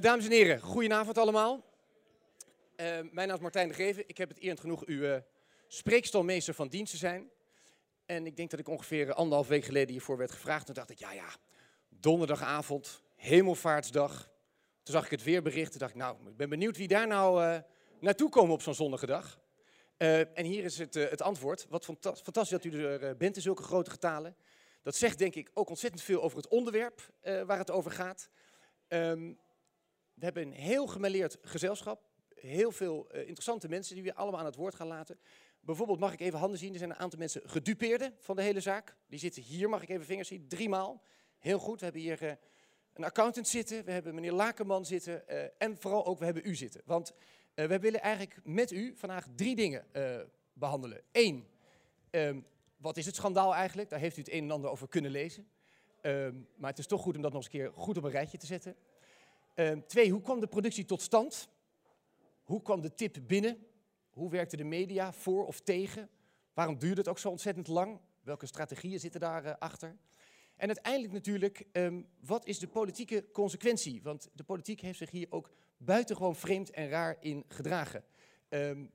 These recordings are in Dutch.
dames en heren, goedenavond allemaal. Uh, mijn naam is Martijn de Geven. Ik heb het eer en genoeg uw uh, spreekstalmeester van dienst te zijn. En ik denk dat ik ongeveer anderhalf week geleden hiervoor werd gevraagd. Toen dacht ik, ja ja, donderdagavond, hemelvaartsdag. Toen zag ik het weerbericht. Toen dacht ik, nou, ik ben benieuwd wie daar nou naartoe komen op zo'n zonnige dag. en hier is het, het antwoord. Wat fantastisch dat u er bent in zulke grote getalen. Dat zegt denk ik ook ontzettend veel over het onderwerp waar het over gaat. Um, we hebben een heel gemêleerd gezelschap. Heel veel uh, interessante mensen die we allemaal aan het woord gaan laten. Bijvoorbeeld mag ik even handen zien. Er zijn een aantal mensen gedupeerden van de hele zaak. Die zitten hier, mag ik even vingers zien, driemaal. Heel goed, we hebben hier uh, een accountant zitten. We hebben meneer Lakenman zitten. Uh, en vooral ook, we hebben u zitten. Want we willen eigenlijk met u vandaag drie dingen behandelen. Eén, um, wat is het schandaal eigenlijk? Daar heeft u het een en ander over kunnen lezen. Um, maar het is toch goed om dat nog eens een keer goed op een rijtje te zetten. Uh, twee, hoe kwam de productie tot stand? Hoe kwam de tip binnen? Hoe werkte de media voor of tegen? Waarom duurde het ook zo ontzettend lang? Welke strategieën zitten daarachter? Uh, en uiteindelijk natuurlijk, um, wat is de politieke consequentie? Want de politiek heeft zich hier ook buitengewoon vreemd en raar in gedragen. Um,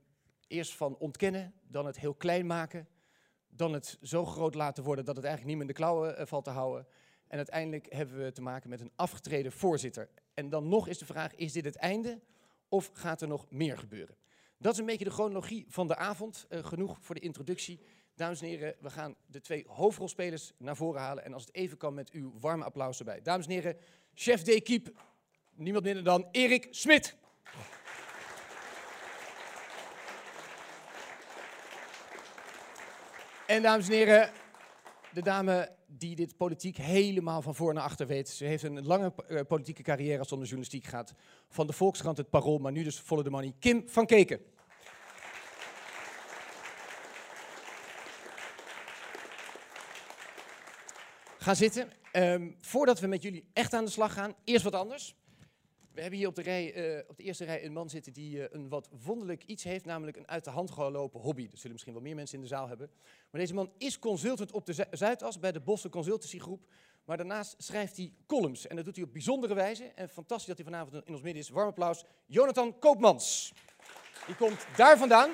eerst van ontkennen, dan het heel klein maken, dan het zo groot laten worden dat het eigenlijk niet meer in de klauwen uh, valt te houden. En uiteindelijk hebben we te maken met een afgetreden voorzitter. En dan nog is de vraag, is dit het einde of gaat er nog meer gebeuren? Dat is een beetje de chronologie van de avond. Uh, genoeg voor de introductie. Dames en heren, we gaan de twee hoofdrolspelers naar voren halen. En als het even kan met uw warme applaus erbij. Dames en heren, chef d'équipe, niemand minder dan Erik Smit. En dames en heren, de dame die dit politiek helemaal van voor naar achter weet. Ze heeft een lange uh, politieke carrière als de journalistiek gaat. Van de Volkskrant, het Parool, maar nu dus volle de money. Kim van Keken. Ga zitten. Um, voordat we met jullie echt aan de slag gaan, eerst wat anders. We hebben hier op de, rij, uh, op de eerste rij een man zitten die uh, een wat wonderlijk iets heeft, namelijk een uit de hand gelopen hobby. Dat zullen misschien wel meer mensen in de zaal hebben. Maar deze man is consultant op de Zuidas bij de Bosse Consultancy Groep. Maar daarnaast schrijft hij columns. En dat doet hij op bijzondere wijze. En fantastisch dat hij vanavond in ons midden is. Warm applaus. Jonathan Koopmans. Die komt daar vandaan.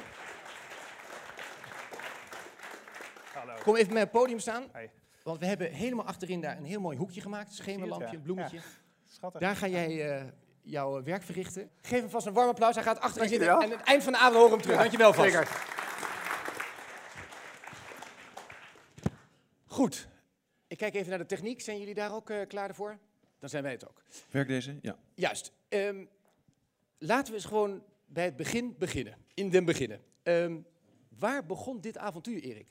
Hallo. Kom even met het podium staan. Hey. Want we hebben helemaal achterin daar een heel mooi hoekje gemaakt. Schemerlampje, ja. bloemetje. Ja. Schattig. Daar ga jij uh, jouw werk verrichten. Geef hem vast een warm applaus. Hij gaat achterin zitten. En aan het eind van de avond horen we hem terug. Dankjewel vast. Zeker. Goed. Ik kijk even naar de techniek. Zijn jullie daar ook uh, klaar voor? Dan zijn wij het ook. Werkt deze? Ja. Juist. Um, laten we eens gewoon bij het begin beginnen. In den beginnen. Um, waar begon dit avontuur, Erik?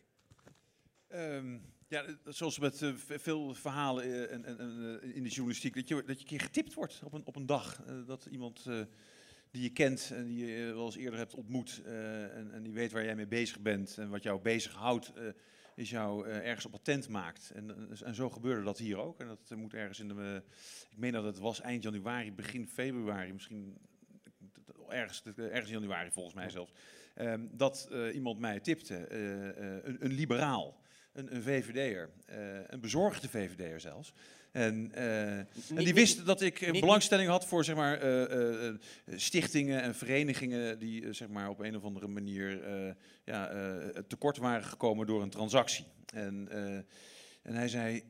Um, ja, zoals met uh, veel verhalen en, en, uh, in de journalistiek, dat je, dat je een keer getipt wordt op een, op een dag. dat iemand die je kent en die je wel eens eerder hebt ontmoet en, en, die weet waar jij mee bezig bent en wat jou bezighoudt, is jou ergens op attent maakt. En, en, zo gebeurde dat hier ook. En dat moet ergens in de, ik meen dat het was eind januari, begin februari, misschien ergens, ergens in januari volgens mij zelfs, um, dat iemand mij tipte, een, een liberaal een, een VVD'er, uh, een bezorgde VVD'er zelfs. En, uh, en die wisten dat ik niet, belangstelling had voor zeg maar, uh, stichtingen en verenigingen die zeg maar, op een of andere manier ja, tekort waren gekomen door een transactie. En, en hij zei,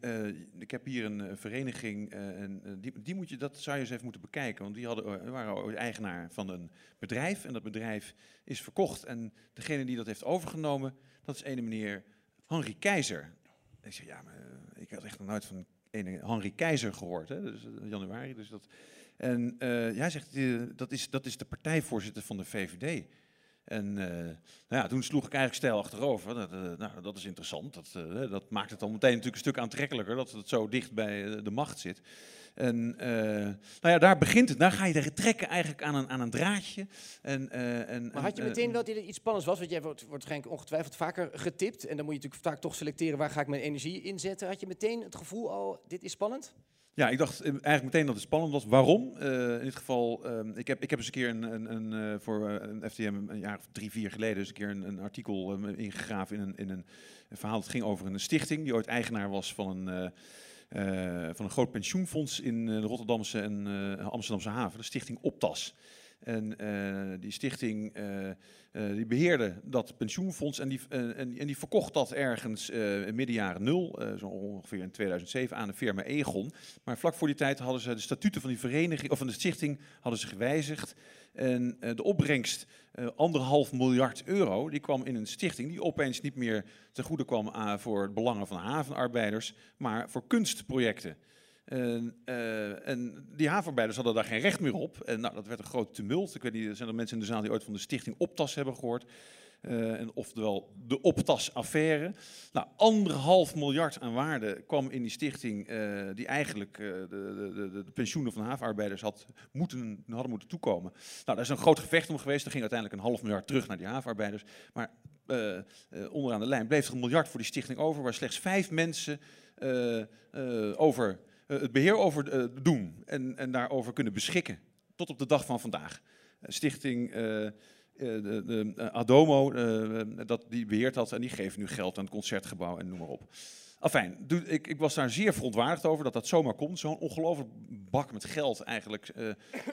ik heb hier een vereniging en die, die moet je, dat zou je eens even moeten bekijken. Want die hadden, waren eigenaar van een bedrijf en dat bedrijf is verkocht. En degene die dat heeft overgenomen, dat is ene meneer Henry Keizer. Ik zeg, ja, maar uh, ik had echt nog nooit van ene Henry Keizer gehoord, hè, dus januari. Dus dat, en uh, jij zegt, dat, is, dat is de partijvoorzitter van de VVD. En nou ja, toen sloeg ik eigenlijk stijl achterover. Dat, nou, dat is interessant. Dat, dat maakt het dan meteen natuurlijk een stuk aantrekkelijker dat het zo dicht bij de macht zit. En uh, nou ja, daar begint het. Daar ga je er trekken eigenlijk aan een, aan een draadje. En, uh, en, maar had je meteen wel dat er iets spannends was? Want jij wordt, wordt waarschijnlijk ongetwijfeld vaker getipt. En dan moet je natuurlijk vaak toch selecteren waar ga ik mijn energie inzetten. Had je meteen het gevoel, oh, dit is spannend? Ja, ik dacht eigenlijk meteen dat het spannend was. Waarom? Uh, in dit geval, uh, ik, heb, ik heb eens een keer een, een, een, uh, voor een FTM een jaar of drie, vier geleden eens een keer een, een artikel ingegraven in een, in een verhaal. dat ging over een stichting die ooit eigenaar was van een van een groot pensioenfonds in de Rotterdamse en Amsterdamse haven, de stichting Optas. En die stichting die beheerde dat pensioenfonds en die, en, en, die verkocht dat ergens midden jaren nul, zo ongeveer in 2007, aan de firma Egon. Maar vlak voor die tijd hadden ze de statuten van die vereniging of van de stichting hadden ze gewijzigd. En de opbrengst, uh, anderhalf miljard euro, die kwam in een stichting die opeens niet meer ten goede kwam uh, voor het belangen van havenarbeiders, maar voor kunstprojecten. En, en, die havenarbeiders hadden daar geen recht meer op. En nou, dat werd een groot tumult. Ik weet niet, zijn er mensen in de zaal die ooit van de stichting Optas hebben gehoord? Uh, en oftewel de Optas-affaire. Nou, anderhalf miljard aan waarde kwam in die stichting uh, die eigenlijk uh, de, de, de, de, pensioenen van havenarbeiders had moeten, hadden moeten toekomen. Nou, daar is een groot gevecht om geweest. Er ging uiteindelijk een half miljard terug naar die havenarbeiders. Maar onderaan de lijn bleef er een miljard voor die stichting over, waar slechts vijf mensen over het beheer over doen en, en daarover kunnen beschikken. Tot op de dag van vandaag. Stichting eh, de, de eh, Adomo, eh, dat die beheert had en die geven nu geld aan het concertgebouw en noem maar op. Afijn, ik, ik, was daar zeer verontwaardigd over dat dat zomaar komt. Zo'n ongelooflijk bak met geld eigenlijk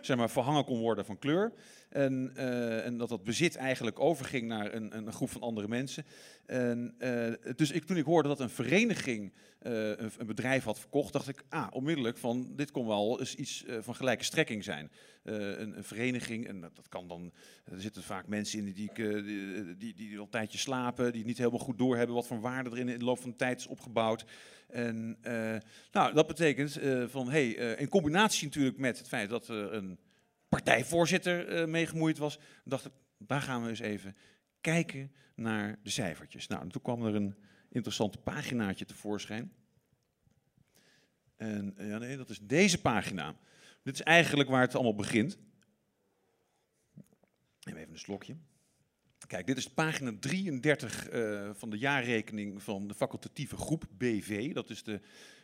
zeg maar, verhangen kon worden van kleur. En, uh, en dat dat bezit eigenlijk overging naar een, een groep van andere mensen. En, uh, dus ik, toen ik hoorde dat een vereniging een, een, bedrijf had verkocht, dacht ik ah, onmiddellijk van dit kon wel eens iets van gelijke strekking zijn. Een, een, vereniging, en dat, dat, kan dan, er zitten vaak mensen in die, die, die, die, al een tijdje slapen, die niet helemaal goed doorhebben wat voor waarde er in, in de loop van de tijd is opgebouwd. En nou, dat betekent van, hey, in combinatie natuurlijk met het feit dat er een partijvoorzitter uh, mee gemoeid was, dacht ik, daar gaan we eens even kijken naar de cijfertjes. Nou, en toen kwam er een interessant paginaatje tevoorschijn. En ja, nee, dat is deze pagina. Dit is eigenlijk waar het allemaal begint. Neem even een slokje. Kijk, dit is pagina 33 uh, van de jaarrekening van de facultatieve groep BV. Dat is de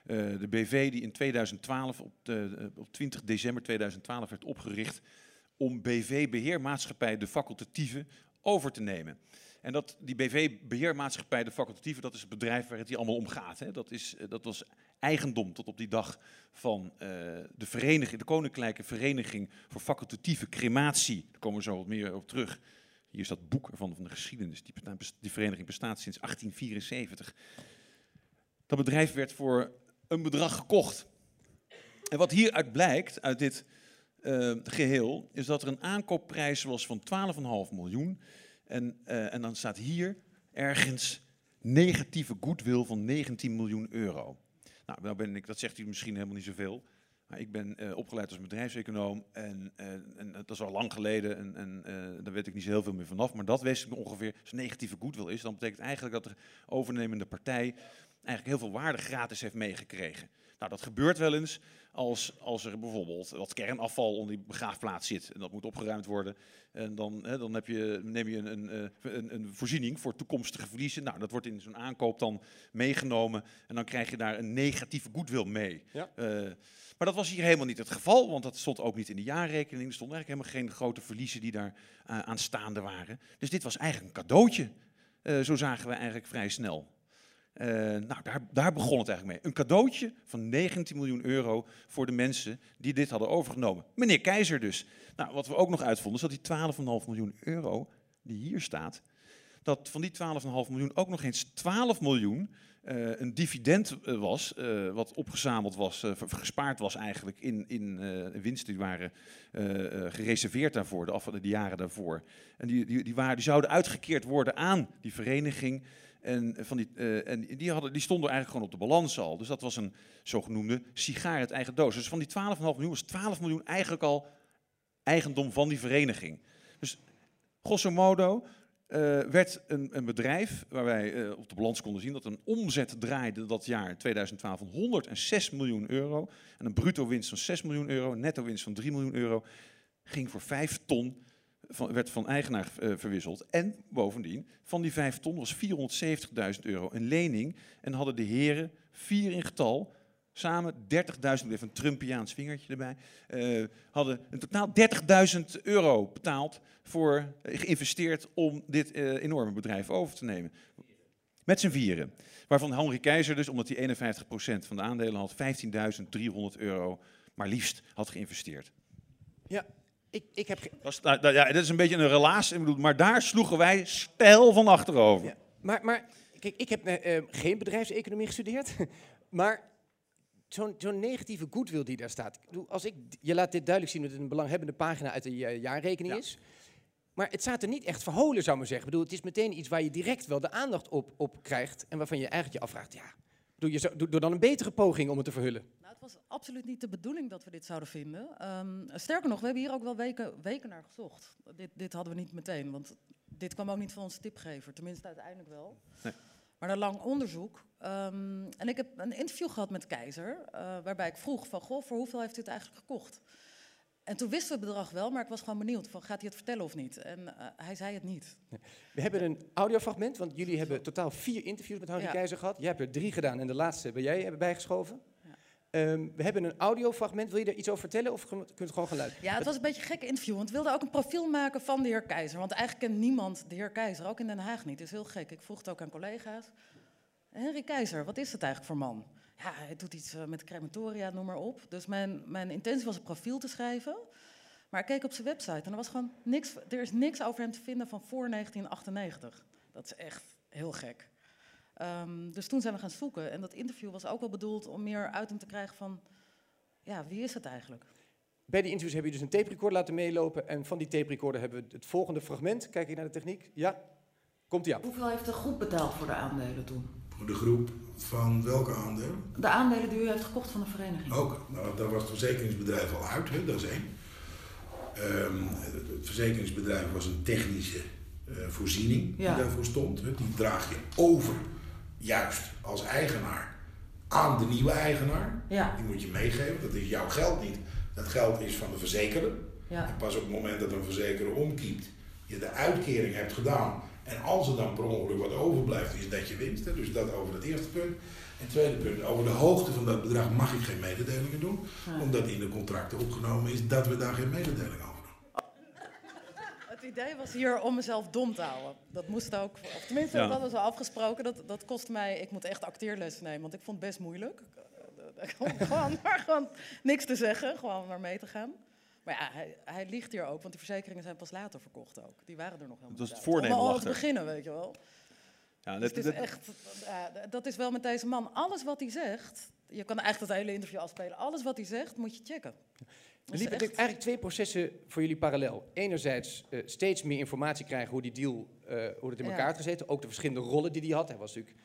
uh, de BV die in 2012, op, de, uh, op 20 december 2012 werd opgericht om BV-beheermaatschappij de facultatieve over te nemen. En dat, die BV-beheermaatschappij de facultatieve, dat is het bedrijf waar het hier allemaal om gaat. Hè. Dat, is, dat was eigendom tot op die dag van de vereniging, de Koninklijke Vereniging voor Facultatieve Crematie. Daar komen we zo wat meer op terug. Hier is dat boek van, van de geschiedenis. Die, vereniging bestaat sinds 1874. Dat bedrijf werd voor een bedrag gekocht. En wat hieruit blijkt, uit dit uh, geheel, is dat er een aankoopprijs was van 12,5 miljoen. En, uh, en dan staat hier ergens negatieve goodwill van 19 miljoen euro. Nou, nou ben ik, dat zegt u misschien helemaal niet zoveel. Ik ben uh, opgeleid als bedrijfseconoom en, en, dat is al lang geleden en, en daar weet ik niet zo heel veel meer vanaf. Maar dat wist ik ongeveer, als negatieve goodwill is, dan betekent eigenlijk dat de overnemende partij eigenlijk heel veel waarde gratis heeft meegekregen. Nou, dat gebeurt wel eens als, als er bijvoorbeeld wat kernafval onder die begraafplaats zit en dat moet opgeruimd worden. En dan, hè, dan heb je, neem je een, een, eh, een, een, voorziening voor toekomstige verliezen. Nou, dat wordt in zo'n aankoop dan meegenomen en dan krijg je daar een negatieve goodwill mee. Ja. Uh, maar dat was hier helemaal niet het geval, want dat stond ook niet in de jaarrekening. Er stonden eigenlijk helemaal geen grote verliezen die daar uh, aanstaande waren. Dus dit was eigenlijk een cadeautje. Uh, zo zagen we eigenlijk vrij snel. Uh, nou, daar, daar, begon het eigenlijk mee. Een cadeautje van 19 miljoen euro voor de mensen die dit hadden overgenomen. Meneer Keizer dus. Nou, wat we ook nog uitvonden is dat die 12,5 miljoen euro die hier staat, dat van die 12,5 miljoen ook nog eens 12 miljoen uh, een dividend uh, was, uh, wat opgezameld was, gespaard was eigenlijk in, in winsten die waren gereserveerd daarvoor, de, af, de jaren daarvoor. En die, die, die, waren, die zouden uitgekeerd worden aan die vereniging. En, van die, uh, en die, hadden, die stonden eigenlijk gewoon op de balans al. Dus dat was een zogenoemde sigaar uit eigen doos. Dus van die 12,5 miljoen was 12 miljoen eigenlijk al eigendom van die vereniging. Dus grosso modo uh, werd een, een, bedrijf waar wij uh, op de balans konden zien dat een omzet draaide dat jaar 2012 van 106 miljoen euro. En een bruto winst van 6 miljoen euro, netto winst van 3 miljoen euro. Ging voor 5 ton van, werd van eigenaar uh, verwisseld. En bovendien, van die vijf ton was 470.000 euro een lening. En hadden de heren, vier in getal, samen 30.000, even een Trumpiaans vingertje erbij, uh, hadden in totaal 30.000 euro betaald voor, uh, geïnvesteerd om dit enorme bedrijf over te nemen. Met z'n vieren. Waarvan Henry Keizer dus, omdat hij 51% van de aandelen had, 15.300 euro maar liefst had geïnvesteerd. Ja, ik, ik heb... Dat is, nou, ja, dat is een beetje een relaas, ik bedoel, maar daar sloegen wij stijl van achterover. Ja, maar, maar kijk, ik heb eh, eh, geen bedrijfseconomie gestudeerd, maar zo'n zo'n negatieve goodwill die daar staat. Ik bedoel, als ik, je laat dit duidelijk zien dat het een belanghebbende pagina uit de eh, jaarrekening Ja. is. Maar het staat er niet echt verholen, zou ik maar zeggen. Ik bedoel, het is meteen iets waar je direct wel de aandacht op, op krijgt. En waarvan je eigenlijk je afvraagt, ja, doe, je zo, doe, doe dan een betere poging om het te verhullen. Nou, het was absoluut niet de bedoeling dat we dit zouden vinden. Ehm, sterker nog, we hebben hier ook wel weken, weken naar gezocht. Dit, dit hadden we niet meteen, want dit kwam ook niet van onze tipgever. Tenminste, uiteindelijk wel. Nee. Maar na lang onderzoek. ehm, en ik heb een interview gehad met Keizer, eh, waarbij ik vroeg van, goh, voor hoeveel heeft u het eigenlijk gekocht? En toen wisten we het bedrag wel, maar ik was gewoon benieuwd van, gaat hij het vertellen of niet? En eh, hij zei het niet. We hebben een audiofragment, want jullie hebben totaal vier interviews met Ja. Keizer gehad. Jij hebt er drie gedaan en de laatste ben jij hebben bijgeschoven. Ehm, we hebben een audiofragment. Wil je daar iets over vertellen of kun je het gewoon luisteren? Ja, het was een beetje een gekke interview. Want we wilden ook een profiel maken van de heer Keizer. Want eigenlijk kent niemand de heer Keizer, ook in Den Haag niet. Dat is heel gek. Ik vroeg het ook aan collega's. Henry Keizer, wat is het eigenlijk voor man? Ja, hij doet iets eh, met crematoria, noem maar op. Dus mijn, mijn intentie was een profiel te schrijven. Maar ik keek op zijn website en er was gewoon niks, er is niks over hem te vinden van voor 1998. Dat is echt heel gek. Ehm, dus toen zijn we gaan zoeken. En dat interview was ook wel bedoeld om meer uit hem te krijgen van... Ja, wie is het eigenlijk? Bij die interviews hebben jullie dus een tape recorder laten meelopen. En van die tape recorder hebben we het volgende fragment. Kijk je naar de techniek? Ja. Komt aan. Hoeveel heeft de groep betaald voor de aandelen toen? Voor de groep van welke aandelen? De aandelen die u heeft gekocht van de vereniging? Ook, nou, daar was het verzekeringsbedrijf al uit, hè, dat is één. Ehm, het verzekeringsbedrijf was een technische eh, voorziening Ja. die daarvoor stond. Hè. Die draag je over, juist als eigenaar, aan de nieuwe eigenaar. Ja, Die moet je meegeven, dat is jouw geld niet. Dat geld is van de verzekerder. ja. En pas op het moment dat een verzekeraar omkiept, je de uitkering hebt gedaan. En als er dan per ongeluk wat overblijft, is dat je winst. Hè? Dus dat over het eerste punt. En het tweede punt, over de hoogte van dat bedrag mag ik geen mededelingen doen. Ja. Omdat in de contracten opgenomen is dat we daar geen mededeling over idee was hier om mezelf dom te houden. Dat moest ook, of tenminste, Ja. dat hadden we afgesproken. Dat, dat kostte mij, ik moet echt acteerlessen nemen, want ik vond het best moeilijk. Eh, gewoon, maar gewoon niks te zeggen, gewoon maar mee te gaan. Maar ja, hij, hij liegt hier ook, want die verzekeringen zijn pas later verkocht ook. Die waren er nog helemaal Dat was het niet voornemen Om al te beginnen, weet je wel. Ja, Dus dat, het is dat- echt, dat is wel met deze man. Alles wat hij zegt, je kan eigenlijk dat hele interview afspelen. Alles wat hij zegt, moet je checken. Er liepen echt- eigenlijk twee processen voor jullie parallel. Enerzijds eh, steeds meer informatie krijgen hoe die deal eh, hoe het in Ja. elkaar had gezeten. Ook de verschillende rollen die hij had. Hij was natuurlijk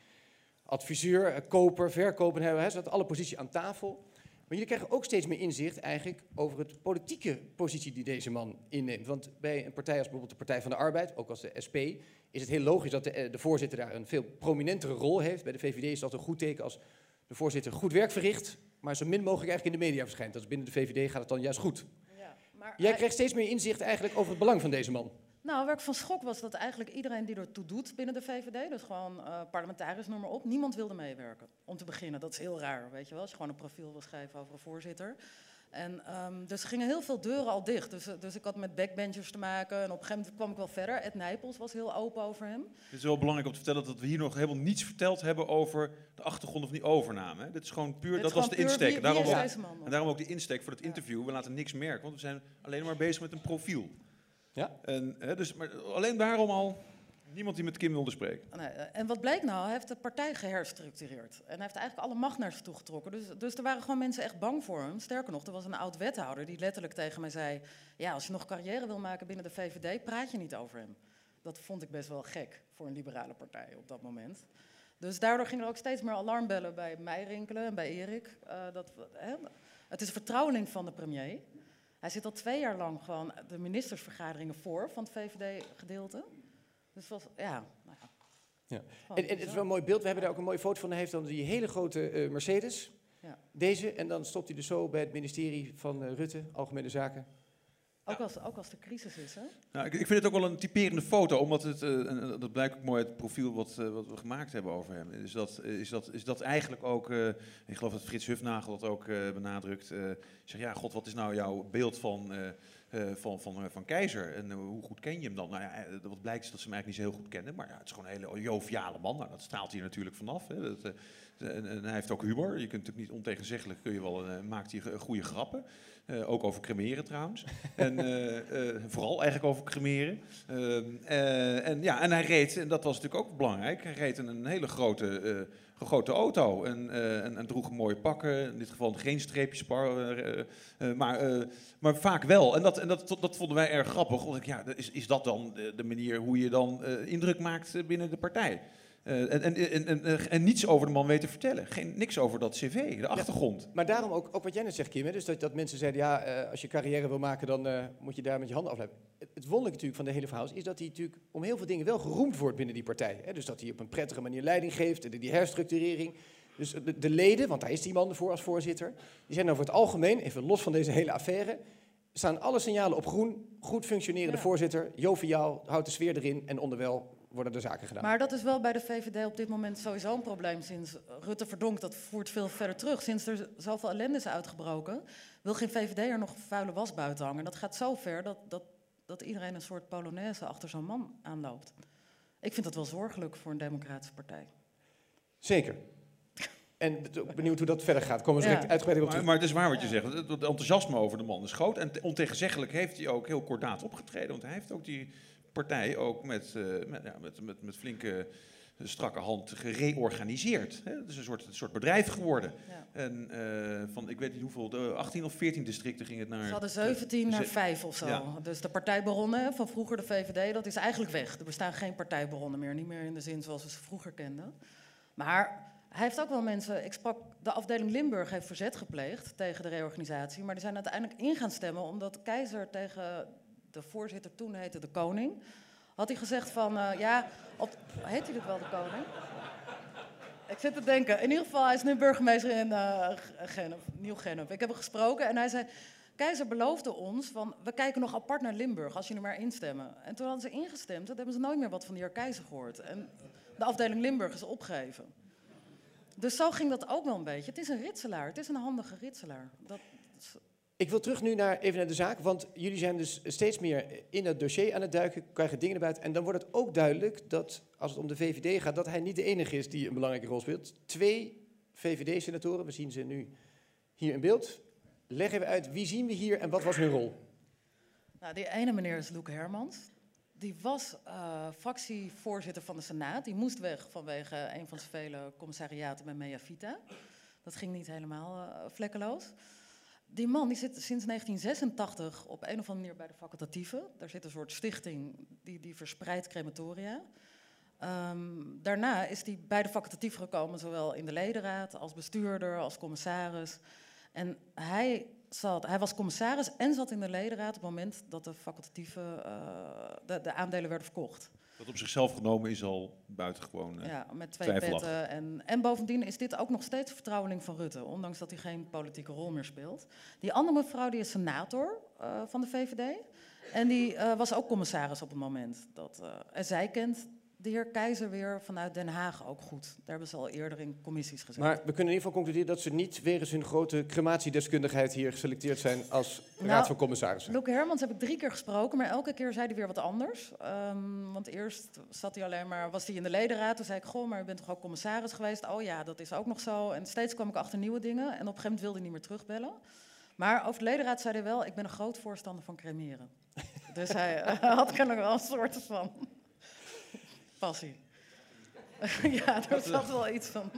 adviseur, eh, koper, verkoper. Hij zat alle posities aan tafel. Maar jullie krijgen ook steeds meer inzicht eigenlijk over het politieke positie die deze man inneemt. Want bij een partij als bijvoorbeeld de Partij van de Arbeid, ook als de SP, is het heel logisch dat de, de voorzitter daar een veel prominentere rol heeft. Bij de VVD is dat een goed teken als de voorzitter goed werk verricht, maar zo min mogelijk eigenlijk in de media verschijnt. Dat is binnen de VVD gaat het dan juist goed. Ja, maar Jij krijgt steeds meer inzicht eigenlijk over het belang van deze man. Nou, waar ik van schok was dat eigenlijk iedereen die ertoe doet binnen de VVD, dus gewoon parlementariërs, noem maar op, niemand wilde meewerken. Om te beginnen, dat is heel raar, weet je wel, als je gewoon een profiel wil schrijven over een voorzitter. En ehm, dus er gingen heel veel deuren al dicht. Dus, eh, dus ik had met backbenchers te maken en op een gegeven moment kwam ik wel verder. Ed Nijpels was heel open over hem. Het is wel belangrijk om te vertellen dat we hier nog helemaal niets verteld hebben over de achtergrond van die overname. Hè. Dit is gewoon puur, Dit dat was de insteek. wie- daarom, wie ook, man? en daarom ook de insteek voor het interview. We laten niks merken, want we zijn alleen maar bezig met een profiel. Ja? En, hè, dus, maar alleen daarom al niemand die met Kim wilde spreken. Nee, eh, en wat bleek nou? Hij heeft de partij geherstructureerd. En hij heeft eigenlijk alle macht naar zich toe getrokken. Dus, dus er waren gewoon mensen echt bang voor hem. Sterker nog, er was een oud wethouder die letterlijk tegen mij zei... ja, als je nog carrière wil maken binnen de VVD, praat je niet over hem. Dat vond ik best wel gek voor een liberale partij op dat moment. Dus daardoor gingen er ook steeds meer alarmbellen bij mij rinkelen en bij Erik. eh, dat, hè, het is vertrouweling van de premier. Hij zit al twee jaar lang gewoon de ministersvergaderingen voor van het VVD-gedeelte. Dus het was, ja, nou ja. Ja. gewoon En, en het is wel een mooi beeld. We hebben daar ook een mooie foto van. Hij heeft dan die hele grote eh, Mercedes. Ja. Deze. En dan stopt hij dus zo bij het ministerie van eh, Rutte, Algemene Zaken. Ook, als, ook als de crisis is, hè? Nou, ik, ik vind het ook wel een typerende foto, omdat het, eh, en, dat blijkt ook mooi uit het profiel wat, wat we gemaakt hebben over hem. Is dat, is dat, is dat eigenlijk ook, eh, ik geloof dat Frits Hufnagel dat ook eh, benadrukt. eh zegt, ja, god, wat is nou jouw beeld van, van, van, eh, van Keizer. En eh, hoe goed ken je hem dan? Nou ja, eh, wat blijkt is dat ze hem eigenlijk niet zo heel goed kennen. Maar ja, het is gewoon een hele joviale man. Nou, dat straalt hij natuurlijk vanaf. Hè. Dat, eh, en, hij heeft ook humor. Je kunt natuurlijk niet ontegenzeggelijk, kun je wel, eh, maakt hij goede grappen. Eh, ook over cremeren trouwens. en eh, eh, vooral eigenlijk over cremeren. Ehm, eh, en, ja, en hij reed, en dat was natuurlijk ook belangrijk, hij reed in een hele grote, grote auto. En, en, en droeg mooie pakken. In dit geval geen streepjes, maar, maar vaak wel. En dat, en dat, dat vonden wij erg grappig. Want ik, ja, is, is dat dan de, de manier hoe je dan indruk maakt binnen de partij? Eh, en, en, en, en, en niets over de man weten vertellen. Geen, niks over dat cv, de achtergrond. Maar daarom ook, ook wat jij net zegt, Kim, hè, dus dat, dat mensen zeiden, ja, eh, als je carrière wil maken, dan eh, moet je daar met je handen afblijven. Het, het wonderlijke natuurlijk van de hele verhaal is, dat hij natuurlijk om heel veel dingen wel geroemd wordt binnen die partij. Hè. Dus dat hij op een prettige manier leiding geeft, en die herstructurering. Dus de, de leden, want daar is die man ervoor als voorzitter, die zijn over het algemeen, even los van deze hele affaire, staan alle signalen op groen, goed functionerende Ja. voorzitter, joviaal, houdt de sfeer erin en onderwijl worden de zaken gedaan. Maar dat is wel bij de VVD op dit moment sowieso een probleem. Sinds Rutte verdonk, dat voert veel verder terug. Sinds er zoveel ellende is uitgebroken, wil geen VVD er nog vuile was buiten hangen. Dat gaat zo ver dat, dat, dat iedereen een soort polonaise achter zo'n man aanloopt. Ik vind dat wel zorgelijk voor een democratische partij. Zeker. En benieuwd hoe dat verder gaat. Komen we Ja. uitgebreid op Maar, terug. maar het is waar wat je zegt. Het, enthousiasme over de man is groot. En te- ontegenzeggelijk heeft hij ook heel kordaat opgetreden. Want hij heeft ook die partij ook met, eh, met, ja, met, met, met flinke eh, strakke hand gereorganiseerd. Hè? Het is een soort, een soort bedrijf geworden. Ja. En eh, van, ik weet niet hoeveel, de 18 of 14 districten ging het naar... Ze hadden 17 naar ze- 5 of zo. Ja. Dus de partijbaronnen van vroeger, de VVD, dat is eigenlijk weg. Er bestaan geen partijbaronnen meer. Niet meer in de zin zoals we ze vroeger kenden. Maar hij heeft ook wel mensen. Ik sprak, de afdeling Limburg heeft verzet gepleegd tegen de reorganisatie. Maar die zijn uiteindelijk in gaan stemmen omdat Keizer tegen de voorzitter, toen heette de koning. Had hij gezegd van, eh, ja, op, heet hij dit wel de koning? Ik zit te denken. In ieder geval, hij is nu burgemeester in eh Gennep, Nieuw-Gennep. Ik heb hem gesproken en hij zei... Keizer beloofde ons van, we kijken nog apart naar Limburg als jullie maar instemmen. En toen hadden ze ingestemd, toen hebben ze nooit meer wat van de heer Keizer gehoord. En de afdeling Limburg is opgegeven. Dus zo ging dat ook wel een beetje. Het is een ritselaar, het is een handige ritselaar. Dat, Ik wil terug nu naar, even naar de zaak, want jullie zijn dus steeds meer in het dossier aan het duiken, krijgen dingen buiten. En dan wordt het ook duidelijk dat, als het om de VVD gaat, dat hij niet de enige is die een belangrijke rol speelt. Twee VVD-senatoren, we zien ze nu hier in beeld. Leg even uit, wie zien we hier en wat was hun rol? nou, die ene meneer is Loek Hermans. Die was eh, fractievoorzitter van de Senaat. Die moest weg vanwege een van zijn vele commissariaten bij Mea Vita. Dat ging niet helemaal eh, vlekkeloos. Die man die zit sinds 1986 op een of andere manier bij de facultatieven. Daar zit een soort stichting die, die verspreidt crematoria. Ehm, daarna is hij bij de facultatieven gekomen, zowel in de ledenraad als bestuurder, als commissaris. En hij, zat, hij was commissaris en zat in de ledenraad op het moment dat de facultatieven eh, de, de aandelen werden verkocht. Dat op zichzelf genomen is al buitengewoon. eh, Ja, met twee petten. En, en bovendien is dit ook nog steeds vertrouweling van Rutte, ondanks dat hij geen politieke rol meer speelt. Die andere mevrouw die is senator eh, van de VVD. En die eh, was ook commissaris op het moment. Dat, en zij kent de heer Keizer weer vanuit Den Haag ook goed. Daar hebben ze al eerder in commissies gezeten. Maar we kunnen in ieder geval concluderen dat ze niet wegens hun grote crematiedeskundigheid hier geselecteerd zijn als raad Nou, van commissarissen. Loeke Hermans heb ik drie keer gesproken, maar elke keer zei hij weer wat anders. Ehm, want eerst zat hij alleen maar, was hij in de ledenraad. Toen zei ik, goh, maar u bent toch ook commissaris geweest? Oh ja, dat is ook nog zo. En steeds kwam ik achter nieuwe dingen. En op een gegeven moment wilde hij niet meer terugbellen. Maar over de ledenraad zei hij wel, ik ben een groot voorstander van cremeren. dus hij eh, had kennelijk wel een soort van passie. ja, daar zat wel iets van.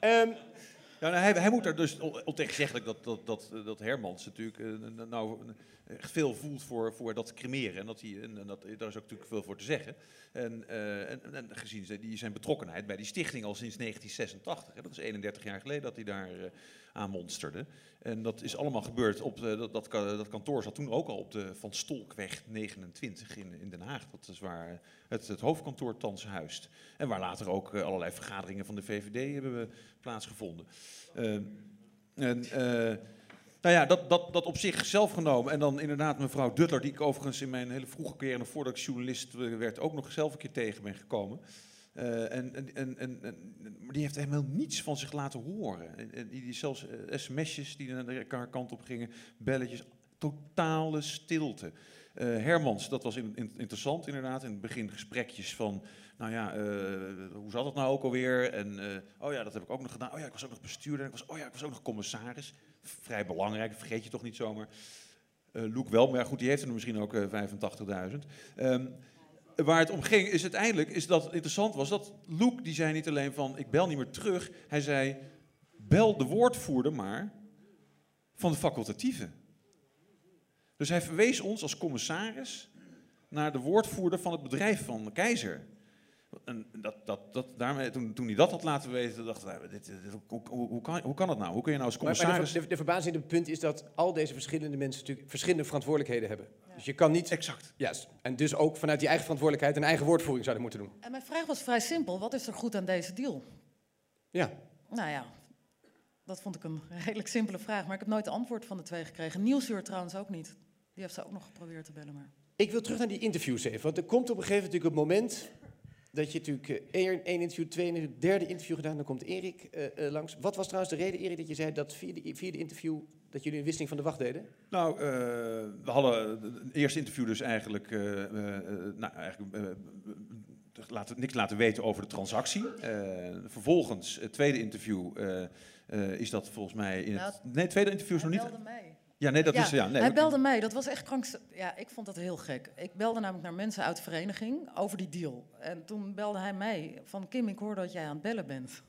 Ja, nou, hij, hij moet er dus on- ontegenzeggelijk dat, dat, dat, dat Hermans natuurlijk eh, nou eh, echt veel voelt voor, voor dat cremeren. En, dat hij, en, dat, daar is ook natuurlijk veel voor te zeggen. En, eh, en, en gezien zijn- die, zijn betrokkenheid bij die stichting al sinds 1986. Hè, dat is 31 jaar geleden dat hij daar eh, aan monsterde. En dat is allemaal gebeurd op de, dat, dat, dat kantoor zat toen ook al op de Van Stolkweg 29 in, in Den Haag. Dat is waar het, het hoofdkantoor thans huist. En waar later ook eh, allerlei vergaderingen van de VVD hebben plaatsgevonden. Ehm, en, eh, nou ja, dat, dat, dat op zichzelf genomen. En dan inderdaad mevrouw Duttler, die ik overigens in mijn hele vroege carrière, voordat ik journalist eh, werd, ook nog zelf een keer tegen ben gekomen. Eh, en, en, en, en, die heeft helemaal niets van zich laten horen. En, die, die zelfs eh, sms'jes die naar haar kant op gingen, belletjes, Totale stilte. Eh, Hermans, dat was in, in- interessant inderdaad. In het begin gesprekjes van, nou ja, hoe zat het nou ook alweer? En, oh ja, dat heb ik ook nog gedaan. Oh ja, ik was ook nog bestuurder. Ik was, oh ja, ik was ook nog commissaris. Vrij belangrijk, vergeet je toch niet zomaar. Loek wel, maar goed, die heeft er misschien ook eh, 85.000. Ehm, waar het om ging, is uiteindelijk, is dat het interessant was, dat Loek, die zei niet alleen van, ik bel niet meer terug. Hij zei, bel de woordvoerder maar van de facultatieve. Dus hij verwees ons als commissaris naar de woordvoerder van het bedrijf van de keizer. En dat, dat, dat, daarmee, toen, toen hij dat had laten weten, dacht ik, dit, dit- hoe, hoe, hoe, kan, hoe kan dat nou? Hoe kun je nou als Maar, maar commissaris... de, de, de verbazende punt is dat al deze verschillende mensen natuurlijk verschillende verantwoordelijkheden hebben. Dus je kan niet... Exact. Juist. En dus ook vanuit die eigen verantwoordelijkheid een eigen woordvoering zouden moeten doen. En mijn vraag was vrij simpel. Wat is er goed aan deze deal? Ja. Nou ja, dat vond ik een redelijk simpele vraag. Maar ik heb nooit antwoord van de twee gekregen. Nieuwsuur trouwens ook niet. Die heeft ze ook nog geprobeerd te bellen. Maar... Ik wil terug naar die interviews even. Want er komt op een gegeven moment natuurlijk een moment dat je natuurlijk eh, één, één interview, twee interview, derde interview gedaan. Dan komt Erik eh, eh, langs. Wat was trouwens de reden, Erik, dat je zei dat vierde, vierde interview dat jullie een wisseling van de wacht deden? Nou, eh, we hadden een eerste interview dus eigenlijk, eh, eh, eh, nou, eigenlijk laten, niks laten weten over de transactie. Eh, vervolgens, het tweede interview, eh, eh, is dat volgens mij in het... Nee, het tweede interview is nog niet... mij. Ja, nee, dat ja, is... Ja, nee, hij belde mij. Dat was echt krankzinnig. Ja, ik vond dat heel gek. Ik belde namelijk naar mensen uit de vereniging over die deal. En toen belde hij mij van... Kim, ik hoor dat jij aan het bellen bent.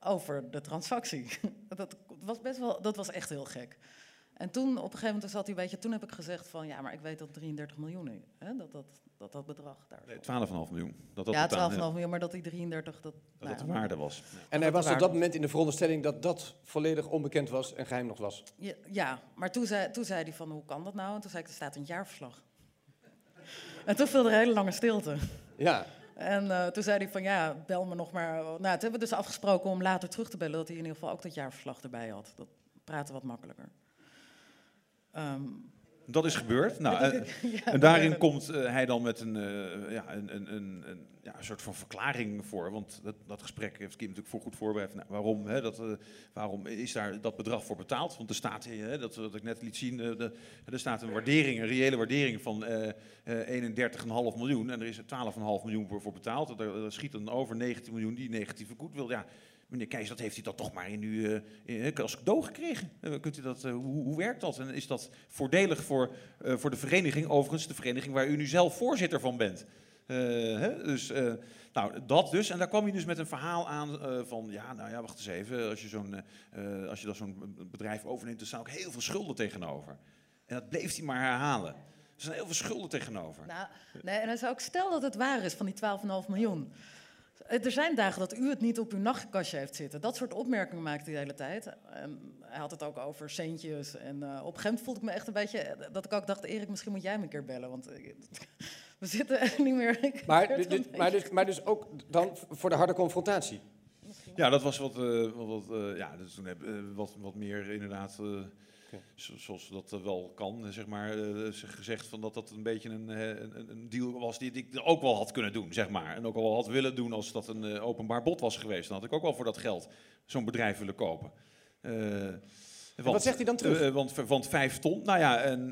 Over de transactie. dat, was best wel, dat was echt heel gek. En toen, op een gegeven moment zat hij, weet je... Toen heb ik gezegd van... Ja, maar ik weet dat 33 miljoen... is, Hè, dat, dat, dat dat bedrag daar... Nee, 12,5 miljoen. Dat dat ja, 12,5 totaal- miljoen, maar dat die 33... Dat, Dat nou dat de waarde was. En hij was op dat moment in de veronderstelling dat dat volledig onbekend was en geheim nog was. Ja, ja, maar toen zei, toen zei hij van, hoe kan dat nou? En toen zei ik, er staat een jaarverslag. En toen viel er een hele lange stilte. Ja. En eh, toen zei hij van, ja, bel me nog maar. Nou, toen hebben we dus afgesproken om later terug te bellen... dat hij in ieder geval ook dat jaarverslag erbij had. Dat praten wat makkelijker. Ehm, Dat is gebeurd. Nou, dat eh, ja, En daarin dat- komt eh, hij dan met een, eh, ja, een, een, een, een, ja, een soort van verklaring voor. Want dat, dat gesprek heeft Kim natuurlijk voor goed voorbereid. Nou, waarom, hè, dat, waarom is daar dat bedrag voor betaald? Want er staat, hè, dat, wat ik net liet zien, de, er staat een waardering, een reële waardering van eh eh 31,5 miljoen. En er is er 12,5 miljoen voor, voor betaald. Er, er schiet dan over 19 miljoen die negatieve goedwil. Ja, meneer Keijs, dat heeft u dat toch maar in uw, eh, in, als cadeau gekregen? Eh, kunt u dat, eh, hoe, hoe werkt dat? En is dat voordelig voor, eh, voor de vereniging? Overigens, de vereniging waar u nu zelf voorzitter van bent. Eh, hè? Dus, eh, nou, dat dus. En daar kwam hij dus met een verhaal aan eh, van, ja, nou ja, wacht eens even. Als je, zo'n, eh, eh, als je dan zo'n bedrijf overneemt, er staan ook heel veel schulden tegenover. En dat bleef hij maar herhalen. Er staan heel veel schulden tegenover. Nou, nee, en dan zou ik stel dat het waar is van die 12,5 miljoen. Eh, Er zijn dagen dat u het niet op uw nachtkastje heeft zitten. Dat soort opmerkingen maakt hij de hele tijd. En hij had het ook over centjes. En eh, op een gegeven moment voelde ik me echt een beetje... eh, dat ik ook dacht, Erik, misschien moet jij me een keer bellen. Want we zitten echt niet meer... Maar, dus, maar, dus, maar dus ook dan voor de harde confrontatie. Ja, dat was wat, eh, wat, eh, ja, dus toen heb, eh, wat, wat meer inderdaad, zo- zoals dat wel kan, zeg maar, eh, zeg- gezegd van dat dat een beetje een, eh, een, een deal was die ik ook wel had kunnen doen, zeg maar. En ook al wel had willen doen als dat een eh, openbaar bod was geweest. Dan had ik ook wel voor dat geld zo'n bedrijf willen kopen. Want, wat zegt hij dan terug? want, want vijf ton, nou ja, en,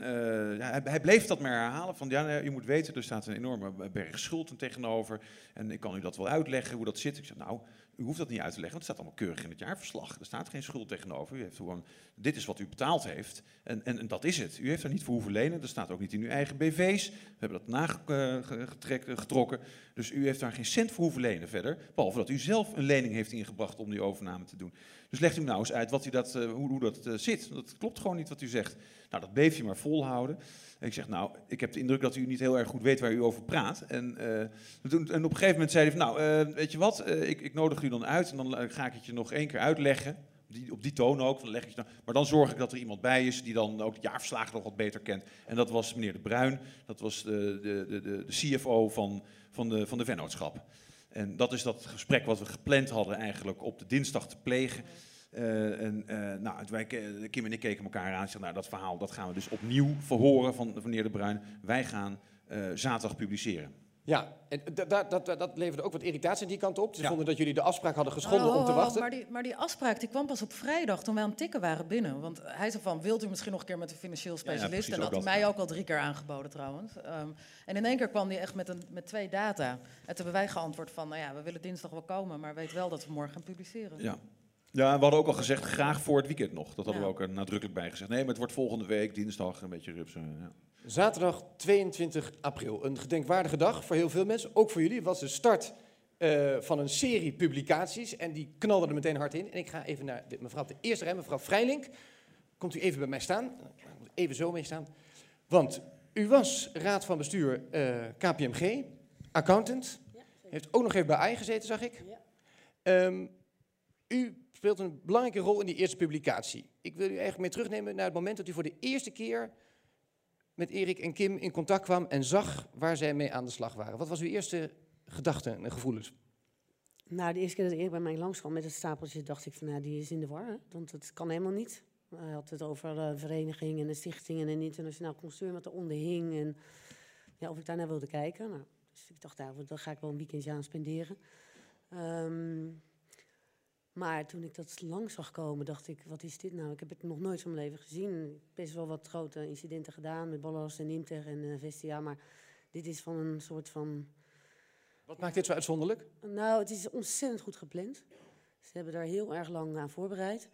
ja, hij, hij bleef dat maar herhalen. Van ja, je moet weten, er staat een enorme berg schulden tegenover. En ik kan u dat wel uitleggen hoe dat zit. Ik zeg, nou, u hoeft dat niet uit te leggen, want het staat allemaal keurig in het jaarverslag. Er staat geen schuld tegenover. U heeft gewoon, dit is wat u betaald heeft. En, en, en dat is het. U heeft er niet voor hoeven lenen. Er staat ook niet in uw eigen BV's. We hebben dat nagetrokken. Dus u heeft daar geen cent voor hoeven lenen verder. Behalve dat u zelf een lening heeft ingebracht om die overname te doen. Dus legt u nou eens uit wat u dat, eh, hoe, hoe dat eh, zit. Dat klopt gewoon niet wat u zegt. Nou, dat bleef je maar volhouden. Ik zeg, nou, ik heb de indruk dat u niet heel erg goed weet waar u over praat. En, eh, en op een gegeven moment zei hij van, nou, eh, weet je wat, eh, ik, ik nodig u dan uit en dan ga ik het je nog één keer uitleggen. Die, op die toon ook, dan leg ik het dan, maar dan zorg ik dat er iemand bij is die dan ook de jaarverslagen nog wat beter kent. En dat was meneer De Bruin, dat was de, de, de, de, de CFO van, van, de, van de vennootschap. En dat is dat gesprek wat we gepland hadden eigenlijk op de dinsdag te plegen. Eh, en eh, nou, wij, ke- Kim en ik keken elkaar aan en zeiden, nou, dat verhaal dat gaan we dus opnieuw verhoren van, van meneer De Bruin. Wij gaan eh, zaterdag publiceren. Ja, en da- da- dat, dat, dat leverde ook wat irritatie die kant op. Ze Ja. vonden dat jullie de afspraak hadden geschonden Oh, om te oh, oh, wachten. Maar die, maar die afspraak die kwam pas op vrijdag toen wij aan het tikken waren binnen. Want hij zei van, wilt u misschien nog een keer met een financieel ja, specialist? en dat had hij mij ook al drie keer aangeboden trouwens. Ehm, en in één keer kwam hij echt met, een, met twee data. En toen hebben wij geantwoord van, nou ja, we willen dinsdag wel komen, maar weet wel dat we morgen gaan publiceren. Ja. Ja, we hadden ook al gezegd, graag voor het weekend nog. Dat hadden Ja. we ook er nadrukkelijk bij gezegd. Nee, maar het wordt volgende week, dinsdag, een beetje rupsen. Ja. Zaterdag 22 april. Een gedenkwaardige dag voor heel veel mensen. Ook voor jullie. Het was de start eh, van een serie publicaties. En die knalden er meteen hard in. En ik ga even naar de, mevrouw de eerste rij, mevrouw Vrijlink. Komt u even bij mij staan. Even zo mee staan. Want u was raad van bestuur eh, KPMG, accountant. Heeft ook nog even bij AI gezeten, zag ik. Ehm, u speelt een belangrijke rol in die eerste publicatie. Ik wil u eigenlijk mee terugnemen naar het moment dat u voor de eerste keer met Erik en Kim in contact kwam en zag waar zij mee aan de slag waren. Wat was uw eerste gedachte en gevoelens? Nou, de eerste keer dat Erik bij mij langskwam met het stapeltje, dacht ik van, nou, die is in de war. Hè? Want het kan helemaal niet. Hij had het over eh verenigingen en stichtingen en internationaal concern wat eronder hing. En ja, of ik daar naar wilde kijken. Nou, dus ik dacht, nou, daar ga ik wel een weekendje aan spenderen. Ehm, maar toen ik dat langs zag komen, dacht ik, wat is dit nou? Ik heb het nog nooit van mijn leven gezien. Best wel wat grote incidenten gedaan met Ballas en Inter en eh, Vestia. Maar dit is van een soort van Wat maakt dit zo uitzonderlijk? nou, het is ontzettend goed gepland. Ze hebben daar heel erg lang aan voorbereid.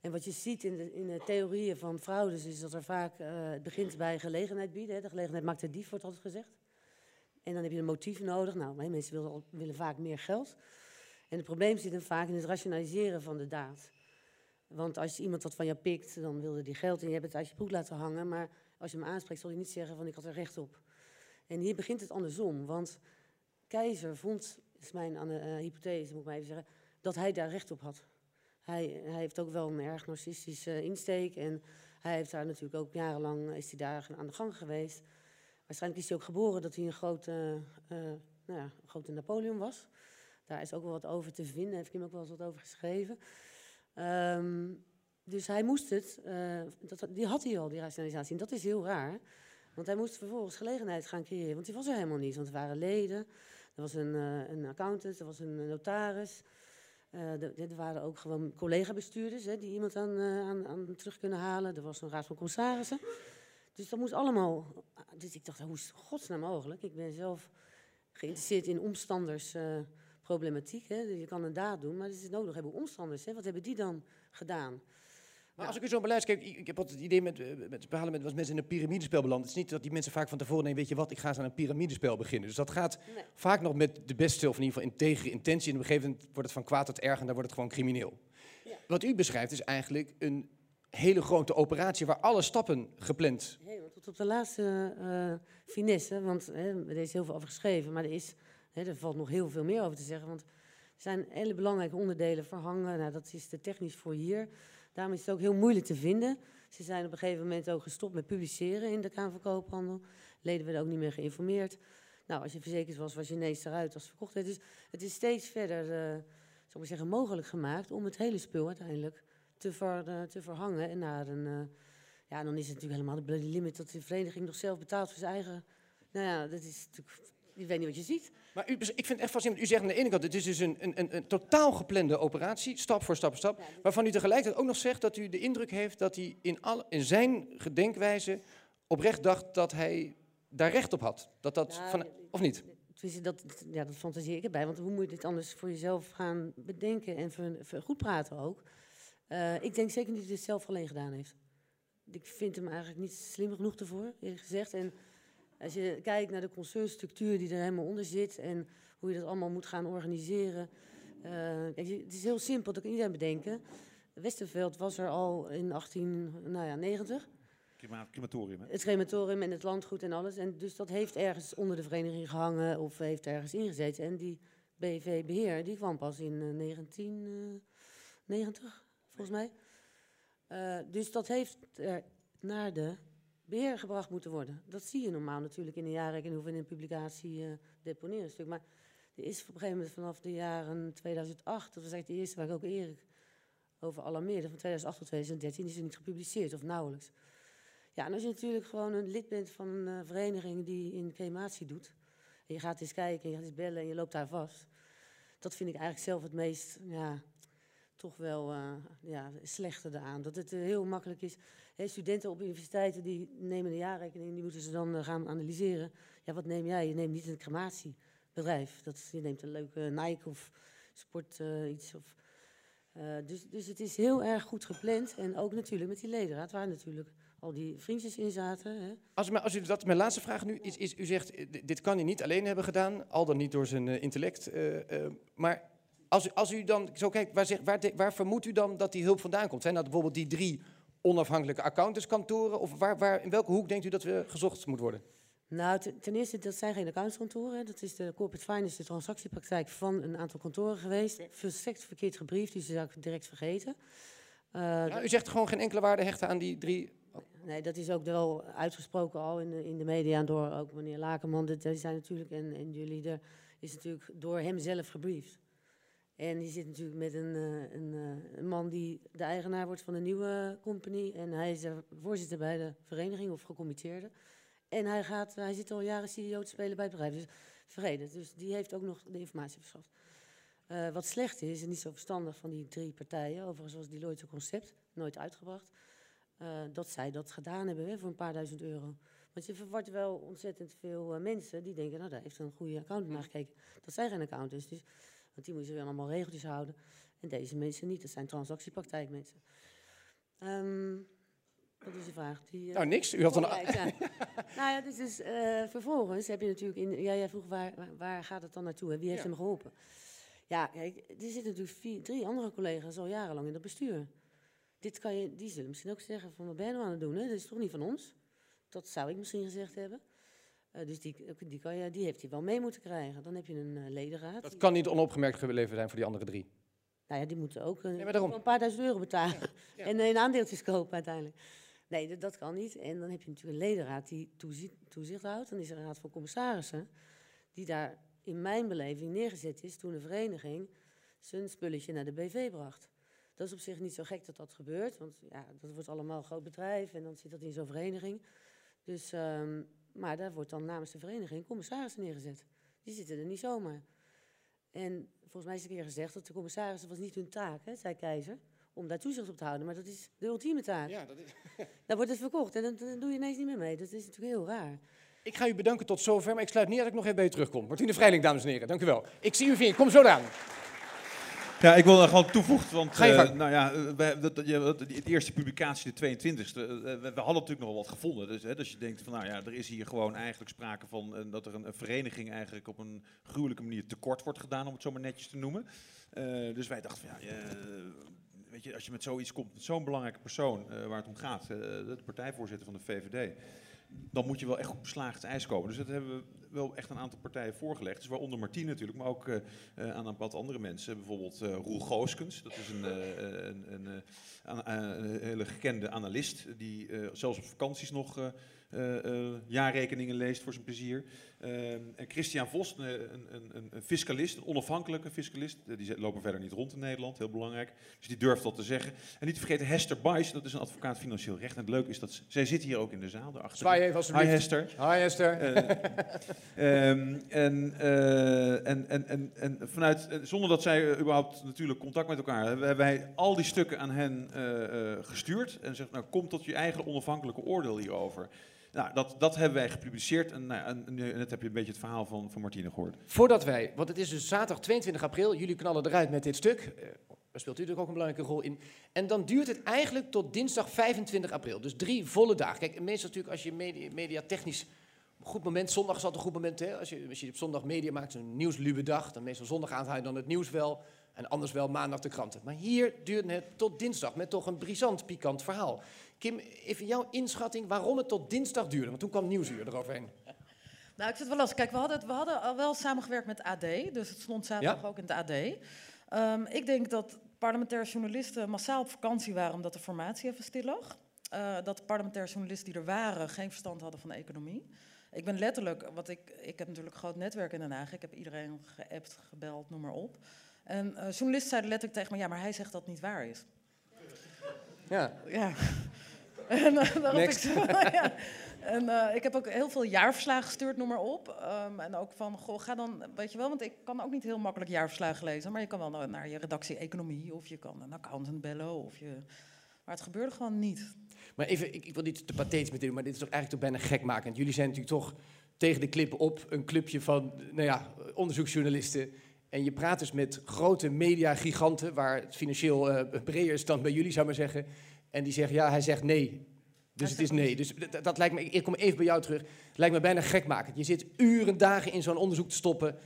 En wat je ziet in de, in de theorieën van fraudes is dat er vaak, eh, het begint bij gelegenheid bieden. Hè. De gelegenheid maakt de dief, wordt altijd gezegd. En dan heb je een motief nodig. Nou, mensen willen, willen vaak meer geld. En het probleem zit hem vaak in het rationaliseren van de daad. Want als iemand wat van jou pikt, dan wilde die geld en je hebt het uit je broek laten hangen. Maar als je hem aanspreekt, zal hij niet zeggen van ik had er recht op. En hier begint het andersom. Want Keizer vond, is mijn eh, hypothese, moet ik maar even zeggen, dat hij daar recht op had. Hij, hij heeft ook wel een erg narcistische eh, insteek en hij heeft daar natuurlijk ook jarenlang is hij daar aan de gang geweest. Waarschijnlijk is hij ook geboren dat hij een grote, eh, nou ja, een grote Napoleon was. Daar is ook wel wat over te vinden, heeft Kim ook wel eens wat over geschreven. Ehm, dus hij moest het, eh, dat, die had hij al, die rationalisatie. En dat is heel raar, want hij moest vervolgens gelegenheid gaan creëren, want die was er helemaal niet. Want er waren leden, er was een, eh, een accountant, er was een notaris. Eh, er, waren ook gewoon collega-bestuurders die iemand aan, aan, aan terug kunnen halen. Er was een raad van commissarissen. Dus dat moest allemaal. Dus ik dacht, hoe is het godsnaam mogelijk? Ik ben zelf geïnteresseerd in omstandersproblematiek. hè. je kan een daad doen, maar het is nodig hebben omstanders. Hè. Wat hebben die dan gedaan? Maar als ik u zo beluister, kijk, ik heb altijd het idee met, eh, met het verhalen met was mensen in een piramidespel beland. Het is niet dat die mensen vaak van tevoren denken, weet je wat, ik ga eens aan een piramidespel beginnen. Dus dat gaat Nee. vaak nog met de beste, of in ieder geval integere intentie. En op een gegeven moment wordt het van kwaad tot erg en dan wordt het gewoon crimineel. Ja. Wat u beschrijft is eigenlijk een hele grote operatie waar alle stappen gepland Helemaal tot op de laatste eh, finesse. Want hè, er is heel veel over geschreven, maar er, is, er valt nog heel veel meer over te zeggen. Want er zijn hele belangrijke onderdelen verhangen. Nou, dat is te technisch voor hier. Daarom is het ook heel moeilijk te vinden. Ze zijn op een gegeven moment ook gestopt met publiceren in de Kamer van. Leden werden ook niet meer geïnformeerd. Nou, als je verzekerd was, was je ineens eruit als het verkocht werd. Dus het is steeds verder, zal ik zeggen, mogelijk gemaakt om het hele spul uiteindelijk te, ver, eh, te verhangen. En naar een, eh, ja, dan is het natuurlijk helemaal de bloody limit dat de vereniging nog zelf betaalt voor zijn eigen. Nou ja, dat is natuurlijk. Je weet niet wat je ziet. Maar u, ik vind het echt fascinerend. U zegt aan de ene kant, het is dus een, een, een, een totaal geplande operatie, stap voor stap voor stap. Waarvan u tegelijkertijd ook nog zegt dat u de indruk heeft dat hij in, al, in zijn gedenkwijze oprecht dacht dat hij daar recht op had. Dat dat Nou, van, of niet? Dat, ja, dat fantaseer ik erbij. Want hoe moet je dit anders voor jezelf gaan bedenken en goed praten ook? Eh, ik denk zeker niet dat hij het zelf alleen gedaan heeft. Ik vind hem eigenlijk niet slim genoeg ervoor, eerlijk gezegd. En als je kijkt naar de concernstructuur die er helemaal onder zit en hoe je dat allemaal moet gaan organiseren. eh, kijk, het is heel simpel, dat kan iedereen bedenken. Westerveld was er al in 1890. Klima- Climatorium, hè? Het crematorium en het landgoed en alles. En dus dat heeft ergens onder de vereniging gehangen of heeft ergens ingezeten. En die BV-beheer, die kwam pas in eh, 1990, volgens mij. Eh, dus dat heeft er naar de beheer gebracht moeten worden. Dat zie je normaal natuurlijk in de jaarrekening of in een publicatie eh deponeren stuk. Maar er is op een gegeven moment vanaf de jaren 2008, dat was eigenlijk de eerste waar ik ook Erik over alarmeerde, van 2008 tot 2013 is er niet gepubliceerd of nauwelijks. Ja, en als je natuurlijk gewoon een lid bent van een eh, vereniging die in crematie doet. En je gaat eens kijken, en je gaat eens bellen en je loopt daar vast. Dat vind ik eigenlijk zelf het meest, ja, toch wel uh, ja, slechte eraan. Dat het uh, heel makkelijk is. Studenten op universiteiten die nemen een jaarrekening, die moeten ze dan uh, gaan analyseren. Ja, wat neem jij? Je neemt niet een crematiebedrijf. Dat, je neemt een leuke Nike of sport iets. Of, dus, dus het is heel erg goed gepland. En ook natuurlijk met die ledenraad, waar natuurlijk al die vriendjes in zaten. Hè. Als, als u dat, mijn laatste vraag nu is, is, u zegt, dit kan hij niet alleen hebben gedaan, al dan niet door zijn intellect. maar als u, als u dan zo kijkt, waar, waar, waar vermoedt u dan dat die hulp vandaan komt? Zijn dat bijvoorbeeld die drie onafhankelijke accountantskantoren? Of waar, waar, in welke hoek denkt u dat we gezocht moet worden? Nou, ten eerste, dat zijn geen accountantskantoren. Dat is de corporate finance, de transactiepraktijk van een aantal kantoren geweest. Versekt verkeerd gebriefd, dus dat zou ik direct vergeten. Uh, ja, u zegt gewoon geen enkele waarde hechten aan die drie... Nee, dat is ook wel uitgesproken al in de, in de media door ook meneer Lakenman. Dat zijn natuurlijk, en, en jullie, er is natuurlijk door hem zelf gebriefd. En die zit natuurlijk met een, uh, een, uh, een, man die de eigenaar wordt van een nieuwe company. En hij is voorzitter bij de vereniging of gecommitteerde. En hij, gaat, hij zit al jaren CEO te spelen bij het bedrijf. Dus vergeten. Dus die heeft ook nog de informatie verschaft. Uh, wat slecht is, en niet zo verstandig van die drie partijen, overigens was Deloitte concept, nooit uitgebracht, dat zij dat gedaan hebben voor een paar duizend euro. Want je verwart wel ontzettend veel mensen die denken, nou daar heeft een goede accountant naar gekeken. Dat zijn geen accountants. Dus want die moeten weer allemaal regeltjes houden. En deze mensen niet. Dat zijn transactiepraktijkmensen. Um, wat is de vraag? Die, uh, nou, niks. U had een... nou ja, dus, dus uh, vervolgens heb je natuurlijk... In, ja, jij vroeg waar, waar gaat het dan naartoe en wie heeft ja. hem geholpen? Ja, kijk, er zitten natuurlijk vier, drie andere collega's al jarenlang in dat bestuur. Dit kan je, die zullen misschien ook zeggen van wat ben je nou aan het doen? Hè? Dat is toch niet van ons? Dat zou ik misschien gezegd hebben. Uh, dus die, die, kan je, die heeft hij wel mee moeten krijgen. Dan heb je een uh, ledenraad. Dat kan niet onopgemerkt geleverd zijn voor die andere drie. Nou ja, die moeten ook uh, nee, een paar duizend euro betalen. Ja, ja. en in aandeeltjes kopen uiteindelijk. Nee, dat, dat, kan niet. En dan heb je natuurlijk een ledenraad die toezicht, toezicht houdt. Dan is er een raad van commissarissen. Die daar in mijn beleving neergezet is toen de vereniging zijn spulletje naar de BV bracht. Dat is op zich niet zo gek dat dat gebeurt. Want ja, dat wordt allemaal een groot bedrijf en dan zit dat in zo'n vereniging. Dus... Um, maar daar wordt dan namens de vereniging commissarissen neergezet. Die zitten er niet zomaar. En volgens mij is een keer gezegd dat de commissarissen was niet hun taak, hè, zei Keizer, om daar toezicht op te houden. Maar dat is de ultieme taak. Ja, dat is... Daar wordt het verkocht en dan, dan, doe je ineens niet meer mee. Dat is natuurlijk heel raar. Ik ga u bedanken tot zover, maar ik sluit niet dat ik nog even bij u terugkom. Martine Vrijling, dames en heren, dank u wel. Ik zie u weer, kom zo aan. Ja, ik wil daar gewoon toevoegen, want uh, nou ja, we, dat, dat, de eerste publicatie, de 22e, uh, we, we, hadden natuurlijk nog wel wat gevonden. Dus hè, dus je denkt van, nou ja, er is hier gewoon eigenlijk sprake van uh, dat er een, een, vereniging eigenlijk op een gruwelijke manier tekort wordt gedaan, om het zo maar netjes te noemen. dus wij dachten van, ja, weet je, als je met zoiets komt, met zo'n belangrijke persoon waar het om gaat, de partijvoorzitter van de VVD, dan moet je wel echt op beslaagd ijs komen. Dus dat hebben we wel echt een aantal partijen voorgelegd. Dus waaronder Martien natuurlijk, maar ook uh, aan een wat andere mensen. Bijvoorbeeld uh, Roel Gooskens, dat is een, een, een, een, hele gekende analist... die zelfs op vakanties nog jaarrekeningen leest voor zijn plezier. Ehm, en Christian Vos, een, een, een, een, fiscalist, een onafhankelijke fiscalist. Die lopen verder niet rond in Nederland, heel belangrijk. Dus die durft dat te zeggen. En niet te vergeten Hester Bice, dat is een advocaat financieel recht. En het leuke is dat zij zit hier ook in de zaal. Daarachter. Zwaai even alsjeblieft. Hi Hester. Hi Hester. Uh, um, en, uh, en, en, en, en, vanuit, zonder dat zij überhaupt natuurlijk contact met elkaar hebben, hebben wij al die stukken aan hen gestuurd. En zegt, nou kom tot je eigen onafhankelijke oordeel hierover. Nou, dat, dat hebben wij gepubliceerd en, nou, net heb je een beetje het verhaal van, van Martine gehoord. Voordat wij, want het is dus zaterdag 22 april, jullie knallen eruit met dit stuk. Uh, daar speelt u natuurlijk ook een belangrijke rol in. En dan duurt het eigenlijk tot dinsdag 25 april, dus drie volle dagen. Kijk, meestal natuurlijk als je media, technisch goed moment, zondag is altijd een goed moment. Hè? Als, je, als je op zondag media maakt, een nieuwslube dag, dan meestal zondag je dan het nieuws wel. En anders wel maandag de kranten. Maar hier duurt het tot dinsdag met toch een brisant, pikant verhaal. Kim, even jouw inschatting waarom het tot dinsdag duurde. Want toen kwam Nieuwsuur eroverheen. Nou, ik zit wel lastig. Kijk, we hadden, we hadden al wel samengewerkt met AD. Dus het stond zaterdag ja? ook in het AD. Um, ik denk dat parlementaire journalisten massaal op vakantie waren omdat de formatie even stil lag. Uh, dat de parlementaire journalisten die er waren geen verstand hadden van de economie. Ik ben letterlijk, wat ik, ik heb natuurlijk een groot netwerk in Den Haag. Ik heb iedereen geappt, gebeld, noem maar op. En uh, journalisten zeiden letterlijk tegen me, ja, maar hij zegt dat het niet waar is. Ja. Ja. En uh, daarop ik zo, ja. En eh, ik heb ook heel veel jaarverslagen gestuurd, noem maar op. Ehm, en ook van, goh, ga dan, weet je wel, want ik kan ook niet heel makkelijk jaarverslagen lezen. Maar je kan wel naar, je redactie economie of je kan een accountant bellen. Of je... Maar het gebeurde gewoon niet. Maar even, ik, ik wil niet te pathetisch met dit doen, maar dit is toch eigenlijk toch bijna gekmakend. Jullie zijn natuurlijk toch tegen de klippen op een clubje van nou ja, onderzoeksjournalisten. En je praat dus met grote mediagiganten, waar het financieel eh, breder is dan bij jullie, zou ik maar zeggen. En die zeggen, ja, hij zegt nee. Dus het is nee. Dus dat, dat lijkt me, ik kom even bij jou terug. Het lijkt me bijna gekmakend. Je zit uren, dagen in zo'n onderzoek te stoppen.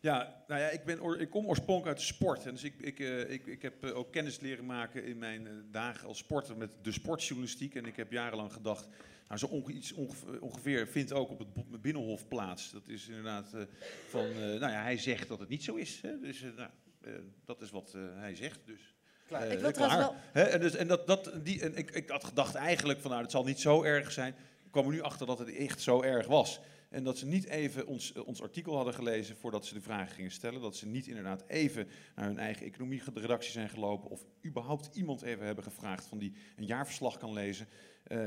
Ja, nou ja, ik, ben, ik kom oorspronkelijk uit de sport. En dus ik, ik, eh, ik, ik heb eh, ook kennis leren maken in mijn eh, dagen als sporter met de sportjournalistiek. En ik heb jarenlang gedacht, nou, zo onge- iets onge- ongeveer vindt ook op het Binnenhof plaats. Dat is inderdaad eh, van, eh, nou ja, hij zegt dat het niet zo is. Hè? Dus nou, eh, dat is wat eh, hij zegt. Dus. Klaar. Eh, Ik wil klaar. en dus, en dat, dat, die, en ik, ik had gedacht eigenlijk van, nou, het zal niet zo erg zijn. Ik kwam er nu achter dat het echt zo erg was. En dat ze niet even ons, eh, ons artikel hadden gelezen voordat ze de vragen gingen stellen. Dat ze niet inderdaad even naar hun eigen economie-redactie zijn gelopen. Of überhaupt iemand even hebben gevraagd van die een jaarverslag kan lezen. eh,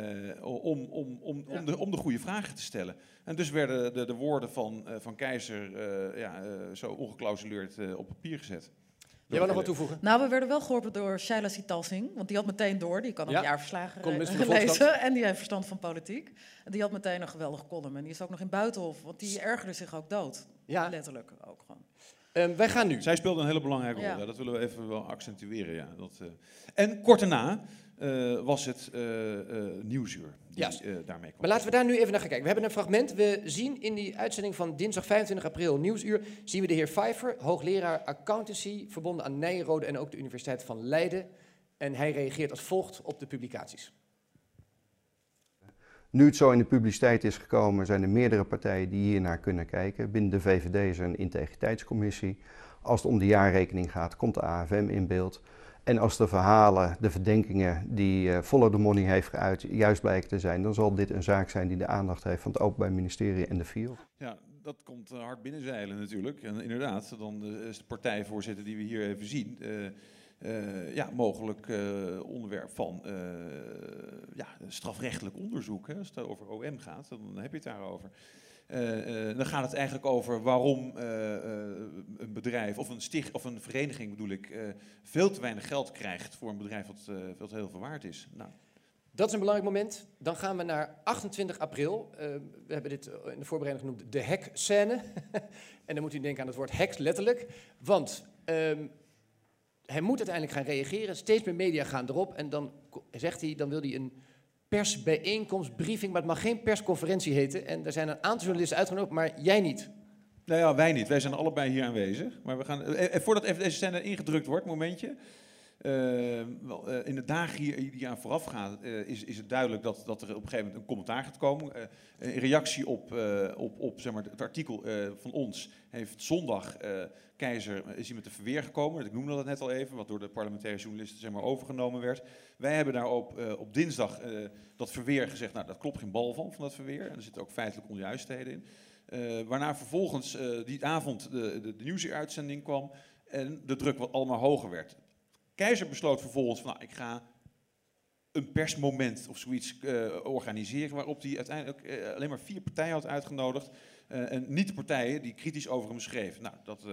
om, om, om, Ja. om, de, om de goede vragen te stellen. En dus werden de, de woorden van, van Keizer ja, zo ongeklausuleerd op papier gezet. Jij wil nog wat toevoegen? Nou, we werden wel geholpen door Shaila Sitalsing, want die had meteen door. Die kan ook Ja, jaarverslagen eh, van de Volkskrant. lezen en die heeft verstand van politiek. En die had meteen een geweldige column. En die is ook nog in Buitenhof, want die ergerde zich ook dood. Ja, Letterlijk ook gewoon. Ehm, wij gaan nu. Zij speelde een hele belangrijke rol. Ja. Dat willen we even wel accentueren. Ja. Dat, eh. En kort daarna eh, was het eh, Nieuwsuur die daarmee kwam. Maar laten we daar nu even naar gaan kijken. We hebben een fragment. We zien in die uitzending van dinsdag 25 april, Nieuwsuur, zien we de heer Pfeiffer, hoogleraar accountancy, verbonden aan Nijrode en ook de Universiteit van Leiden. En hij reageert als volgt op de publicaties. Nu het zo in de publiciteit is gekomen, zijn er meerdere partijen die hiernaar kunnen kijken. Binnen de VVD is er een integriteitscommissie. Als het om de jaarrekening gaat, komt de AFM in beeld. En als de verhalen, de verdenkingen die eh Follow the Money heeft geuit, juist blijken te zijn, dan zal dit een zaak zijn die de aandacht heeft van het Openbaar Ministerie en de FIOD. Ja, dat komt eh, hard binnenzeilen natuurlijk. En inderdaad, dan eh, is de partijvoorzitter die we hier even zien... eh, ja, mogelijk eh, onderwerp van eh, ja, strafrechtelijk onderzoek. Hè. Als het over OM gaat, dan heb je het daarover. Dan gaat het eigenlijk over waarom een bedrijf of een, sticht, of een vereniging bedoel ik, veel te weinig geld krijgt voor een bedrijf wat heel veel waard is. Nou, Dat is een belangrijk moment. Dan gaan we naar 28 april. We hebben dit in de voorbereiding genoemd de hekscène. en dan moet u denken aan het woord heks, letterlijk. Want ehm, hij moet uiteindelijk gaan reageren. Steeds meer media gaan erop. En dan zegt hij, dan wil hij een persbijeenkomst, briefing, maar het mag geen persconferentie heten. En er zijn een aantal journalisten uitgenodigd, maar jij niet. Nou ja, wij niet. Wij zijn allebei hier aanwezig. Maar we gaan, eh, eh, voordat even deze scène ingedrukt wordt, momentje. Eh, wel, eh, in de dagen hier, die aan vooraf gaan, eh, is, is het duidelijk dat, dat er op een gegeven moment een commentaar gaat komen. In reactie op, op, op zeg maar, het artikel van ons heeft zondag Keizer is met de verweer gekomen. Ik noemde dat net al even, wat door de parlementaire journalisten zeg maar, overgenomen werd. Wij hebben daarop eh, op dinsdag dat verweer gezegd, nou dat klopt geen bal van, van dat verweer. En er zitten ook feitelijk onjuistheden in. Eh, waarna vervolgens die avond de, de, de nieuwsuitzending kwam en de druk wat allemaal hoger werd. Keizer besloot vervolgens van, nou, ik ga een persmoment of zoiets eh, organiseren, waarop hij uiteindelijk eh, alleen maar vier partijen had uitgenodigd. eh, en niet de partijen die kritisch over hem schreven. Nou, dat,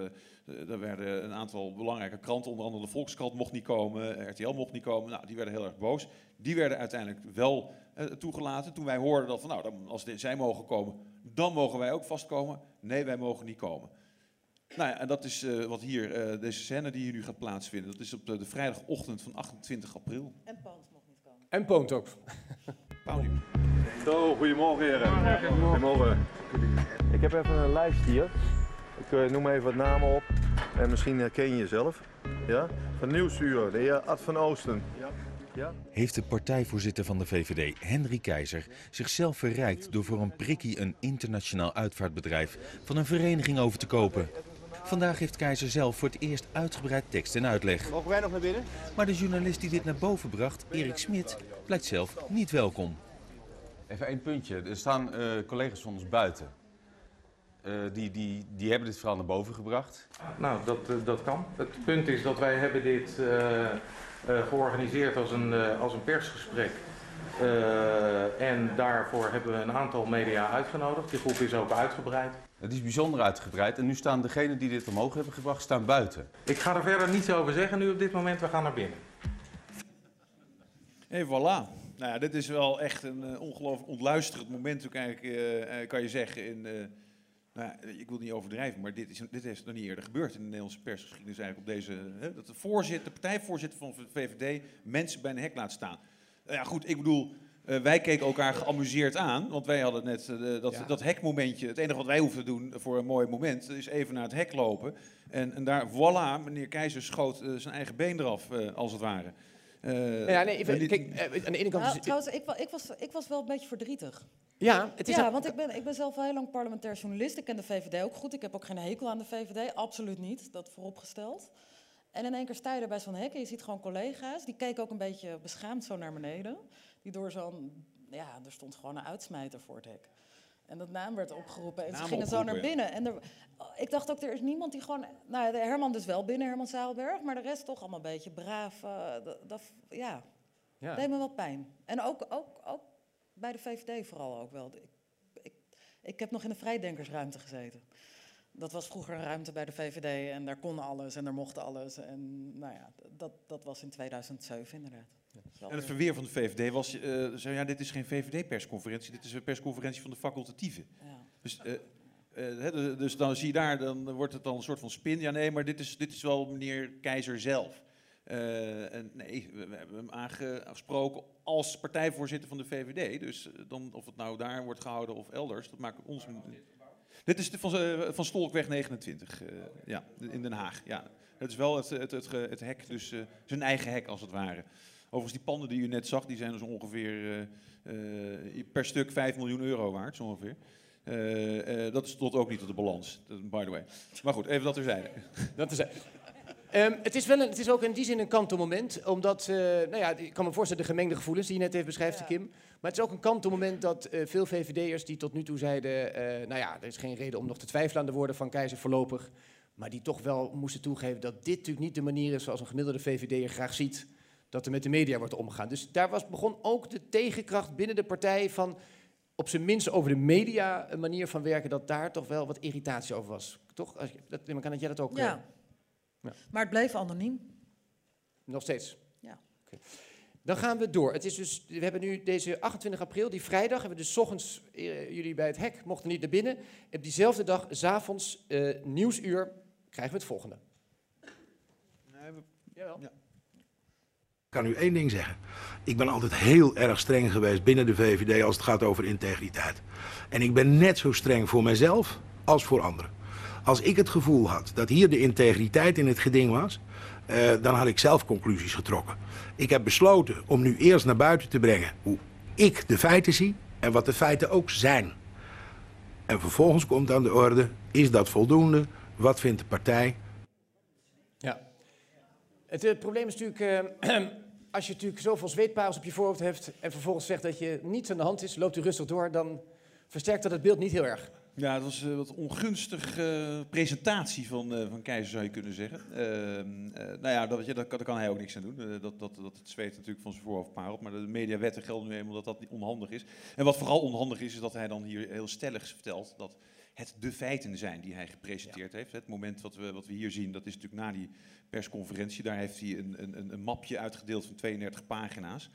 er werden een aantal belangrijke kranten, onder andere de Volkskrant mocht niet komen, RTL mocht niet komen. Nou, die werden heel erg boos. Die werden uiteindelijk wel toegelaten. Toen wij hoorden dat van, nou, als zij mogen komen, dan mogen wij ook vastkomen. Nee, wij mogen niet komen. Nou ja, en dat is eh, wat hier, eh, deze scène die hier nu gaat plaatsvinden. Dat is op de, de vrijdagochtend van 28 april. En Poons mocht niet komen. En Poont ook. Pauli. Zo, goedemorgen heren. Goedemorgen. Ik heb even een lijst hier. Ik eh, noem even wat namen op. En misschien herken je jezelf. Ja? Van Nieuwsuur, de heer Ad van Oosten. Ja? heeft de partijvoorzitter van de VVD, Henry Keizer, zichzelf verrijkt door voor een prikkie een internationaal uitvaartbedrijf van een vereniging over te kopen. Vandaag heeft Keizer zelf voor het eerst uitgebreid tekst en uitleg. Mogen wij nog naar binnen? Maar de journalist die dit naar boven bracht, Erik Smit, blijkt zelf niet welkom. Even één puntje. Er staan eh, collega's van ons buiten. Eh, die, die, die hebben dit verhaal naar boven gebracht. Nou, dat, eh, dat kan. Het punt is dat wij hebben dit eh, eh, georganiseerd als een, eh, als een persgesprek Eh, en daarvoor hebben we een aantal media uitgenodigd. Die groep is ook uitgebreid. Het is bijzonder uitgebreid en nu staan degenen die dit omhoog hebben gebracht, staan buiten. Ik ga er verder niets over zeggen nu op dit moment. We gaan naar binnen. En voilà. Nou ja, dit is wel echt een uh, ongelooflijk ontluisterend moment, ook eigenlijk, uh, uh, kan je zeggen. In, nou, ik wil niet overdrijven, maar dit is, dit is nog niet eerder gebeurd in de Nederlandse persgeschiedenis. Eigenlijk op deze, hè, dat de, voorzitter, de partijvoorzitter van de VVD mensen bij een hek laat staan. Nou ja, goed, ik bedoel, wij keken elkaar geamuseerd aan, want wij hadden net dat, ja. dat hekmomentje. Het enige wat wij hoeven te doen voor een mooi moment is even naar het hek lopen. En, en daar, voilà, meneer Keizer schoot zijn eigen been eraf, als het ware. Uh, ja, nee, even, kijk, aan de ene kant... Nou, trouwens, ik, ik, was, ik was wel een beetje verdrietig. Ja, het is ja want ik ben, ik ben zelf al heel lang parlementair journalist. Ik ken de VVD ook goed. Ik heb ook geen hekel aan de VVD, absoluut niet. Dat vooropgesteld. En in één keer sta je er bij zo'n hek en je ziet gewoon collega's. Die keken ook een beetje beschaamd zo naar beneden. Die door zo'n... Ja, er stond gewoon een uitsmijter voor het hek. En dat naam werd opgeroepen en naam ze gingen zo naar binnen. En er, ik dacht ook, er is niemand die gewoon... Nou, Herman dus wel binnen, Herman Zaalberg, maar de rest toch allemaal een beetje braaf. Uh, dat, dat, ja, ja. deed me wel pijn. En ook, ook, ook bij de VVD vooral ook wel. Ik, ik, ik heb nog in de vrijdenkersruimte gezeten. Dat was vroeger een ruimte bij de VVD en daar kon alles en daar mocht alles. En nou ja, dat, dat was in 2007 inderdaad. Ja. En het verweer van de VVD was, uh, zei, ja, dit is geen VVD-persconferentie, dit is een persconferentie van de facultatieven. Ja. Dus, uh, uh, dus dan zie je daar, dan wordt het dan een soort van spin. Ja, nee, maar dit is, dit is wel meneer Keizer zelf. en nee, we, we, hebben hem aangesproken als partijvoorzitter van de VVD. Dus dan, of het nou daar wordt gehouden of elders, dat maakt ons... Dit is de van, van Stolkweg 29, ja, in Den Haag. Ja. Het is wel het, het, het, het hek, dus zijn eigen hek als het ware. Overigens, die panden die u net zag, die zijn dus ongeveer uh, uh, per stuk 5 miljoen euro waard, zo ongeveer. Uh, dat is tot ook niet op de balans, by the way. Maar goed, even dat terzijde. Dat terzijde. Um, het, is wel een, het is ook in die zin een kantelmoment, omdat, nou ja, ik kan me voorstellen de gemengde gevoelens die je net even beschrijft, ja. Kim. Maar het is ook een kantelmoment dat veel VVD'ers die tot nu toe zeiden, nou ja, er is geen reden om nog te twijfelen aan de woorden van Keizer voorlopig, maar die toch wel moesten toegeven dat dit natuurlijk niet de manier is zoals een gemiddelde VVD'er graag ziet dat er met de media wordt omgegaan. Dus daar was, begon ook de tegenkracht binnen de partij van op zijn minst over de media een manier van werken, dat daar toch wel wat irritatie over was. Toch? Als je, dat, kan dat jij dat ook... Ja. Uh, ja. Maar het bleef anoniem. Nog steeds? Ja. Okay. Dan gaan we door. Het is dus, we hebben nu deze 28 april, die vrijdag, hebben we dus ochtends, uh, jullie bij het hek mochten niet naar binnen. Op diezelfde dag, s'avonds, uh, nieuwsuur, krijgen we het volgende. Nee, we, Jawel. Ja. Ik kan u één ding zeggen. Ik ben altijd heel erg streng geweest binnen de VVD als het gaat over integriteit. En ik ben net zo streng voor mezelf als voor anderen. Als ik het gevoel had dat hier de integriteit in het geding was, uh, dan had ik zelf conclusies getrokken. Ik heb besloten om nu eerst naar buiten te brengen hoe ik de feiten zie en wat de feiten ook zijn. En vervolgens komt aan de orde, is dat voldoende? Wat vindt de partij? Ja. Het, het probleem is natuurlijk, uh, als je natuurlijk zoveel zweetparels op je voorhoofd hebt en vervolgens zegt dat je niets aan de hand is, loopt u rustig door, dan versterkt dat het beeld niet heel erg. Ja, dat was een wat ongunstige uh, presentatie van, uh, van Keizer, zou je kunnen zeggen. Uh, nou ja, dat, dat, daar kan hij ook niks aan doen. dat, dat, dat het zweet natuurlijk van zijn voorhoofd parelt. Maar de mediawetten gelden nu eenmaal dat dat onhandig is. En wat vooral onhandig is, is dat hij dan hier heel stellig vertelt dat het de feiten zijn die hij gepresenteerd ja. heeft. Het moment wat we, wat we hier zien, dat is natuurlijk na die persconferentie. Daar heeft hij een, een, een mapje uitgedeeld van 32 pagina's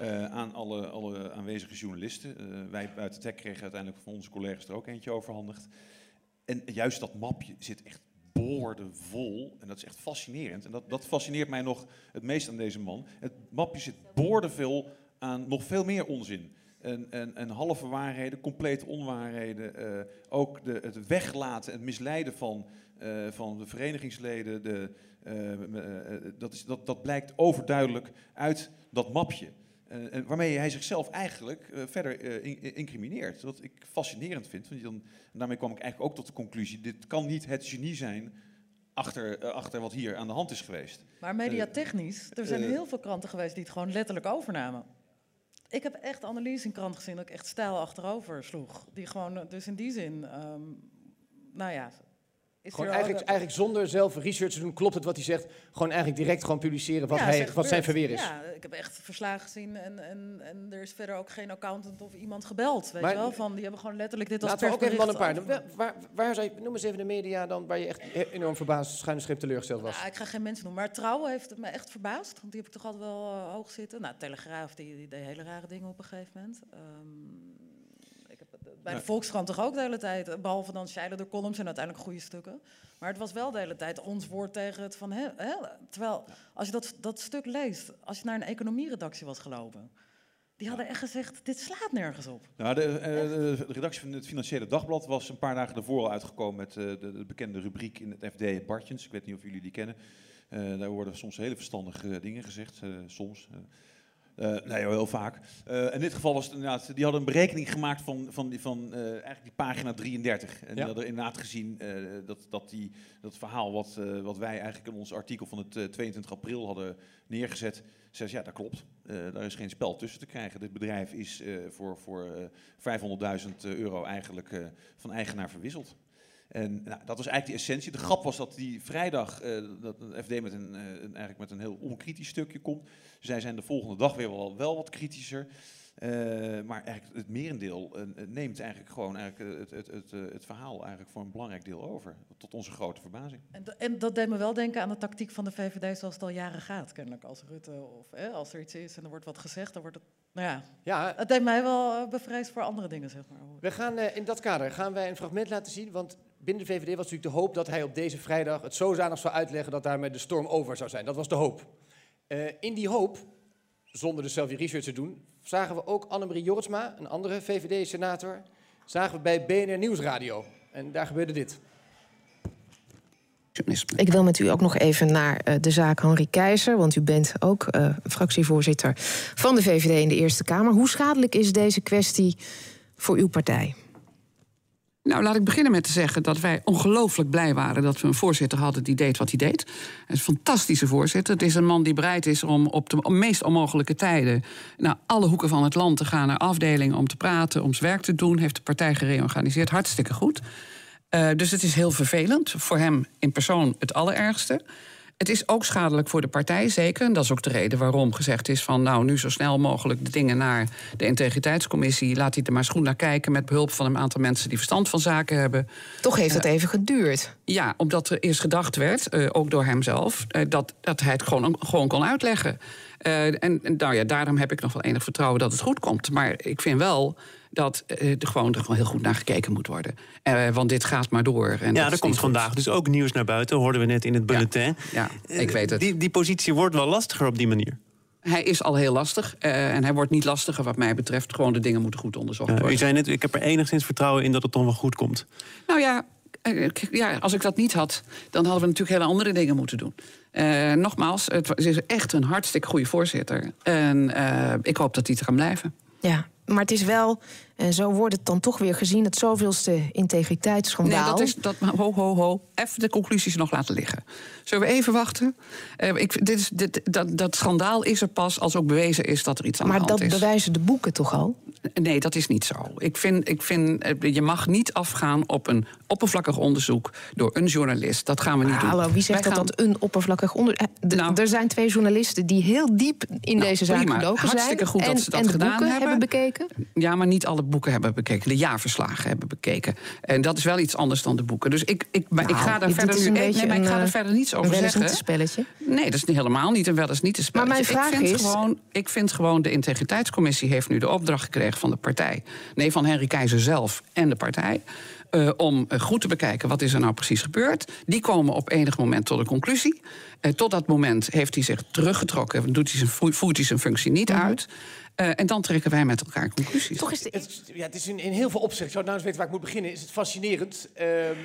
uh, aan alle, alle aanwezige journalisten. Uh, wij buiten het hek kregen uiteindelijk van onze collega's er ook eentje overhandigd. En juist dat mapje zit echt boordevol. En dat is echt fascinerend. En dat, dat fascineert mij nog het meest aan deze man. Het mapje zit boordevol aan nog veel meer onzin en, en, en halve waarheden, complete onwaarheden. Uh, ook de, het weglaten, het misleiden van, uh, van de verenigingsleden. De, uh, dat, is, dat, dat blijkt overduidelijk uit dat mapje. en waarmee hij zichzelf eigenlijk verder in, incrimineert. Wat ik fascinerend vind. Want dan, daarmee kwam ik eigenlijk ook tot de conclusie: dit kan niet het genie zijn achter, achter wat hier aan de hand is geweest. Maar mediatechnisch, er zijn heel veel kranten geweest die het gewoon letterlijk overnamen. Ik heb echt analyse in krant gezien dat ik echt stijl achterover sloeg. Die gewoon, dus in die zin, um, nou ja, Gewoon eigenlijk, eigenlijk zonder zelf research te doen, klopt het wat hij zegt. Gewoon eigenlijk direct gewoon publiceren wat, Ja, hij, wat zijn verweer is. Ja, ik heb echt verslagen gezien en, en, en er is verder ook geen accountant of iemand gebeld. Weet Maar- je wel? Van, die hebben gewoon letterlijk dit als Laten we ook even van een paar. persbericht. Waar, waar, je, noem eens even de media dan waar je echt enorm verbaasd, schuine schip teleurgesteld was. Ja, ik ga geen mensen noemen, maar Trouw heeft me echt verbaasd. Want die heb ik toch altijd wel eh, hoog zitten. Nou, Telegraaf, die, die deed hele rare dingen op een gegeven moment. Ehm, bij de. Volkskrant toch ook de hele tijd, eh, behalve dan Scheiden door columns en uiteindelijk goede stukken. Maar het was wel de hele tijd ons woord tegen het van... Hè, hè, terwijl, als je dat, dat stuk leest, als je naar een economieredactie was gelopen... Die hadden echt gezegd, dit slaat nergens op. Nou, de, de redactie van het Financiële Dagblad was een paar dagen daarvoor al uitgekomen met eh, de, de bekende rubriek in het FD Bartjens. Ik weet niet of jullie die kennen. Daar worden soms hele verstandige dingen gezegd, soms. eh. Eh, nee, heel vaak. Eh, in dit geval was het inderdaad, die hadden een berekening gemaakt van, van, die, van eh, eigenlijk die pagina 33. En die Ja. hadden inderdaad gezien dat, dat die, dat verhaal wat, wat wij eigenlijk in ons artikel van het eh, 22 april hadden neergezet, zegt ja, dat klopt. Daar is geen spel tussen te krijgen. Dit bedrijf is voor, voor eh 500.000 euro eigenlijk van eigenaar verwisseld. En nou, dat was eigenlijk de essentie. De grap was dat die vrijdag eh, dat de FD met een, eh, een- eigenlijk met een heel onkritisch stukje komt. Zij zijn de volgende dag weer wel, wel wat kritischer. Eh, maar eigenlijk het merendeel neemt eigenlijk gewoon eigenlijk het, het, het, eh, het verhaal eigenlijk voor een belangrijk deel over. Tot onze grote verbazing. En, en dat deed me wel denken aan de tactiek van de VVD zoals het al jaren gaat. Kennelijk als Rutte of hè, als er iets is en er wordt wat gezegd, dan wordt het... Nou ja, Ja, het deed mij wel bevreesd voor andere dingen, zeg maar. we gaan eh, in dat kader gaan wij een fragment laten zien. Want binnen de VVD was natuurlijk de hoop dat hij op deze vrijdag het zodanig zou uitleggen dat daarmee de storm over zou zijn. Dat was de hoop. Eh, in die hoop, zonder dus zelf research te doen, zagen we ook Annemarie Jorritsma, een andere VVD-senator, zagen we bij BNR Nieuwsradio. En daar gebeurde dit. Ik wil met u ook nog even naar eh, de zaak Henri Keizer. Want u bent ook eh, fractievoorzitter van de VVD in de Eerste Kamer. Hoe schadelijk is deze kwestie voor uw partij? Nou, laat ik beginnen met te zeggen dat wij ongelooflijk blij waren dat we een voorzitter hadden die deed wat hij deed. Een fantastische voorzitter. Het is een man die bereid is om op de meest onmogelijke tijden naar alle hoeken van het land te gaan, naar afdelingen om te praten, om zijn werk te doen. Heeft de partij gereorganiseerd. Hartstikke goed. Uh, dus het is heel vervelend. Voor hem in persoon het allerergste. Het is ook schadelijk voor de partij, zeker. En dat is ook de reden waarom gezegd is van... nou, nu zo snel mogelijk de dingen naar de integriteitscommissie... laat hij er maar goed naar kijken... met behulp van een aantal mensen die verstand van zaken hebben. Toch heeft het uh, even geduurd. Ja, omdat er eerst gedacht werd, uh, ook door hemzelf... Uh, dat, dat hij het gewoon, gewoon kon uitleggen. En, en nou ja, daarom heb ik nog wel enig vertrouwen dat het goed komt. Maar ik vind wel dat uh, er gewoon, er gewoon heel goed naar gekeken moet worden. Uh, want dit gaat maar door. En ja, er komt vandaag dus ook nieuws naar buiten, hoorden we net in het bulletin. Ja, ja ik weet het. Die, die positie wordt wel lastiger op die manier. Hij is al heel lastig en hij wordt niet lastiger wat mij betreft. Gewoon de dingen moeten goed onderzocht worden. u zei net, ik heb er enigszins vertrouwen in dat het dan wel goed komt. Nou ja, ja, als ik dat niet had, dan hadden we natuurlijk hele andere dingen moeten doen. Uh, nogmaals, het is echt een hartstikke goede voorzitter. En uh, ik hoop dat hij er kan blijven. Ja, maar het is wel, en zo wordt het dan toch weer gezien, het zoveelste integriteitsschandaal. Nee, dat is, dat, ho, ho, ho, even de conclusies nog laten liggen. Zullen we even wachten? Uh, ik, dit is, dit, dat, dat schandaal is er pas als ook bewezen is dat er iets aan maar de hand is. Maar dat bewijzen de boeken toch al? Nee, dat is niet zo. Ik vind, ik vind, je mag niet afgaan op een oppervlakkig onderzoek door een journalist. Dat gaan we niet ah, doen. Hallo, wie zegt Wij dat gaan... dat een oppervlakkig onderzoek... Nou, er zijn twee journalisten die heel diep in nou, deze zaak gedoken zijn. Hartstikke goed en, dat ze dat en de gedaan boeken hebben. hebben bekeken. Ja, maar niet alle boeken hebben bekeken. De jaarverslagen hebben bekeken. En dat is wel iets anders dan de boeken. Dus ik, ik, maar nou, ik ga daar verder, is een nee, maar ik ga er verder niets over zeggen. Niet een spelletje. Nee, dat is niet helemaal niet en wel eens niet een spelletje. Maar mijn vraag ik vind is... Gewoon, ik vind gewoon, de integriteitscommissie heeft nu de opdracht gekregen van de partij. Nee, van Henry Keizer zelf en de partij. Uh, om uh, goed te bekijken wat is er nou precies gebeurd. Die komen op enig moment tot een conclusie. Uh, tot dat moment heeft hij zich teruggetrokken, doet hij zijn, voert hij zijn functie niet Mhm. mm -hmm. uit. En dan trekken wij met elkaar conclusies. Toch is de... het, ja, het is in, in heel veel opzichten, ik zou nou eens weten waar ik moet beginnen, is het fascinerend. Um,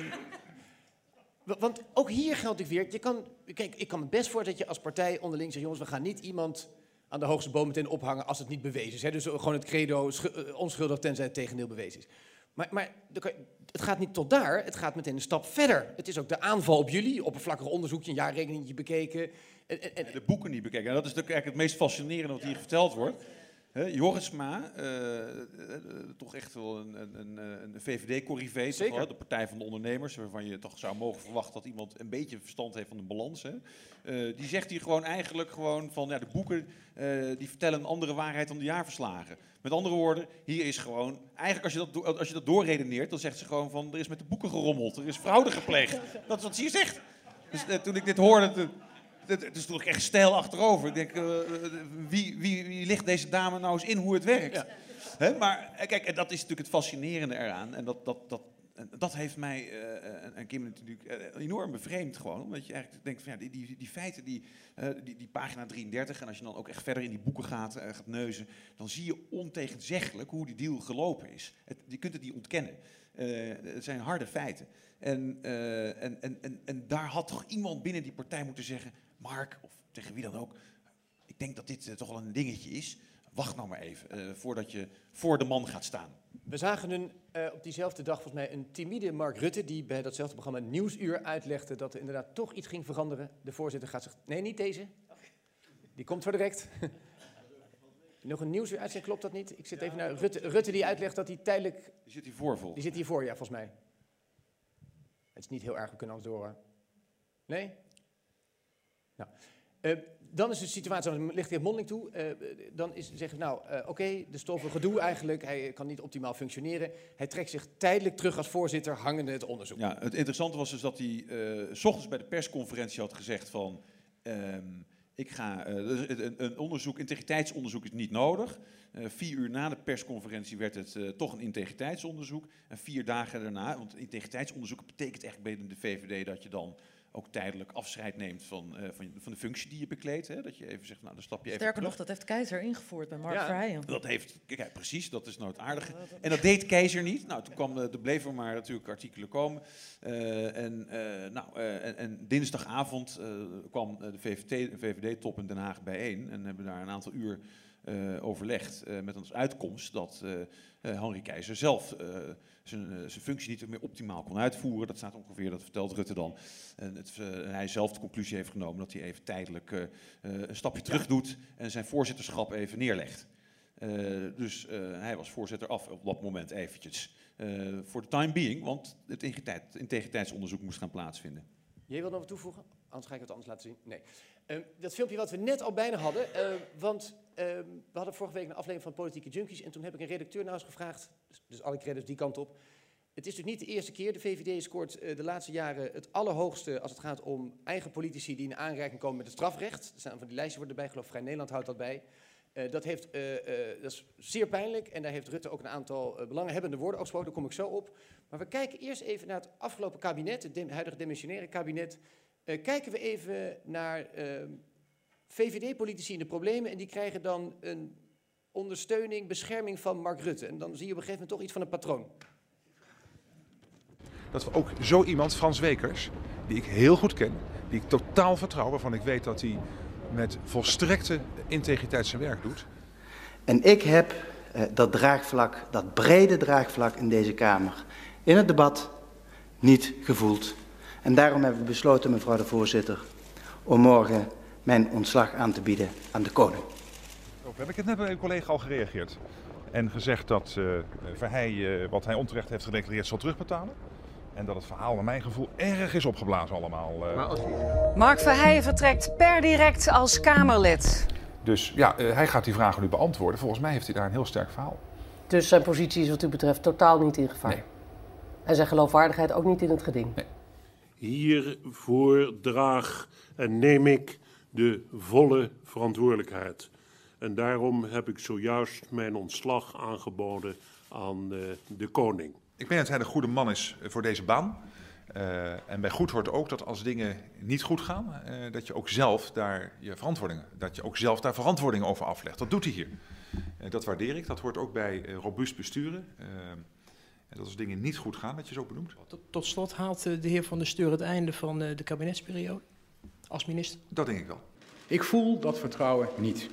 want ook hier geldt ik weer, je kan, kijk, ik kan me best voorstellen dat je als partij onderling zegt, jongens, we gaan niet iemand aan de hoogste boom meteen ophangen als het niet bewezen is. Hè? Dus gewoon het credo onschuldig tenzij het tegendeel bewezen is. Maar, maar het gaat niet tot daar, het gaat meteen een stap verder. Het is ook de aanval op jullie, oppervlakkig onderzoekje, een jaarrekeningje bekeken. En, en, de boeken niet bekeken. En dat is eigenlijk het meest fascinerende wat hier verteld wordt. Hè, Jorisma, eh, eh, toch echt wel een, een, een, VVD-corrivé, de Partij van de Ondernemers, waarvan je toch zou mogen verwachten dat iemand een beetje verstand heeft van de balans. Hè. Eh, die zegt hier gewoon eigenlijk gewoon van, ja, de boeken die vertellen een andere waarheid dan de jaarverslagen. Met andere woorden, hier is gewoon, eigenlijk als je dat, als je dat doorredeneert, dan zegt ze gewoon van, er is met de boeken gerommeld, er is fraude gepleegd. Dat is wat ze hier zegt. Dus toen ik dit hoorde, toen- het is toch echt stijl achterover. Ik denk, eh, wie, wie, wie ligt deze dame nou eens in hoe het werkt? Hè, maar eh, kijk, en dat is natuurlijk het fascinerende eraan. En dat, dat, dat, dat heeft mij eh, en- Kim natuurlijk enorm bevreemd gewoon. Omdat je eigenlijk denkt van ja, die, die, die feiten, die, die, die pagina 33... en als je dan ook echt verder in die boeken gaat, gaat neuzen... dan zie je ontegenzeggelijk hoe die deal gelopen is. Het, je kunt het niet ontkennen. Het zijn harde feiten. En, eh, en, en, en, en daar had toch iemand binnen die partij moeten zeggen... Mark, of tegen wie dan ook... ik denk dat dit eh, toch wel een dingetje is. Wacht nou maar even, eh, voordat je voor de man gaat staan. We zagen een, eh, op diezelfde dag volgens mij een timide Mark Rutte... die bij datzelfde programma Nieuwsuur uitlegde... dat er inderdaad toch iets ging veranderen. De voorzitter gaat zich... Nee, niet deze. Die komt zo direct. Nog een nieuwsuur uitzending, klopt dat niet? Ik zit even naar Rutte, Rutte die uitlegt dat hij tijdelijk... Die zit hiervoor volgens Die zit hiervoor, ja, volgens mij. Het is niet heel erg, we kunnen anders door. Nee? Nou, eh, dan is de situatie, dan ligt hij mondeling toe. eh, dan is, zeggen we, nou, eh, oké, de stoffen gedoe eigenlijk. Hij kan niet optimaal functioneren. Hij trekt zich tijdelijk terug als voorzitter, hangende het onderzoek. Ja, het interessante was dus dat hij eh, s ochtends bij de persconferentie had gezegd van... ehm, ik ga, eh, dus een, onderzoek, integriteitsonderzoek is niet nodig. Eh, vier uur na de persconferentie werd het eh, toch een integriteitsonderzoek. En vier dagen daarna, want integriteitsonderzoek betekent eigenlijk binnen de VVD dat je dan ook tijdelijk afscheid neemt van, eh, van, van de functie die je bekleedt. Hè? Dat je even zegt, nou dan stap je even Sterker terug. nog, dat heeft Keizer ingevoerd bij Mark Ja. Verheijen. Dat heeft, kijk, precies, dat is nou het aardige. En dat deed Keizer niet. Nou, toen kwam, er bleven maar natuurlijk artikelen komen. Eh, en, eh, nou, eh, en, en dinsdagavond eh, kwam eh, de VVD VVD-top in Den Haag bijeen. En hebben daar een aantal uur eh, overlegd. eh, met als uitkomst dat eh eh, Henry Keizer zelf eh, zijn, eh, zijn functie niet meer optimaal kon uitvoeren. Dat staat ongeveer, dat vertelt Rutte dan. En het, eh, en hij zelf de conclusie heeft genomen dat hij even tijdelijk eh, eh, een stapje terug doet en zijn voorzitterschap even neerlegt. Eh, dus eh, hij was voorzitter af op dat moment eventjes. eh, Voor de time being, want het integriteit- integriteitsonderzoek moest gaan plaatsvinden. Jij wil nog wat toevoegen? Anders ga ik het anders laten zien. Nee. Dat filmpje wat we net al bijna hadden, eh, want we hadden vorige week een aflevering van Politieke Junkies en toen heb ik een redacteur ons gevraagd, dus, dus alle credits die kant op. Het is dus niet de eerste keer, de VVD scoort eh, de laatste jaren het allerhoogste als het gaat om eigen politici die in aanraking komen met het strafrecht. Er staan van die lijstjes worden erbij, geloof Vrij Nederland houdt dat bij. Eh, dat, heeft, eh, dat is zeer pijnlijk en daar heeft Rutte ook een aantal belanghebbende woorden over gesproken, daar kom ik zo op. Maar we kijken eerst even naar het afgelopen kabinet, het huidige demissionaire kabinet. Kijken we even naar ehm, VVD-politici in de problemen en die krijgen dan een ondersteuning, bescherming van Mark Rutte. En dan zie je op een gegeven moment toch iets van een patroon. dat we ook zo iemand, Frans Wekers, die ik heel goed ken, die ik totaal vertrouw, waarvan ik weet dat hij met volstrekte integriteit zijn werk doet. En ik heb eh, dat draagvlak, dat brede draagvlak in deze Kamer, in het debat niet gevoeld. En daarom hebben we besloten, mevrouw de voorzitter, om morgen mijn ontslag aan te bieden aan de koning. Daarop heb ik het net bij uw collega al gereageerd. En gezegd dat eh Verheij, eh, wat hij onterecht heeft gedeclareerd zal terugbetalen. En dat het verhaal naar mijn gevoel erg is opgeblazen allemaal. eh. Mark Verheijen vertrekt per direct als Kamerlid. Dus ja, hij gaat die vragen nu beantwoorden. Volgens mij heeft hij daar een heel sterk verhaal. Dus zijn positie is wat u betreft totaal niet in gevaar? En zijn geloofwaardigheid ook niet in het geding? Hiervoor draag en neem ik de volle verantwoordelijkheid. En daarom heb ik zojuist mijn ontslag aangeboden aan eh, de koning. Ik meen dat hij de goede man is voor deze baan. Eh, en bij goed hoort ook dat als dingen niet goed gaan, eh, dat je ook zelf daar je verantwoording, dat je ook zelf daar verantwoording over aflegt. Dat doet hij hier. Eh, dat waardeer ik. Dat hoort ook bij eh, robuust besturen. Eh, en dat als dingen niet goed gaan, dat je ook benoemt. Tot, tot slot haalt eh, de heer Van der Steur het einde van eh, de kabinetsperiode als minister? Dat denk ik wel. Ik voel dat vertrouwen niet.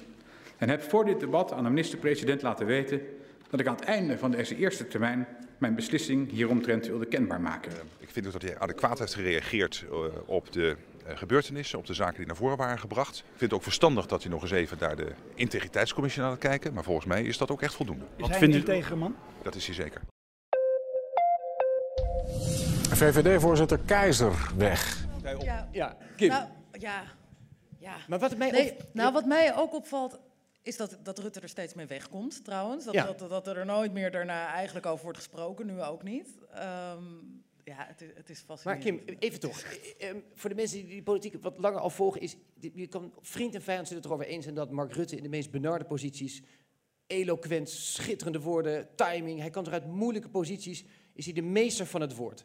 En heb voor dit debat aan de minister-president laten weten dat ik aan het einde van deze eerste termijn mijn beslissing hieromtrent wilde kenbaar maken. Ik vind ook dat hij adequaat heeft gereageerd eh, op de eh, gebeurtenissen, op de zaken die naar voren waren gebracht. Ik vind het ook verstandig dat hij nog eens even naar de integriteitscommissie gaat kijken. Maar volgens mij is dat ook echt voldoende. Is hij een integere man? Dat is hij zeker. VVD-voorzitter Keizer weg. Ja, ja Kim. Nou, ja. ja. Maar wat mij Nee, op- nou, wat mij ook opvalt, is dat, dat Rutte er steeds mee wegkomt, trouwens. Dat, Ja. dat, dat er nooit meer daarna eigenlijk over wordt gesproken, nu ook niet. Ehm, ja, het is, het is Maar fascinerend. Kim, even toch. Eh, eh, Voor de mensen die die politiek wat langer al volgen, is je kan vriend en vijand zitten het erover eens zijn dat Mark Rutte in de meest benarde posities, eloquent, schitterende woorden, timing, hij kan er uit moeilijke posities, is hij de meester van het woord.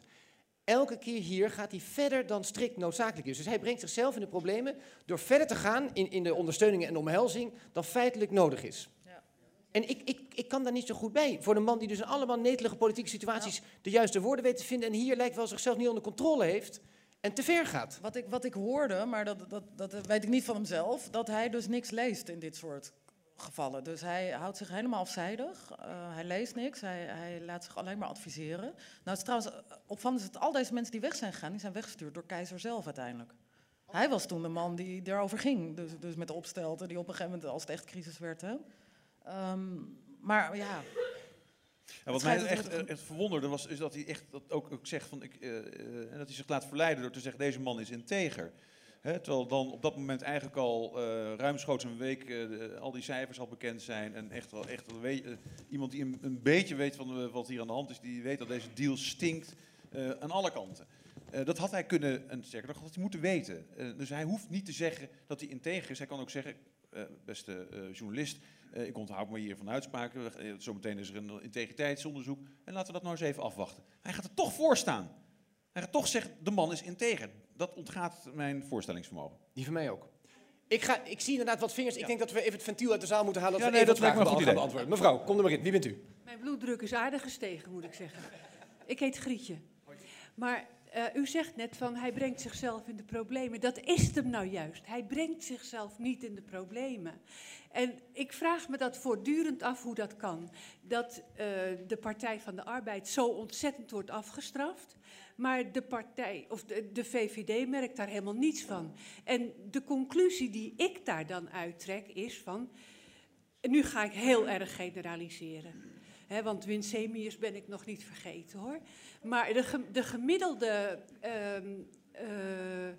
Elke keer hier gaat hij verder dan strikt noodzakelijk is. Dus hij brengt zichzelf in de problemen door verder te gaan in, in de ondersteuning en omhelzing dan feitelijk nodig is. En ik, ik, ik kan daar niet zo goed bij. Voor een man die dus in allemaal netelige politieke situaties de juiste woorden weet te vinden en hier lijkt wel zichzelf niet onder controle heeft en te ver gaat. Wat ik, wat ik hoorde, maar dat, dat, dat weet ik niet van hemzelf, dat hij dus niks leest in dit soort gevallen. Dus hij houdt zich helemaal afzijdig. Eh, hij leest niks, hij, hij laat zich alleen maar adviseren. Nou, het is trouwens eh, opvallend is dat al deze mensen die weg zijn gegaan, die zijn weggestuurd door keizer zelf uiteindelijk. Hij was toen de man die erover ging, dus, dus met de opstelten die op een gegeven moment, als het echt crisis werd. Hè. Ehm, maar ja, wat mij schijnt echt, verwonderde was, is dat hij echt dat ook, ook zegt van ik, eh, eh, en dat hij zich laat verleiden door te zeggen deze man is integer. Terwijl dan op dat moment eigenlijk al eh ruimschoots een week eh, al die cijfers al bekend zijn en echt wel echt wel eh, iemand die een, beetje weet van wat hier aan de hand is, die weet dat deze deal stinkt aan alle kanten. Dat had hij kunnen, en sterker nog, had hij moeten weten. Dus hij hoeft niet te zeggen dat hij integer is. Hij kan ook zeggen, beste journalist, ik onthoud me hier van uitspraken. Zometeen is er een integriteitsonderzoek. En laten we dat nou eens even afwachten. Hij gaat er toch voor staan. Hij gaat toch zeggen, de man is integer. Dat ontgaat mijn voorstellingsvermogen. Die van mij ook. Ik, ga, ik zie inderdaad wat vingers. Ik denk dat we even het ventiel uit de zaal moeten halen. Dat Ja, we nee, even dat wat lijkt me vragen een goed gaan idee. beantwoorden. Mevrouw, kom er maar in. Wie bent u? Mijn bloeddruk is aardig gestegen, moet ik zeggen. Ik heet Grietje. Maar eh, u zegt net van hij brengt zichzelf in de problemen. Dat is het hem nou juist. Hij brengt zichzelf niet in de problemen. En ik vraag me dat voortdurend af hoe dat kan. Dat eh, de Partij van de Arbeid zo ontzettend wordt afgestraft. Maar de partij, of de, de VVD merkt daar helemaal niets van. En de conclusie die ik daar dan uittrek is van. Nu ga ik heel erg generaliseren. Want Winsemius ben ik nog niet vergeten hoor. Maar de, de gemiddelde ehm, eh,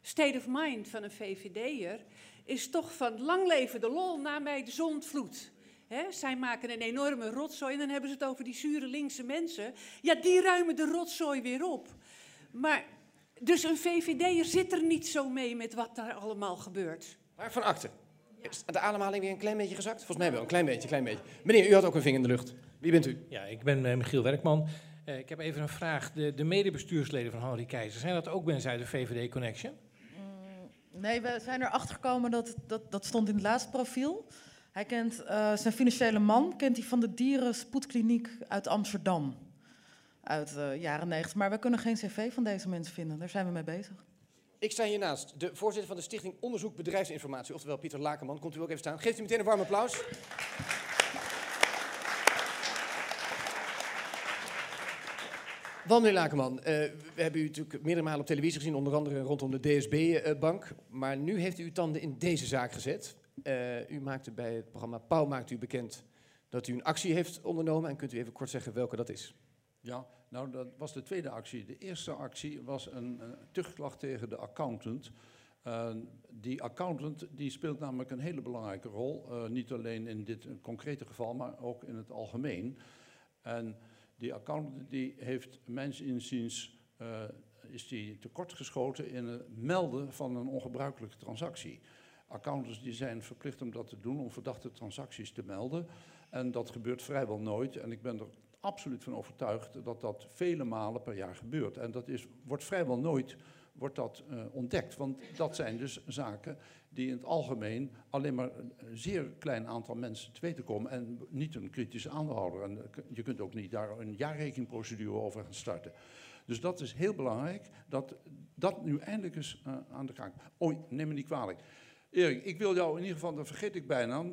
state of mind van een VVD'er is toch van lang leven de lol, na mij de zondvloed. Hè, zij maken een enorme rotzooi en dan hebben ze het over die zure linkse mensen. Ja, die ruimen de rotzooi weer op. Maar, dus een VVD'er zit er niet zo mee met wat daar allemaal gebeurt. Maar van akte. Is de ademhaling weer een klein beetje gezakt? Volgens mij wel, een klein beetje, klein beetje. Meneer, u had ook een vinger in de lucht. Wie bent u? Ja, ik ben eh, Michiel Werkman. Eh, ik heb even een vraag. De, de medebestuursleden van Henri Keizer, zijn dat ook mensen uit de VVD Connection? Nee, we zijn erachter gekomen dat, dat dat stond in het laatste profiel. Hij kent eh, zijn financiële man, kent hij van de dierenspoedkliniek uit Amsterdam. Uit de jaren 90. Maar we kunnen geen cv van deze mensen vinden. Daar zijn we mee bezig. Ik sta hiernaast de voorzitter van de Stichting Onderzoek Bedrijfsinformatie, oftewel Pieter Lakenman. Komt u ook even staan. Geeft u meteen een warm applaus. Wel, meneer Lakenman, eh, we hebben u natuurlijk meerdere malen op televisie gezien, onder andere rondom de DSB-bank. maar nu heeft u uw tanden in deze zaak gezet. Eh, u maakte bij het programma Pauw maakt u bekend dat u een actie heeft ondernomen. En kunt u even kort zeggen welke dat is? Ja, nou dat was de tweede actie. De eerste actie was een, een tuchtklacht tegen de accountant. Uh, die accountant die speelt namelijk een hele belangrijke rol. Uh, niet alleen in dit concrete geval, maar ook in het algemeen. En die accountant die heeft mijns inziens is die tekortgeschoten in het melden van een ongebruikelijke transactie. Accountants die zijn verplicht om dat te doen, om verdachte transacties te melden. En dat gebeurt vrijwel nooit. En ik ben er absoluut van overtuigd dat dat vele malen per jaar gebeurt. En dat is, wordt vrijwel nooit wordt dat, uh, ontdekt. Want dat zijn dus zaken die in het algemeen alleen maar een zeer klein aantal mensen te weten komen. En niet een kritische aandeelhouder. En je kunt ook niet daar een jaarrekeningprocedure over gaan starten. Dus dat is heel belangrijk, dat dat nu eindelijk eens uh, aan de gang. Oh, neem me niet kwalijk. Erik, ik wil jou in ieder geval, dat vergeet ik bijna,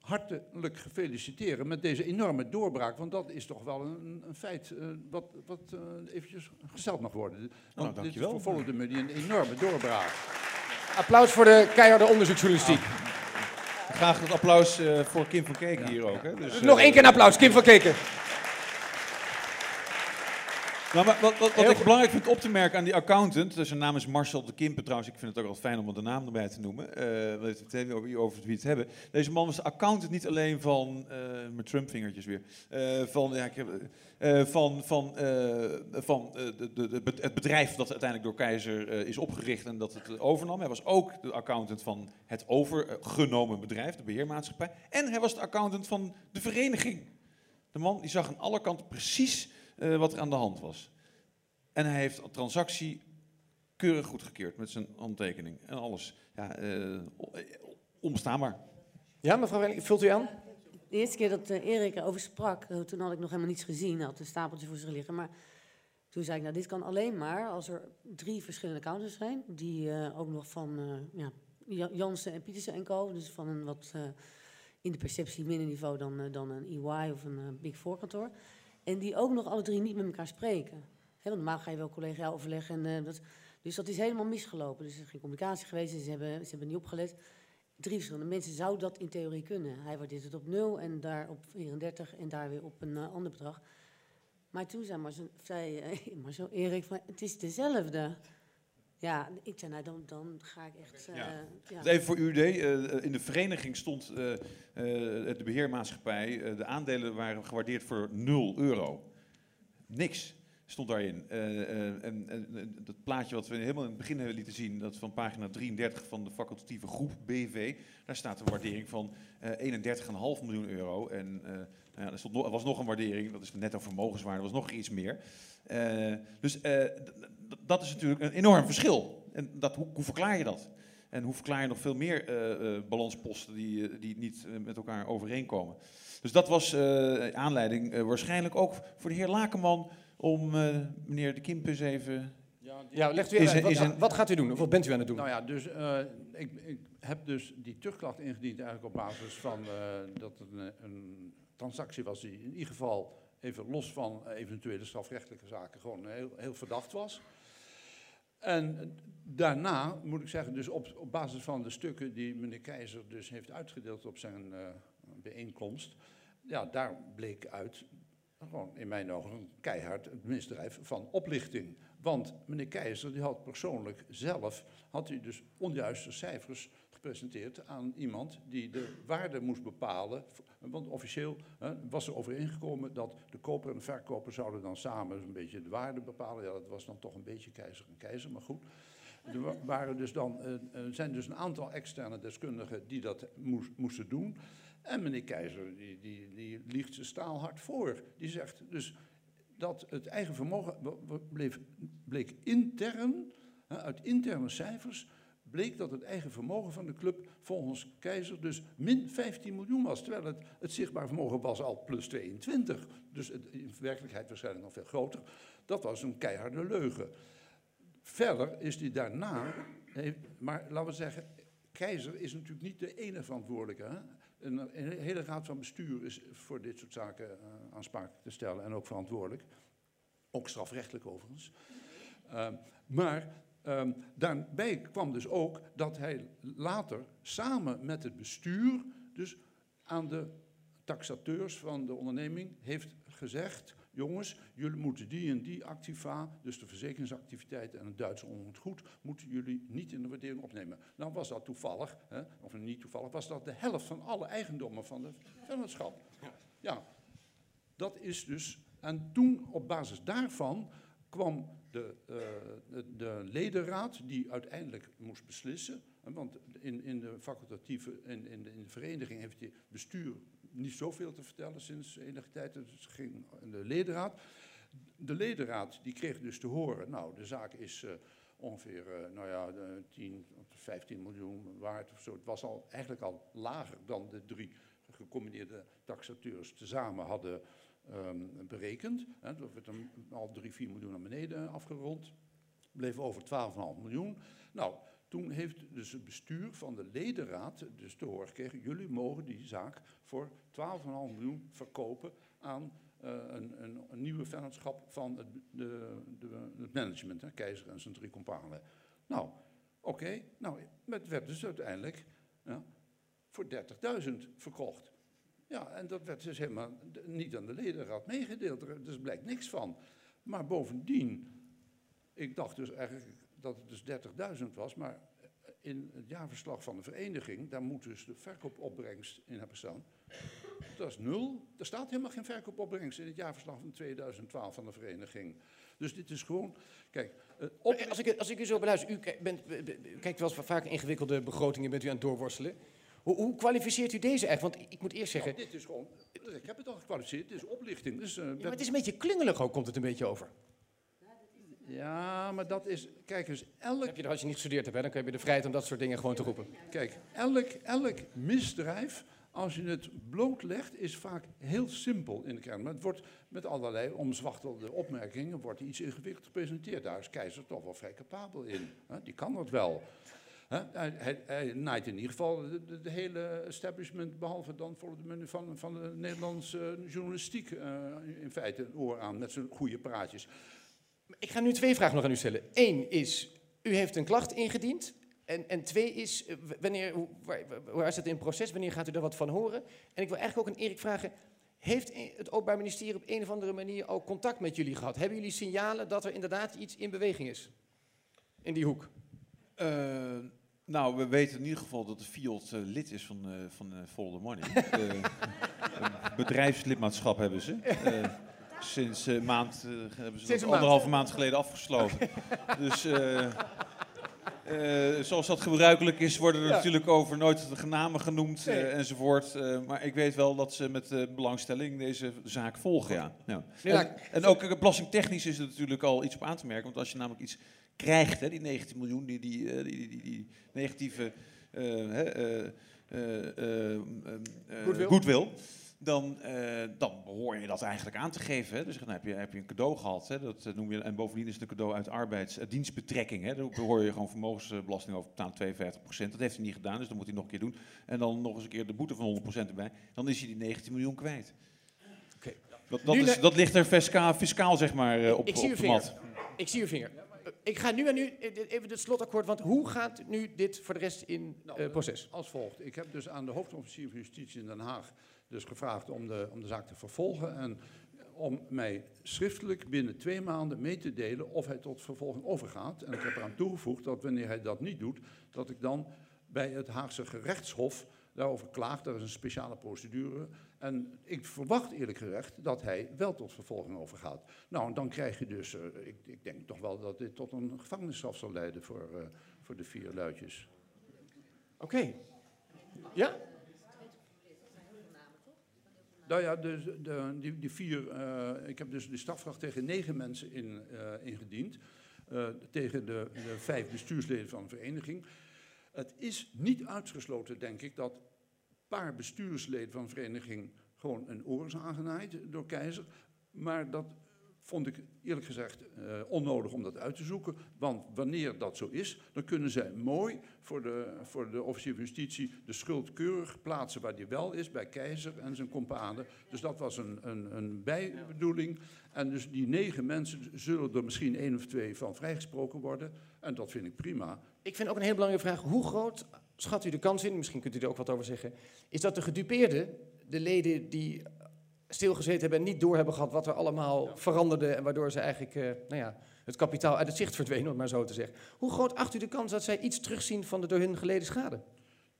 hartelijk feliciteren met deze enorme doorbraak. Want dat is toch wel een, een feit uh, wat, wat uh, eventjes gesteld mag worden. Want nou, dit dankjewel. Follow the Money een enorme doorbraak. Applaus voor de keiharde onderzoeksjournalistiek. Graag het applaus uh, voor Kim van Keken hier ook. Hè? Dus, Nog één keer een applaus, Kim van Keken. Nou, maar wat, wat, wat ik belangrijk vind op te merken aan die accountant, dus zijn naam is Marcel de Kimpen trouwens, ik vind het ook wel fijn om de naam erbij te noemen, uh, we het over, over wie het hebben. Deze man was de accountant niet alleen van, uh, mijn Trump-vingertjes weer, uh, van, ja, ik heb, van, van, van de, de, het bedrijf dat uiteindelijk door Keizer is opgericht en dat het overnam. Hij was ook de accountant van het overgenomen bedrijf, de beheermaatschappij. En hij was de accountant van de vereniging. De man die zag aan alle kanten precies uh, wat er aan de hand was. En hij heeft de transactie keurig goedgekeurd met zijn handtekening en alles. Ja, uh, onbestaanbaar. Ja, mevrouw Welling, vult u aan? De eerste keer dat uh, Erik erover sprak, toen had ik nog helemaal niets gezien. Hij had een stapeltje voor zich liggen. Maar toen zei ik, nou, dit kan alleen maar als er drie verschillende accountants zijn. Die ook nog van ja, Jansen en Pietersen en Co. Dus van een wat in de perceptie minder niveau dan, dan een EY of een Big Four kantoor. En die ook nog alle drie niet met elkaar spreken. Want normaal ga je wel collegiaal overleggen. En, uh, dat, dus dat is helemaal misgelopen. Dus er is geen communicatie geweest ze hebben, ze hebben niet opgelet. Drie verschillende mensen zou dat in theorie kunnen. Hij waardeert het op 0 en daar op 34 en daar weer op een uh, ander bedrag. Maar toen zei zei, uh, Marcel Erik, van, het is dezelfde. Ja, ik zei, nou dan, dan ga ik echt... Uh, ja. Ja. Even voor uw idee, uh, in de vereniging stond uh, de beheermaatschappij, de aandelen waren gewaardeerd voor 0 euro. Niks stond daarin. en, en dat plaatje wat we helemaal in het begin hebben lieten zien, dat van pagina 33 van de facultatieve groep BV, daar staat een waardering van 31,5 miljoen euro. En nou ja, er, stond was nog een waardering, dat is de netto vermogenswaarde, was nog iets meer. dus dat is natuurlijk een enorm verschil. En dat, hoe, verklaar je dat? En hoe verklaar je nog veel meer balansposten die, die niet met elkaar overeenkomen? Dus dat was aanleiding waarschijnlijk ook voor de heer Lakenman om meneer de Kimpus even... Ja, ja legt u even uit. Wat, een, wat, gaat u doen? Of wat bent u aan het doen? Nou ja, dus ik, ik, heb dus die terugklacht ingediend eigenlijk op basis van dat het een, een transactie was die in ieder geval even los van eventuele strafrechtelijke zaken gewoon heel, heel verdacht was. En daarna, moet ik zeggen, dus op, op basis van de stukken die meneer Keizer dus heeft uitgedeeld op zijn uh, bijeenkomst, ja, daar bleek uit, gewoon in mijn ogen, keihard het misdrijf van oplichting. Want meneer Keizer die had persoonlijk zelf, had hij dus onjuiste cijfers gepresenteerd aan iemand die de waarde moest bepalen. Want officieel hè, was er overeengekomen dat de koper en de verkoper zouden dan samen een beetje de waarde bepalen. Ja, dat was dan toch een beetje keizer en keizer, maar goed. Er waren dus dan, uh, zijn dus een aantal externe deskundigen die dat moest, moesten doen. En meneer Keizer, die, die, die liegt ze staalhard voor. Die zegt dus dat het eigen vermogen bleek intern, uit interne cijfers, bleek dat het eigen vermogen van de club volgens Keizer dus min 15 miljoen was. Terwijl het, het zichtbaar vermogen was al plus 22. Dus het, in werkelijkheid waarschijnlijk nog veel groter. Dat was een keiharde leugen. Verder is die daarna, maar laten we zeggen, Keizer is natuurlijk niet de enige verantwoordelijke. Hè? Een, hele raad van bestuur is voor dit soort zaken uh, aansprakelijk te stellen en ook verantwoordelijk. Ook strafrechtelijk overigens. Uh, maar Um, daarbij kwam dus ook dat hij later samen met het bestuur, dus aan de taxateurs van de onderneming, heeft gezegd: jongens, jullie moeten die en die activa, dus de verzekeringsactiviteiten en het Duitse goed, moeten jullie niet in de waardering opnemen. Nou was dat toevallig, hè, of niet toevallig, was dat de helft van alle eigendommen van de vennootschap. Ja, dat is dus. En toen op basis daarvan kwam de, uh, de, de, ledenraad die uiteindelijk moest beslissen. Want in, in de facultatieve, in, in, de, in de vereniging heeft het bestuur niet zoveel te vertellen sinds enige tijd. Dus ging de ledenraad. De ledenraad die kreeg dus te horen, nou de zaak is uh, ongeveer uh, nou ja, 10 of 15 miljoen waard of zo. Het was al, eigenlijk al lager dan de drie gecombineerde taxateurs tezamen hadden um, berekend. Hè, dat werd al 3, 4 miljoen naar beneden afgerond. Bleef over 12,5 miljoen. Nou, Toen heeft dus het bestuur van de ledenraad dus te horen gekregen... jullie mogen die zaak voor 12,5 miljoen verkopen aan eh, een, een, nieuwe vennootschap van het, de, de, het management, hè, Keizer en zijn drie companen. Nou, oké, nou, het werd dus uiteindelijk ja, voor 30.000 verkocht. Ja, en dat werd dus helemaal niet aan de ledenraad meegedeeld. Er dus blijkt niks van. Maar bovendien, ik dacht dus eigenlijk dat het dus 30.000 was, maar in het jaarverslag van de vereniging, daar moet dus de verkoopopbrengst in hebben staan. Dat is nul. Er staat helemaal geen verkoopopbrengst in het jaarverslag van 2012 van de vereniging. Dus dit is gewoon, kijk, op, Als ik, als ik u zo beluister, u bent, kijkt wel eens vaak ingewikkelde begrotingen, bent u aan het doorworstelen. Hoe, hoe kwalificeert u deze echt? Want ik moet eerst zeggen, Nou, dit is gewoon, ik heb het al gekwalificeerd, dit is oplichting. Dus, eh, ja, maar het is een beetje klungelig ook, komt het een beetje over. Ja, maar dat is, kijk eens, elk... Heb je er, als je niet gestudeerd hebt, hè, dan heb je de vrijheid om dat soort dingen gewoon te roepen. Kijk, elk, elk misdrijf, als je het blootlegt, is vaak heel simpel in de kern. Maar het wordt met allerlei omzwachtelde opmerkingen wordt iets ingewikkeld gepresenteerd. Daar is Keizer toch wel vrij capabel in. Hè? Die kan dat wel. Hè? Hij, naait in ieder geval de, de, de hele establishment, behalve dan voor de menu van, van de Nederlandse journalistiek, eh, in feite een oor aan met zijn goede praatjes. Ik ga nu twee vragen nog aan u stellen. Eén is, u heeft een klacht ingediend. En, en twee is, eh, wanneer, hoe, waar, waar is het in proces? Wanneer gaat u er wat van horen? En ik wil eigenlijk ook aan Erik vragen, heeft het Openbaar Ministerie op een of andere manier ook contact met jullie gehad? Hebben jullie signalen dat er inderdaad iets in beweging is? In die hoek? Eh, nou, we weten in ieder geval dat de Fiat eh, lid is van, eh van Follow the Money. Bedrijfslidmaatschap hebben ze. Eh, sinds een maand eh, hebben ze dat maand. anderhalve maand geleden afgesloten. dus eh, eh, zoals dat gebruikelijk is, worden er Ja. natuurlijk over nooit de namen genoemd eh, Nee. enzovoort. Eh, maar ik weet wel dat ze met eh, belangstelling deze zaak volgen. Ja. Ja. En, en ook eh, belastingtechnisch is er natuurlijk al iets op aan te merken. Want als je namelijk iets krijgt, hè, die 19 miljoen, die, die, eh, die, die, negatieve eh, eh, eh, eh, eh, eh, Goodwill. goodwill, dan, eh, dan behoor je dat eigenlijk aan te geven. Hè. Dus dan heb je, heb je een cadeau gehad. Hè. Dat eh, noem je, en bovendien is het een cadeau uit arbeids, uit dienstbetrekking. Hè. Daar behoor je gewoon vermogensbelasting over betalen, 52% Dat heeft hij niet gedaan, dus dat moet hij nog een keer doen. En dan nog eens een keer de boete van 100% erbij. Dan is hij die 19 miljoen kwijt. Oké. Dat, dat, Nu is, dat ligt er fiscaal, fiscaal zeg maar, eh, op, ik zie op uw de vinger. mat. Ik zie uw vinger. Eh, Ik ga nu aan u eh, dit- even het slotakkoord, want hoe gaat nu dit voor de rest in eh, proces? Als volgt. Ik heb dus aan de hoofdofficier van Justitie in Den Haag dus gevraagd om de, om de zaak te vervolgen. En om mij schriftelijk binnen twee maanden mee te delen of hij tot vervolging overgaat. En ik heb eraan toegevoegd dat wanneer hij dat niet doet, dat ik dan bij het Haagse gerechtshof daarover klaag. Dat is een speciale procedure. En ik verwacht eerlijk gezegd dat hij wel tot vervolging overgaat. Nou, dan krijg je dus, eh, ik, ik denk toch wel dat dit tot een gevangenisstraf zal leiden voor, eh, voor de vier luidjes. Oké. Ja? Nou ja, dus de, die, die vier, eh, ik heb dus de strafvraag tegen negen mensen in, eh, ingediend. eh, tegen de, de vijf bestuursleden van de vereniging. Het is niet uitgesloten, denk ik, dat een paar bestuursleden van de vereniging gewoon een oor is aangenaaid door Keizer. Maar dat vond ik eerlijk gezegd eh, onnodig om dat uit te zoeken. Want wanneer dat zo is, dan kunnen zij mooi voor de, voor de officier van justitie de schuld keurig plaatsen waar die wel is, bij Keizer en zijn companen. Dus dat was een, een, een bijbedoeling. En dus die negen mensen zullen er misschien één of twee van vrijgesproken worden. En dat vind ik prima. Ik vind ook een hele belangrijke vraag. Hoe groot schat u de kans in, misschien kunt u er ook wat over zeggen, is dat de gedupeerden, de leden die stilgezeten hebben en niet door hebben gehad wat er allemaal veranderde en waardoor ze eigenlijk eh, nou ja, het kapitaal uit het zicht verdween, om het maar zo te zeggen. Hoe groot acht u de kans dat zij iets terugzien van de door hun geleden schade?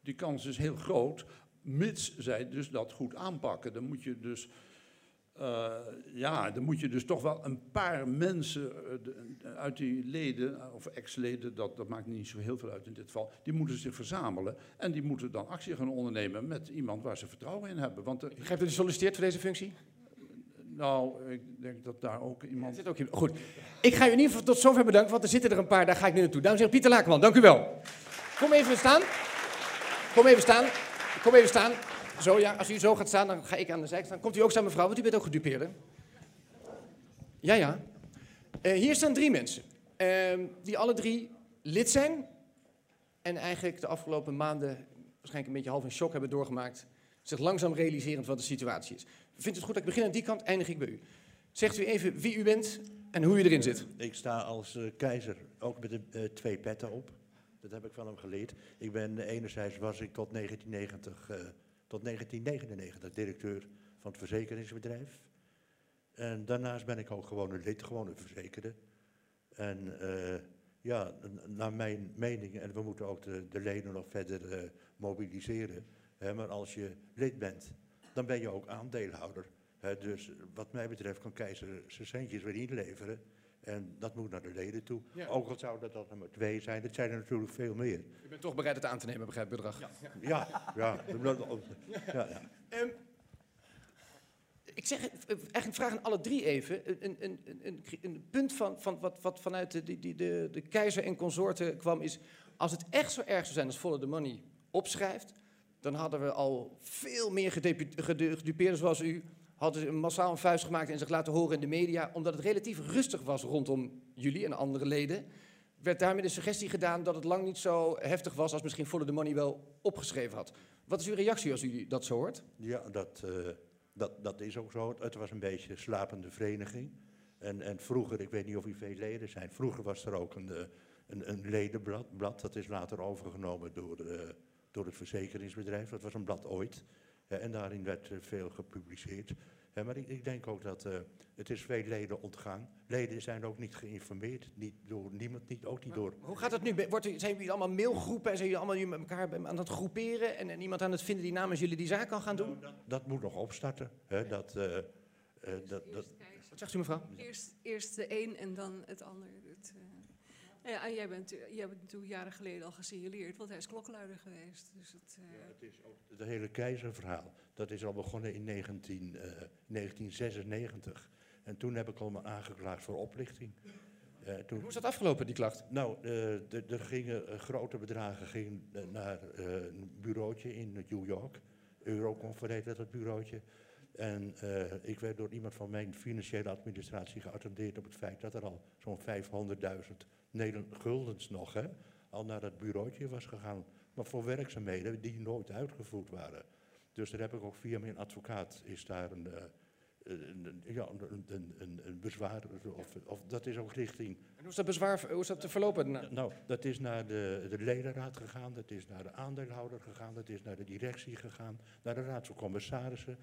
Die kans is heel groot, mits zij dus dat goed aanpakken. Dan moet je dus, eh, ja, dan moet je dus toch wel een paar mensen eh, uit die leden, eh, of ex-leden, dat, dat maakt niet zo heel veel uit in dit geval, die moeten zich verzamelen en die moeten dan actie gaan ondernemen met iemand waar ze vertrouwen in hebben. Want er, dat u solliciteert voor deze functie? nou, ik denk dat daar ook iemand... Zit ook in. Goed. Ik ga u in ieder geval tot zover bedanken, want er zitten er een paar, daar ga ik nu naartoe. Dames en heren, Pieter Lakenman, dank u wel. Kom even staan. Kom even staan. Kom even staan. Zo ja, als u zo gaat staan, dan ga ik aan de zijkant staan. Komt u ook staan, mevrouw, want u bent ook gedupeerde. Ja, ja. Eh, hier staan drie mensen, ehm, die alle drie lid zijn En eigenlijk de afgelopen maanden waarschijnlijk een beetje half in shock hebben doorgemaakt. Zich langzaam realiserend wat de situatie is. Vindt het goed dat ik begin aan die kant, eindig ik bij u. Zegt u even wie u bent en hoe u erin zit. Ik sta als eh, keizer ook met de eh, twee petten op. Dat heb ik van hem geleerd. Ik ben enerzijds was ik tot 1990, eh, tot 1999 directeur van het verzekeringsbedrijf. En daarnaast ben ik ook gewoon een lid, gewoon een verzekerde. En eh, ja, naar mijn mening, en we moeten ook de, de leden nog verder eh, mobiliseren. Hè, maar als je lid bent, dan ben je ook aandeelhouder. Hè, dus wat mij betreft kan Keizer zijn centjes weer inleveren. En dat moet naar de leden toe. Ja. Ook al zou dat dan er maar twee zijn, dat zijn er natuurlijk veel meer. U bent toch bereid het aan te nemen, begrijp ik, bedrag. Ja. Ja, ja. ja, ja. Ehm, ik zeg, eh, eigenlijk een vraag aan alle drie even. Een, een, een, een, een punt van, van wat, wat vanuit de, die, de, de keizer en consorten kwam is... als het echt zo erg zou zijn als Follow the Money opschrijft... dan hadden we al veel meer gedupeerden zoals u... hadden ze massaal een vuist gemaakt en zich laten horen in de media... omdat het relatief rustig was rondom jullie en andere leden... werd daarmee de suggestie gedaan dat het lang niet zo heftig was... als misschien Follow the Money wel opgeschreven had. Wat is uw reactie als u dat zo hoort? Ja, dat, eh, dat, dat is ook zo. Het was een beetje een slapende vereniging. En, en vroeger, ik weet niet of u veel leden zijn, vroeger was er ook een, eh, een, een ledenblad. Blad, dat is later overgenomen door, eh, door het verzekeringsbedrijf. Dat was een blad ooit. En daarin werd eh, veel gepubliceerd. Maar ik, ik denk ook dat eh, het is veel leden ontgaan. Leden zijn ook niet geïnformeerd. Niet door niemand, niet, ook niet door... Hoe gaat het nu? Wordt zijn jullie allemaal mailgroepen en zijn jullie allemaal met elkaar aan het groeperen en, en iemand aan het vinden die namens jullie die zaak kan gaan doen? Dat moet nog opstarten. Hè, dat, eh, eh, dat, dat, Wat zegt u mevrouw? Eerst, eerst de een en dan het ander. Het, eh, nou ja, en jij bent, jij bent natuurlijk jaren geleden al gesignaleerd, want hij is klokluider geweest. Dus het, eh, Het is ook het hele keizerverhaal. Dat is al begonnen in 19, eh, 1996. En toen heb ik al me aangeklaagd voor oplichting. Eh, toen... Hoe is dat afgelopen, die klacht? Nou, eh, de- er gingen eh, grote bedragen gingen, eh, naar eh, een bureautje in New York. Euroconfer heette dat bureautje. En eh, ik werd door iemand van mijn financiële administratie geattendeerd op het feit dat er al zo'n 500.000 Nederland guldens nog hè, al naar dat bureautje was gegaan. Maar voor werkzaamheden die nooit uitgevoerd waren. Dus daar heb ik ook via mijn advocaat is daar een, eh, een, ja, een, een, een, een bezwaar. Of, of dat is ook richting En hoe is dat bezwaar, hoe is dat te verlopen? Nou, nou, dat is naar de, de ledenraad gegaan, dat is naar de aandeelhouder gegaan, dat is naar de directie gegaan, naar de raad van commissarissen.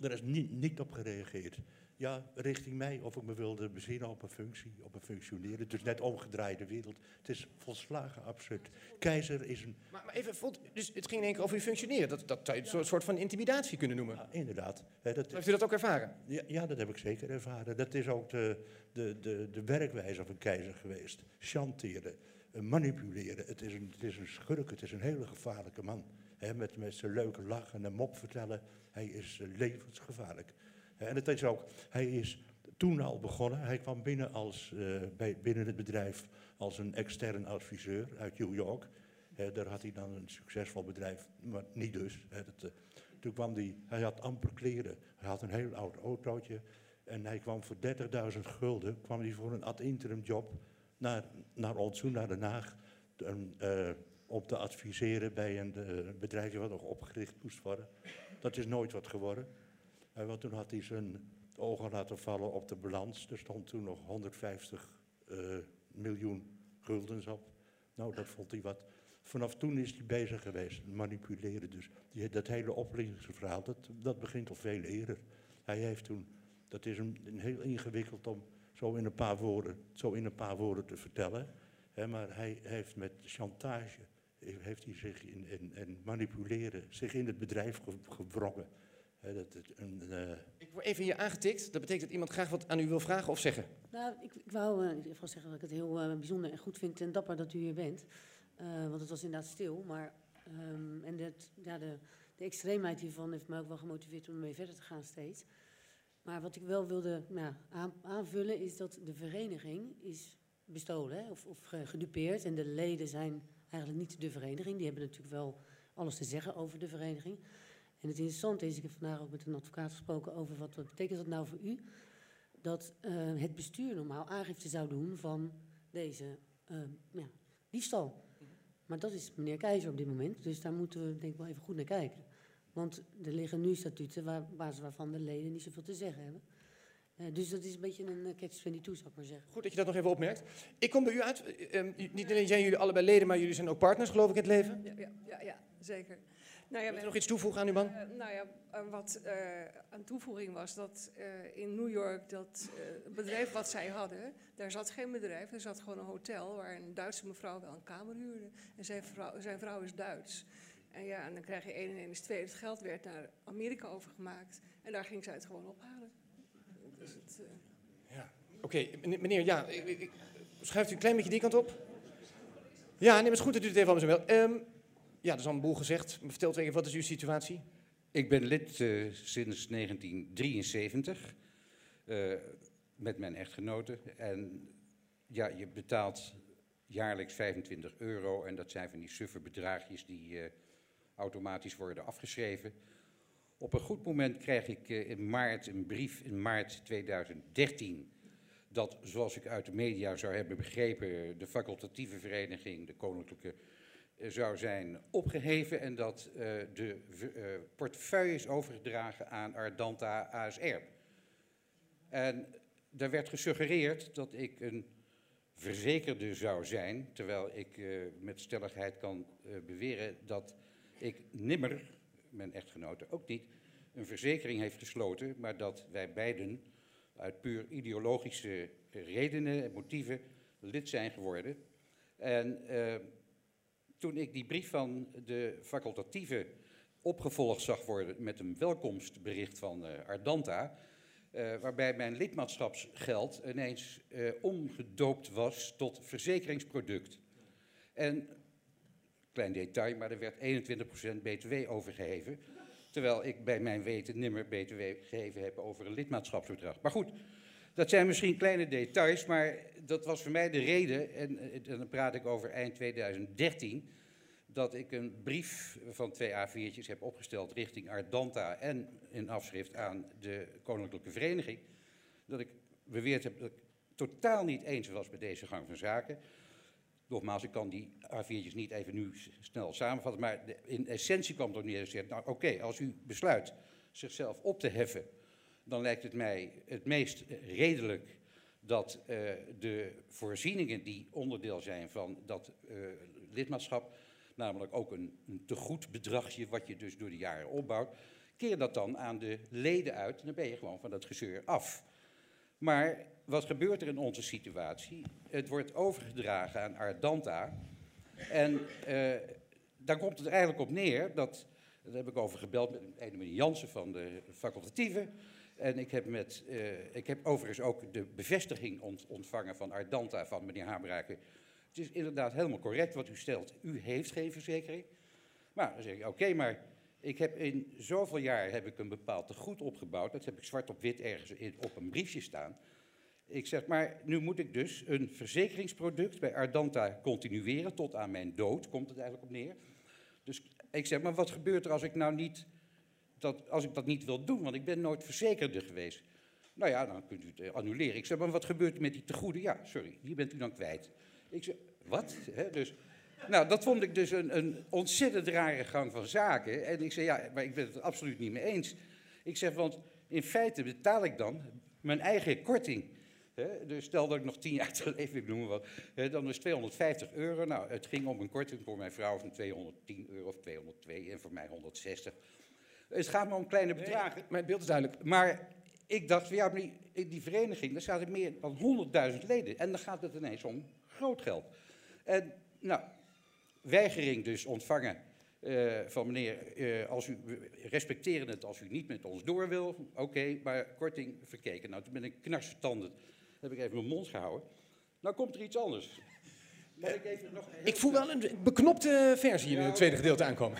Er is niet, niet op gereageerd. Ja, richting mij of ik me wilde bezinnen op een functie, op een functioneren. Dus net omgedraaide wereld. Het is volslagen absurd. Keizer is een... Maar, maar even, dus het ging in één keer over u functioneren. Dat, dat zou je een soort- soort van intimidatie kunnen noemen. Ja, inderdaad. Dat Heeft u dat ook ervaren? Ja, ja, dat heb ik zeker ervaren. Dat is ook de, de, de, de werkwijze van keizer geweest. Chanteren, eh, manipuleren. Het is, een, het is een schurk, het is een hele gevaarlijke man. Hè, met, met zijn leuke lach en een mop vertellen. Hij is eh, levensgevaarlijk. En het is ook, hij is toen al begonnen. Hij kwam binnen, als, eh, bij, binnen het bedrijf als een extern adviseur uit New York. Daar had hij dan een succesvol bedrijf, maar niet dus. Eh, toen kwam hij, hij had amper kleren. Hij had een heel oud autootje. En hij kwam voor 30.000 gulden, kwam hij voor een ad interim job naar, naar ons naar Den Haag. om te adviseren bij een bedrijfje wat nog opgericht moest worden. Dat is nooit wat geworden. Want toen had hij zijn ogen laten vallen op de balans. Er stond toen nog 150 eh, miljoen guldens op. Nou, dat vond hij wat. Vanaf toen is hij bezig geweest, manipuleren dus. Die, dat hele oplichtingsverhaal, dat, dat begint al veel eerder. Hij heeft toen, dat is een heel ingewikkeld om zo in een paar woorden, zo in een paar woorden te vertellen. Hè, maar hij heeft met chantage, heeft hij zich in, in, in manipuleren, zich in het bedrijf ge, gewrongen. Hè, dat, het een, eh, Ik word even hier aangetikt. Dat betekent dat iemand graag wat aan u wil vragen of zeggen. Nou, ik, ik wou eh, in ieder geval zeggen dat ik het heel eh, bijzonder en goed vind en dapper dat u hier bent. Eh, want het was inderdaad stil, maar ehm, en dat, ja, de, de extreemheid hiervan heeft mij ook wel gemotiveerd om ermee verder te gaan steeds. Maar wat ik wel wilde nou, aan, aanvullen is dat de vereniging is bestolen hè, of, of ge- gedupeerd. En de leden zijn eigenlijk niet de vereniging. Die hebben natuurlijk wel alles te zeggen over de vereniging. En het interessante is, ik heb vandaag ook met een advocaat gesproken over wat, wat betekent dat nou voor u. Dat eh, het bestuur normaal aangifte zou doen van deze eh, ja, diefstal. Maar dat is meneer Keizer op dit moment. Dus daar moeten we denk ik wel even goed naar kijken. Want er liggen nu statuten waar, waarvan de leden niet zoveel te zeggen hebben. Eh, dus dat is een beetje een uh, catch-22, zou ik maar zeggen. Goed dat je dat nog even opmerkt. Ik kom bij u uit. Eh, ehm, niet alleen zijn jullie allebei leden, maar jullie zijn ook partners, geloof ik, in het leven. Ja, ja, ja, ja zeker. Nou ja, Wil je nog iets toevoegen aan uw man? Uh, nou ja, wat uh, een toevoeging was dat in New York dat bedrijf wat zij hadden, daar zat geen bedrijf, er zat gewoon een hotel waar een Duitse mevrouw wel een kamer huurde. En zijn vrouw, zijn vrouw is Duits. En ja, en dan krijg je 1 en 1 is 2. Het geld werd naar Amerika overgemaakt en daar ging zij het gewoon ophalen. Dus het, ja. Oké, okay, meneer, ja, ik, ik, schuift u een klein beetje die kant op? Ja, neem het is goed dat u het even allemaal zo wilt. Um, ja, dat is al een boel gezegd. Maar vertel even, wat is uw situatie? Ik ben lid uh, sinds 1973 uh, met mijn echtgenote. En ja, je betaalt jaarlijks 25 euro. En dat zijn van die suffe bedragjes die uh, automatisch worden afgeschreven. Op een goed moment krijg ik in maart een brief, in maart 2013, dat, zoals ik uit de media zou hebben begrepen, de facultatieve vereniging, de Koninklijke zou zijn opgeheven en dat uh, de uh, portefeuille is overgedragen aan Ardanta ASR. En daar werd gesuggereerd dat ik een verzekerde zou zijn, terwijl ik met stelligheid kan beweren dat ik nimmer, mijn echtgenote ook niet, een verzekering heeft gesloten, maar dat wij beiden uit puur ideologische redenen en motieven lid zijn geworden. En toen ik die brief van de facultatieve opgevolgd zag worden met een welkomstbericht van uh, Ardanta, uh, waarbij mijn lidmaatschapsgeld ineens uh, omgedoopt was tot verzekeringsproduct. En, klein detail, maar er werd 21% btw overgeheven, terwijl ik bij mijn weten nimmer btw gegeven heb over een lidmaatschapsbedrag. Maar goed, dat zijn misschien kleine details, maar dat was voor mij de reden, en, en dan praat ik over eind 2013, dat ik een brief van twee A4'tjes heb opgesteld richting Ardanta en in afschrift aan de Koninklijke Vereniging. Dat ik beweerd heb dat ik totaal niet eens was met deze gang van zaken. Nogmaals, ik kan die A4'tjes niet even nu snel samenvatten, maar in essentie kwam het er neer. Nou, oké, als u besluit zichzelf op te heffen dan lijkt het mij het meest redelijk dat uh, de voorzieningen die onderdeel zijn van dat uh, lidmaatschap, namelijk ook een, een tegoed bedragje wat je dus door de jaren opbouwt, keer dat dan aan de leden uit en dan ben je gewoon van dat gezeur af. Maar wat gebeurt er in onze situatie? Het wordt overgedragen aan Ardanta en uh, daar komt het eigenlijk op neer dat, daar heb ik over gebeld met een meneer Jansen van de facultatieve, en ik heb, met, uh, ik heb overigens ook de bevestiging ont ontvangen van Ardanta van meneer Habraken. Het is inderdaad helemaal correct wat u stelt. U heeft geen verzekering. Maar dan zeg ik, oké, maar ik heb in zoveel jaar heb ik een bepaald tegoed opgebouwd. Dat heb ik zwart op wit ergens in, op een briefje staan. Ik zeg, maar nu moet ik dus een verzekeringsproduct bij Ardanta continueren tot aan mijn dood, komt het eigenlijk op neer. Dus ik zeg, maar wat gebeurt er als ik nou niet dat, als ik dat niet wil doen, want ik ben nooit verzekerde geweest. Nou ja, dan kunt u het eh, annuleren. Ik zeg, maar wat gebeurt er met die tegoeden? Ja, sorry, die bent u dan kwijt. Ik zeg, wat? dus, nou, dat vond ik dus een, een ontzettend rare gang van zaken. En ik zei, ja, maar ik ben het er absoluut niet mee eens. Ik zeg, want in feite betaal ik dan mijn eigen korting. He, dus stel dat ik nog tien jaar te leven, ik noem maar wat, he, dan is 250 euro. Nou, het ging om een korting voor mijn vrouw van 210 euro of 202 en voor mij 160. Het gaat maar om kleine bedragen. Nee, mijn beeld is duidelijk. Maar ik dacht, ja, die, die vereniging, daar zaten meer dan 100.000 leden. En dan gaat het ineens om groot geld. En nou, weigering dus ontvangen uh, van meneer, uh, als u, respecteren het als u niet met ons door wil, oké, okay, maar korting verkeken. Nou, toen ben ik knarsetanden, heb ik even mijn mond gehouden. Nou komt er iets anders. Mag ik even nog... Ik voel wel een beknopte versie in het tweede gedeelte aankomen.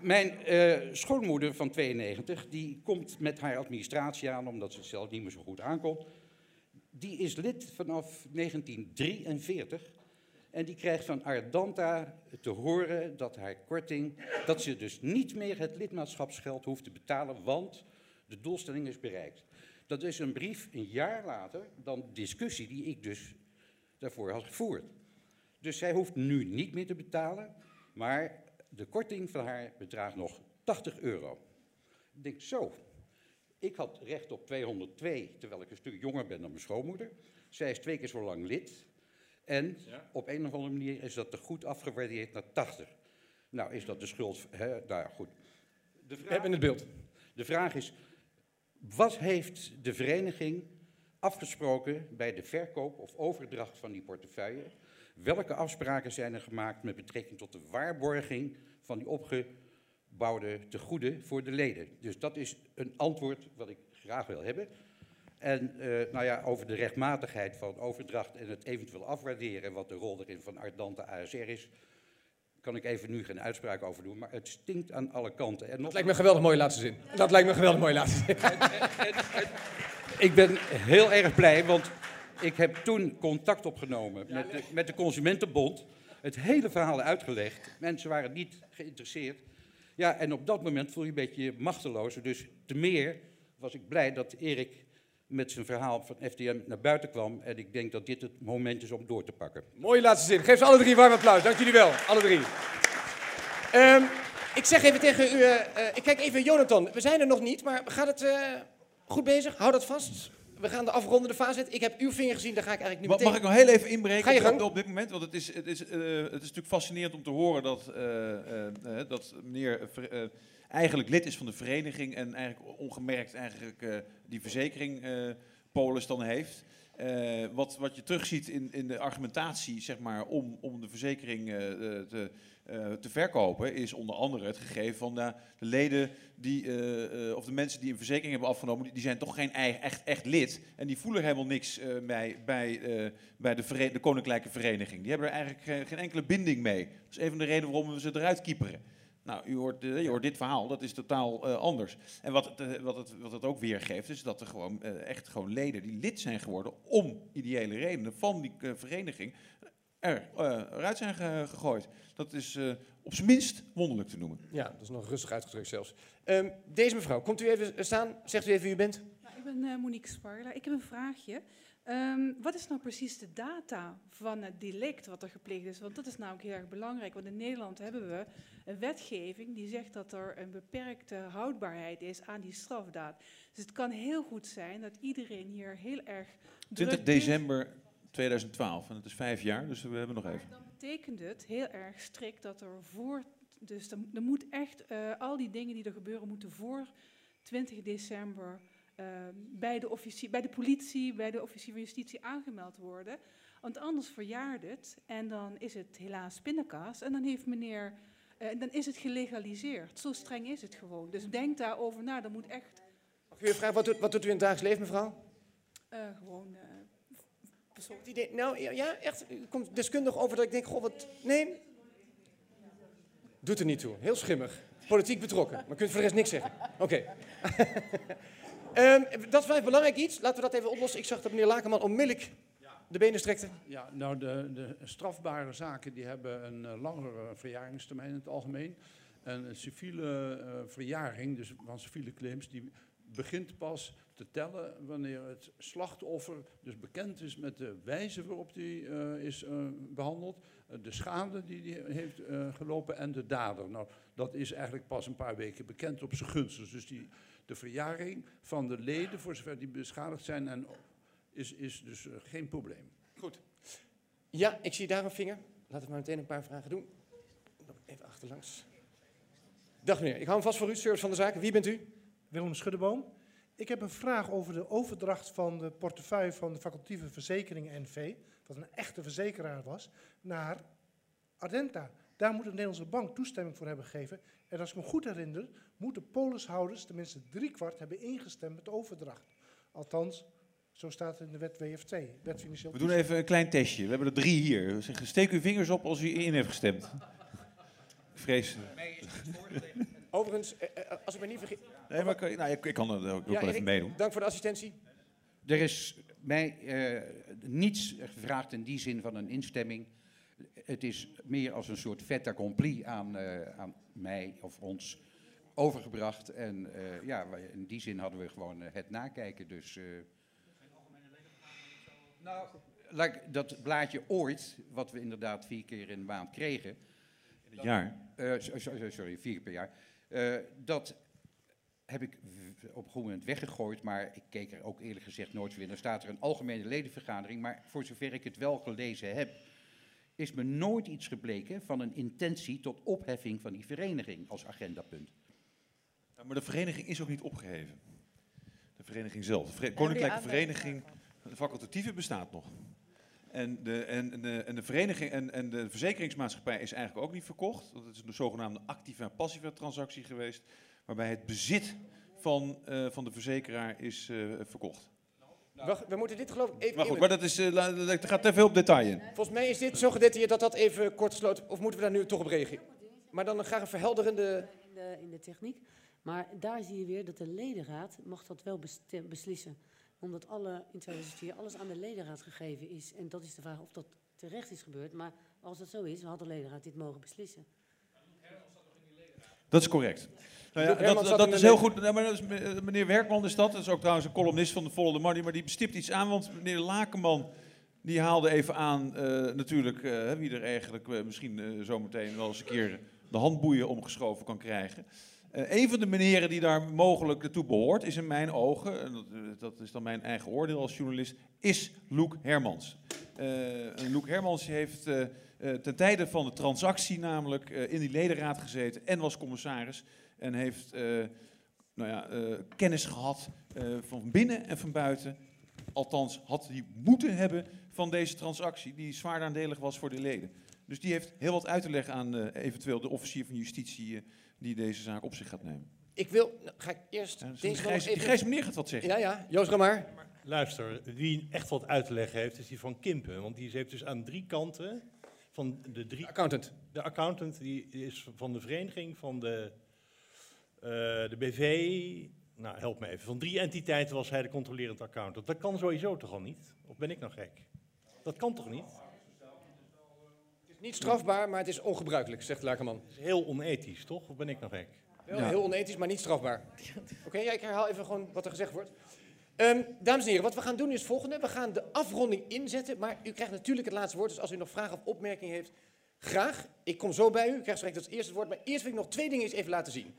Mijn uh, schoonmoeder van 92, die komt met haar administratie aan, omdat ze het zelf niet meer zo goed aankomt. Die is lid vanaf 1943 en die krijgt van Ardanta te horen dat haar korting, dat ze dus niet meer het lidmaatschapsgeld hoeft te betalen, want de doelstelling is bereikt. Dat is een brief een jaar later dan de discussie die ik dus daarvoor had gevoerd. Dus zij hoeft nu niet meer te betalen, maar de korting van haar bedraagt nog 80 euro. Ik denk zo, ik had recht op 202, terwijl ik een stuk jonger ben dan mijn schoonmoeder. Zij is twee keer zo lang lid. En op een of andere manier is dat te goed afgewaardeerd naar 80. Nou, is dat de schuld? Hè? Nou ja, goed. De vraag, hebben het beeld. De vraag is, wat heeft de vereniging afgesproken bij de verkoop of overdracht van die portefeuille? Welke afspraken zijn er gemaakt met betrekking tot de waarborging van die opgebouwde tegoeden voor de leden? Dus dat is een antwoord wat ik graag wil hebben. En eh, nou ja, over de rechtmatigheid van overdracht en het eventueel afwaarderen, wat de rol erin van Ardante ASR is, kan ik even nu geen uitspraak over doen, maar het stinkt aan alle kanten. En nog Dat lijkt me een geweldig mooie laatste zin. Dat lijkt me een geweldig mooie laatste zin. Ik ben heel erg blij, want ik heb toen contact opgenomen met de, met de Consumentenbond. Het hele verhaal uitgelegd. Mensen waren niet geïnteresseerd. Ja, en op dat moment voel je een beetje machteloos. Dus te meer was ik blij dat Erik met zijn verhaal van FDM naar buiten kwam. En ik denk dat dit het moment is om door te pakken. Mooie laatste zin. Geef ze alle drie een warm applaus. Dank jullie wel, alle drie. Ehm, ik zeg even tegen u, eh, eh, ik kijk even Jonathan. We zijn er nog niet, maar gaat het eh, goed bezig? Hou dat vast. We gaan de afrondende fase in. Ik heb uw vinger gezien, daar ga ik eigenlijk nu Mag, meteen... mag ik nog heel even inbreken Ga je op, gang. op dit moment? Want het is, het, is, eh, het is natuurlijk fascinerend om te horen dat, eh, eh, eh, dat meneer eigenlijk lid is van de vereniging en eigenlijk ongemerkt eigenlijk eh, die verzekering eh, polis dan heeft. Eh, wat, wat je terugziet in, in de argumentatie zeg maar, om, om de verzekering te, te verkopen, is onder andere het gegeven van nou, de leden die, of de mensen die een verzekering hebben afgenomen, die, zijn toch geen echt, echt lid. En die voelen helemaal niks bij, bij, bij de, de Koninklijke Vereniging. Die hebben er eigenlijk geen, geen enkele binding mee. Dat is een van de redenen waarom we ze eruit kieperen. Nou, u hoort, eh, je hoort dit verhaal, dat is totaal eh, anders. En wat het, eh, wat, het, wat het ook weergeeft, is dat er gewoon echt gewoon leden die lid zijn geworden om ideële redenen van die vereniging er, eh, eruit zijn ge- gegooid. Dat is eh, op zijn minst wonderlijk te noemen. Ja, dat is nog rustig uitgedrukt zelfs. Ehm, deze mevrouw, komt u even staan? Zegt u even wie u bent? Nou, ik ben eh, Monique Sparla. Ik heb een vraagje. Ehm, wat is nou precies de data van het delict wat er gepleegd is? Want dat is namelijk heel erg belangrijk. Want in Nederland hebben we een wetgeving die zegt dat er een beperkte houdbaarheid is aan die strafdaad. Dus het kan heel goed zijn dat iedereen hier heel erg. 20 druk is. december 2012, en het is vijf jaar, dus we hebben nog even. Dan betekent het heel erg strikt dat er voor. Dus er, er moet echt. eh, al die dingen die er gebeuren, moeten voor 20 december. eh, bij, de officie, bij de politie, bij de officier van justitie aangemeld worden. Want anders verjaart het en dan is het helaas pindakaas. En dan heeft meneer. Eh, dan is het gelegaliseerd. Zo streng is het gewoon. Dus denk daarover na. Dat moet echt Mag u vragen, wat doet, wat doet u in het dagelijks leven, mevrouw? eh, gewoon. eh, idee, nou ja, echt, u komt deskundig over dat ik denk, goh, wat... Nee? Doet er niet toe. Heel schimmig. Politiek betrokken. Maar kunt voor de rest niks zeggen. Oké. Ehm, dat is wel even belangrijk iets. Laten we dat even oplossen. Ik zag dat meneer Lakenman onmiddellijk de benen strekte. Ja, nou, de, de strafbare zaken die hebben een eh, langere verjaringstermijn in het algemeen. En een civiele eh, verjaring, dus van civiele claims, die begint pas te tellen wanneer het slachtoffer dus bekend is met de wijze waarop die eh, is eh, behandeld, eh, de schade die die heeft gelopen en de dader. Nou, dat is eigenlijk pas een paar weken bekend op zijn gunst. Dus die, de verjaring van de leden, voor zover die beschadigd zijn, en is, is dus eh, geen probleem. Goed. Ja, ik zie daar een vinger. Laten we maar meteen een paar vragen doen. Nog Even achterlangs. Dag meneer, ik hou hem vast voor u, service van de zaken. Wie bent u? Willem Schuddeboom. Ik heb een vraag over de overdracht van de portefeuille van de facultieve verzekering NV, wat een echte verzekeraar was, naar Ardenta. Daar moet de Nederlandse bank toestemming voor hebben gegeven. En als ik me goed herinner, moeten polishouders tenminste driekwart hebben ingestemd met de overdracht. Althans, zo staat het in de wet WFT, wet financieel We doen even een klein testje. We hebben er drie hier. Steek uw vingers op als u in heeft gestemd. Ik vrees. Overigens, eh, eh, als ik me niet vergis... Nee, maar ik, nou, ik, ik kan er ook Ja, wel even meedoen. Dank voor de assistentie. Er is mij eh, niets gevraagd in die zin van een instemming. Het is meer als een soort fait accompli aan, eh, aan mij of ons overgebracht. En eh, ja, in die zin hadden we gewoon eh, het nakijken. Dus, eh, Nou, dat blaadje ooit, wat we inderdaad vier keer in de maand kregen. In het jaar? Eh, so- so- sorry, vier keer per jaar. Eh, dat heb ik op een gegeven moment weggegooid, maar ik keek er ook eerlijk gezegd nooit weer. in. Dan staat er een algemene ledenvergadering, maar voor zover ik het wel gelezen heb, is me nooit iets gebleken van een intentie tot opheffing van die vereniging als agendapunt. Ja, maar de vereniging is ook niet opgeheven. De vereniging zelf. De Koninklijke Vereniging, de facultatieve bestaat nog. En de, en, de, en de vereniging en, en de verzekeringsmaatschappij is eigenlijk ook niet verkocht. Dat is een zogenaamde actieve en passieve transactie geweest, waarbij het bezit van, eh, van de verzekeraar is eh, verkocht. Wacht, we moeten dit geloof ik even... Maar goed, maar dat is, eh, la- dat gaat te veel op detail in. Volgens mij is dit zo gedetailleerd dat dat even kort gesloten... Of moeten we daar nu toch op reageren? Maar dan graag een verhelderende... in de, in de techniek. Maar daar zie je weer dat de ledenraad mag dat wel beslissen. Omdat alle, in 2004 alles aan de ledenraad gegeven is. En dat is de vraag of dat terecht is gebeurd. Maar als dat zo is, had de ledenraad dit mogen beslissen. Dat is correct. Nou ja, dat, dat is heel le- goed. Nou, maar dat is, eh, meneer Werkman is dat. Dat is ook trouwens een columnist van de the Money. Maar die stipt iets aan, want meneer Lakenman... die haalde even aan, eh, natuurlijk, eh, wie er eigenlijk eh, misschien eh, zometeen wel eens een keer de handboeien omgeschoven kan krijgen. Eh, een van de meneren die daar mogelijk toe behoort, is in mijn ogen, en dat, eh, dat is dan mijn eigen oordeel als journalist, is Loek Hermans. Eh Loek Hermans heeft ten tijde van de transactie namelijk in die ledenraad gezeten en was commissaris. En heeft nou ja, kennis gehad eh, van binnen en van buiten. Althans, had hij moeten hebben van deze transactie, die zwaar aandelig was voor de leden. Dus die heeft heel wat uit te leggen aan eventueel de officier van justitie die deze zaak op zich gaat nemen. Ik wil... nou, ga ik eerst... Ja, dus deze even- meneer gaat wat zeggen. Ja, ja. Joost Ramaar. Luister, wie echt wat uit te leggen heeft, is die van Kimpen. Want die heeft dus aan drie kanten van de drie... accountant. De accountant, die is van de vereniging, van de, eh, de BV... Nou, help me even. Van drie entiteiten was hij de controlerend accountant. Dat kan sowieso toch al niet? Of ben ik nog gek? Dat kan toch niet? Niet strafbaar, maar het is ongebruikelijk, zegt Lakerman. Het is heel onethisch, toch? Of ben ik nog gek? Wel Heel onethisch, maar niet strafbaar. Oké, ja, ik herhaal even gewoon wat er gezegd wordt. Ehm, dames en heren, wat we gaan doen is het volgende. We gaan de afronding inzetten, maar u krijgt natuurlijk het laatste woord. Dus als u nog vragen of opmerkingen heeft, graag. Ik kom zo bij u, u krijgt straks het eerste woord. Maar eerst wil ik nog twee dingen eens even laten zien.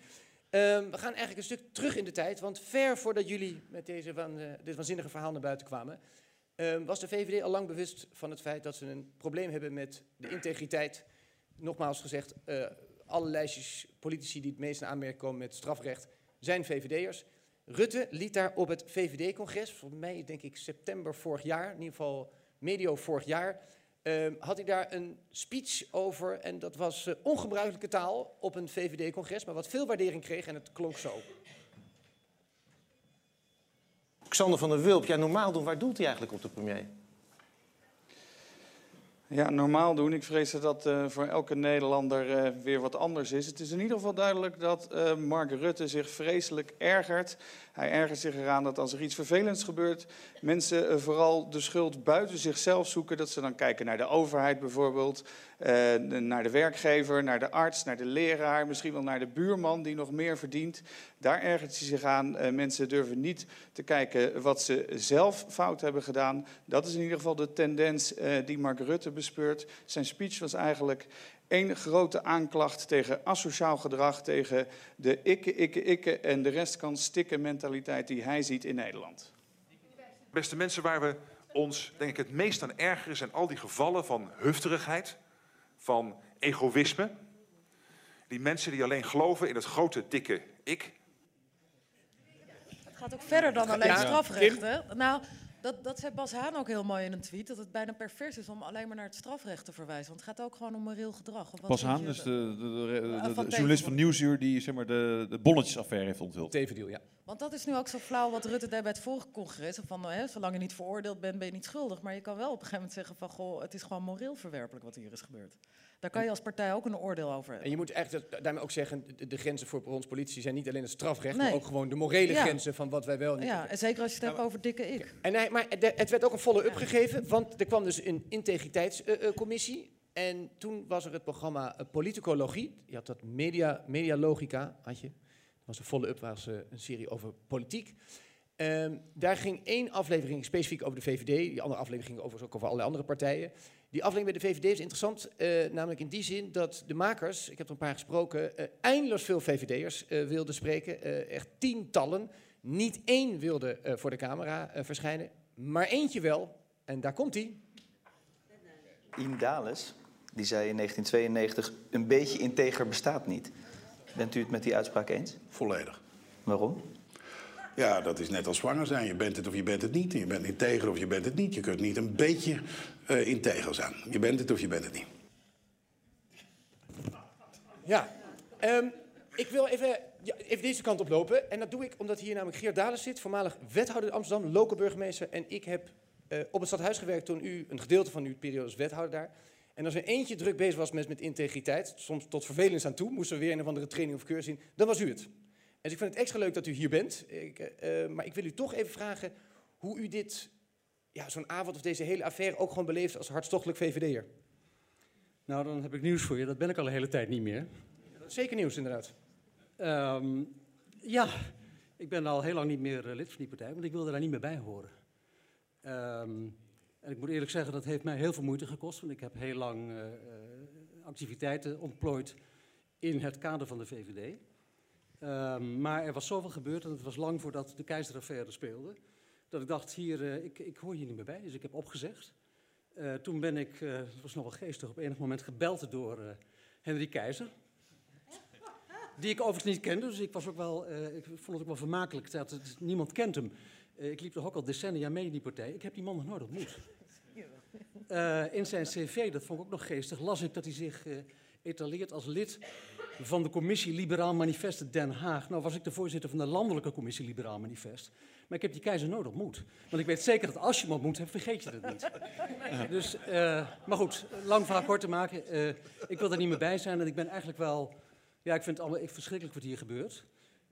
Ehm, we gaan eigenlijk een stuk terug in de tijd, want ver voordat jullie met deze waan, eh, dit waanzinnige verhaal naar buiten kwamen, ehm, was de VVD al lang bewust van het feit dat ze een probleem hebben met de integriteit. Nogmaals gezegd, eh, alle lijstjes politici die het meest in aanmerking komen met strafrecht zijn VVD'ers. Rutte liet daar op het VVD-congres, volgens mij denk ik september vorig jaar, in ieder geval medio vorig jaar, ehm, had hij daar een speech over. En dat was eh, ongebruikelijke taal op een VVD-congres, maar wat veel waardering kreeg en het klonk zo. Xander van der Wulp, ja, normaal doen, waar doelt hij eigenlijk op de premier? Ja, normaal doen. Ik vrees dat dat eh, voor elke Nederlander eh, weer wat anders is. Het is in ieder geval duidelijk dat eh, Mark Rutte zich vreselijk ergert. Hij ergert zich eraan dat als er iets vervelends gebeurt, mensen eh, vooral de schuld buiten zichzelf zoeken. Dat ze dan kijken naar de overheid bijvoorbeeld, eh, naar de werkgever, naar de arts, naar de leraar, misschien wel naar de buurman die nog meer verdient. Daar ergert hij zich aan. Eh, mensen durven niet te kijken wat ze zelf fout hebben gedaan. Dat is in ieder geval de tendens die Mark Rutte bespeurt. Zijn speech was eigenlijk één grote aanklacht tegen asociaal gedrag, tegen de ikke, ikke, ikke en de rest kan stikken mentaliteit die hij ziet in Nederland. Beste mensen, waar we ons denk ik het meest aan ergeren zijn al die gevallen van hufterigheid, van egoïsme. Die mensen die alleen geloven in het grote, dikke ik. Het gaat ook verder dan alleen Ja, strafrecht. Hè? Nou, dat, dat zei Bas Haan ook heel mooi in een tweet. Dat het bijna pervers is om alleen maar naar het strafrecht te verwijzen. Want het gaat ook gewoon om moreel gedrag. Of wat Bas Haan is de, de, de, de- Ah, van journalist van Nieuwsuur die zeg maar, de, de bonnetjesaffaire heeft onthuld. Tevendeal, ja. Want dat is nu ook zo flauw wat Rutte deed bij het vorige congres. Van, hè, zolang je niet veroordeeld bent, ben je niet schuldig. Maar je kan wel op een gegeven moment zeggen van... Goh, het is gewoon moreel verwerpelijk wat hier is gebeurd. Daar kan je als partij ook een oordeel over hebben. En je moet dat- daarmee ook zeggen, de, grenzen voor ons politie zijn niet alleen het strafrecht, Nee. maar ook gewoon de morele Ja. grenzen van wat wij wel niet Ja, en zeker als je het hebt over dikke ik. En hij, maar het werd ook een follow-up gegeven, want er kwam dus een integriteitscommissie. en toen was er het programma eh, Politicologie. Je had dat media, Medialogica, had je. Dat was een follow-up, was eh, een serie over politiek. Ehm, daar ging één aflevering specifiek over de VVD. Die andere aflevering ging overigens ook over allerlei andere partijen. Die aflevering bij de VVD is interessant, eh, namelijk in die zin dat de makers, ik heb er een paar gesproken, eh, eindeloos veel VVD'ers eh, wilden spreken. eh, echt tientallen. Niet één wilde eh, voor de camera eh, verschijnen, maar eentje wel. En daar komt hij. Ian Dales, die zei in 1992, een beetje integer bestaat niet. Bent u het met die uitspraak eens? Volledig. Waarom? Ja, dat is net als zwanger zijn. Je bent het of je bent het niet. Je bent integer of je bent het niet. Je kunt niet een beetje eh integer zijn. Je bent het of je bent het niet. Ja, ehm, ik wil even, deze kant op lopen. En dat doe ik omdat hier namelijk Geert Dalen zit, voormalig wethouder Amsterdam, lokale burgemeester. En ik heb eh, op het stadhuis gewerkt toen u een gedeelte van uw periode als wethouder daar. En als er eentje druk bezig was met, integriteit, soms tot vervelens aan toe, moesten we weer een of andere training of cursus zien, dan was u het. Dus ik vind het extra leuk dat u hier bent. Ik, eh, maar ik wil u toch even vragen hoe u dit, ja, zo'n avond of deze hele affaire ook gewoon beleeft als hartstochtelijk VVD'er. Nou, dan heb ik nieuws voor je. Dat ben ik al een hele tijd niet meer. Zeker nieuws, inderdaad. Ehm, ja, ik ben al heel lang niet meer eh, lid van die partij, want ik wilde daar niet meer bij horen. Ehm, en ik moet eerlijk zeggen, dat heeft mij heel veel moeite gekost, want ik heb heel lang eh, eh, activiteiten ontplooid in het kader van de VVD. Ehm, maar er was zoveel gebeurd en het was lang voordat de keizeraffaire speelde, dat ik dacht, hier, eh, ik, ik hoor hier niet meer bij, dus ik heb opgezegd. Eh, toen ben ik, eh het was nog wel geestig, op enig moment gebeld door Henry Keizer. Die ik overigens niet kende, dus ik, was ook wel, ik vond het ook wel vermakelijk dat het, niemand kent hem. Ik liep toch ook al decennia mee in die partij. Ik heb die man nog nooit ontmoet. In zijn cv, dat vond ik ook nog geestig, las ik dat hij zich etaleert als lid van de commissie Liberaal Manifest Den Haag. Nou was ik de voorzitter van de landelijke commissie Liberaal Manifest. Maar ik heb die keizer nooit ontmoet. Want ik weet zeker dat als je hem ontmoet hebt, vergeet je het niet. Dus, eh, maar goed, lang verhaal kort te maken. eh, ik wil er niet meer bij zijn en ik ben eigenlijk wel... Ja, ik vind het allemaal verschrikkelijk wat hier gebeurt.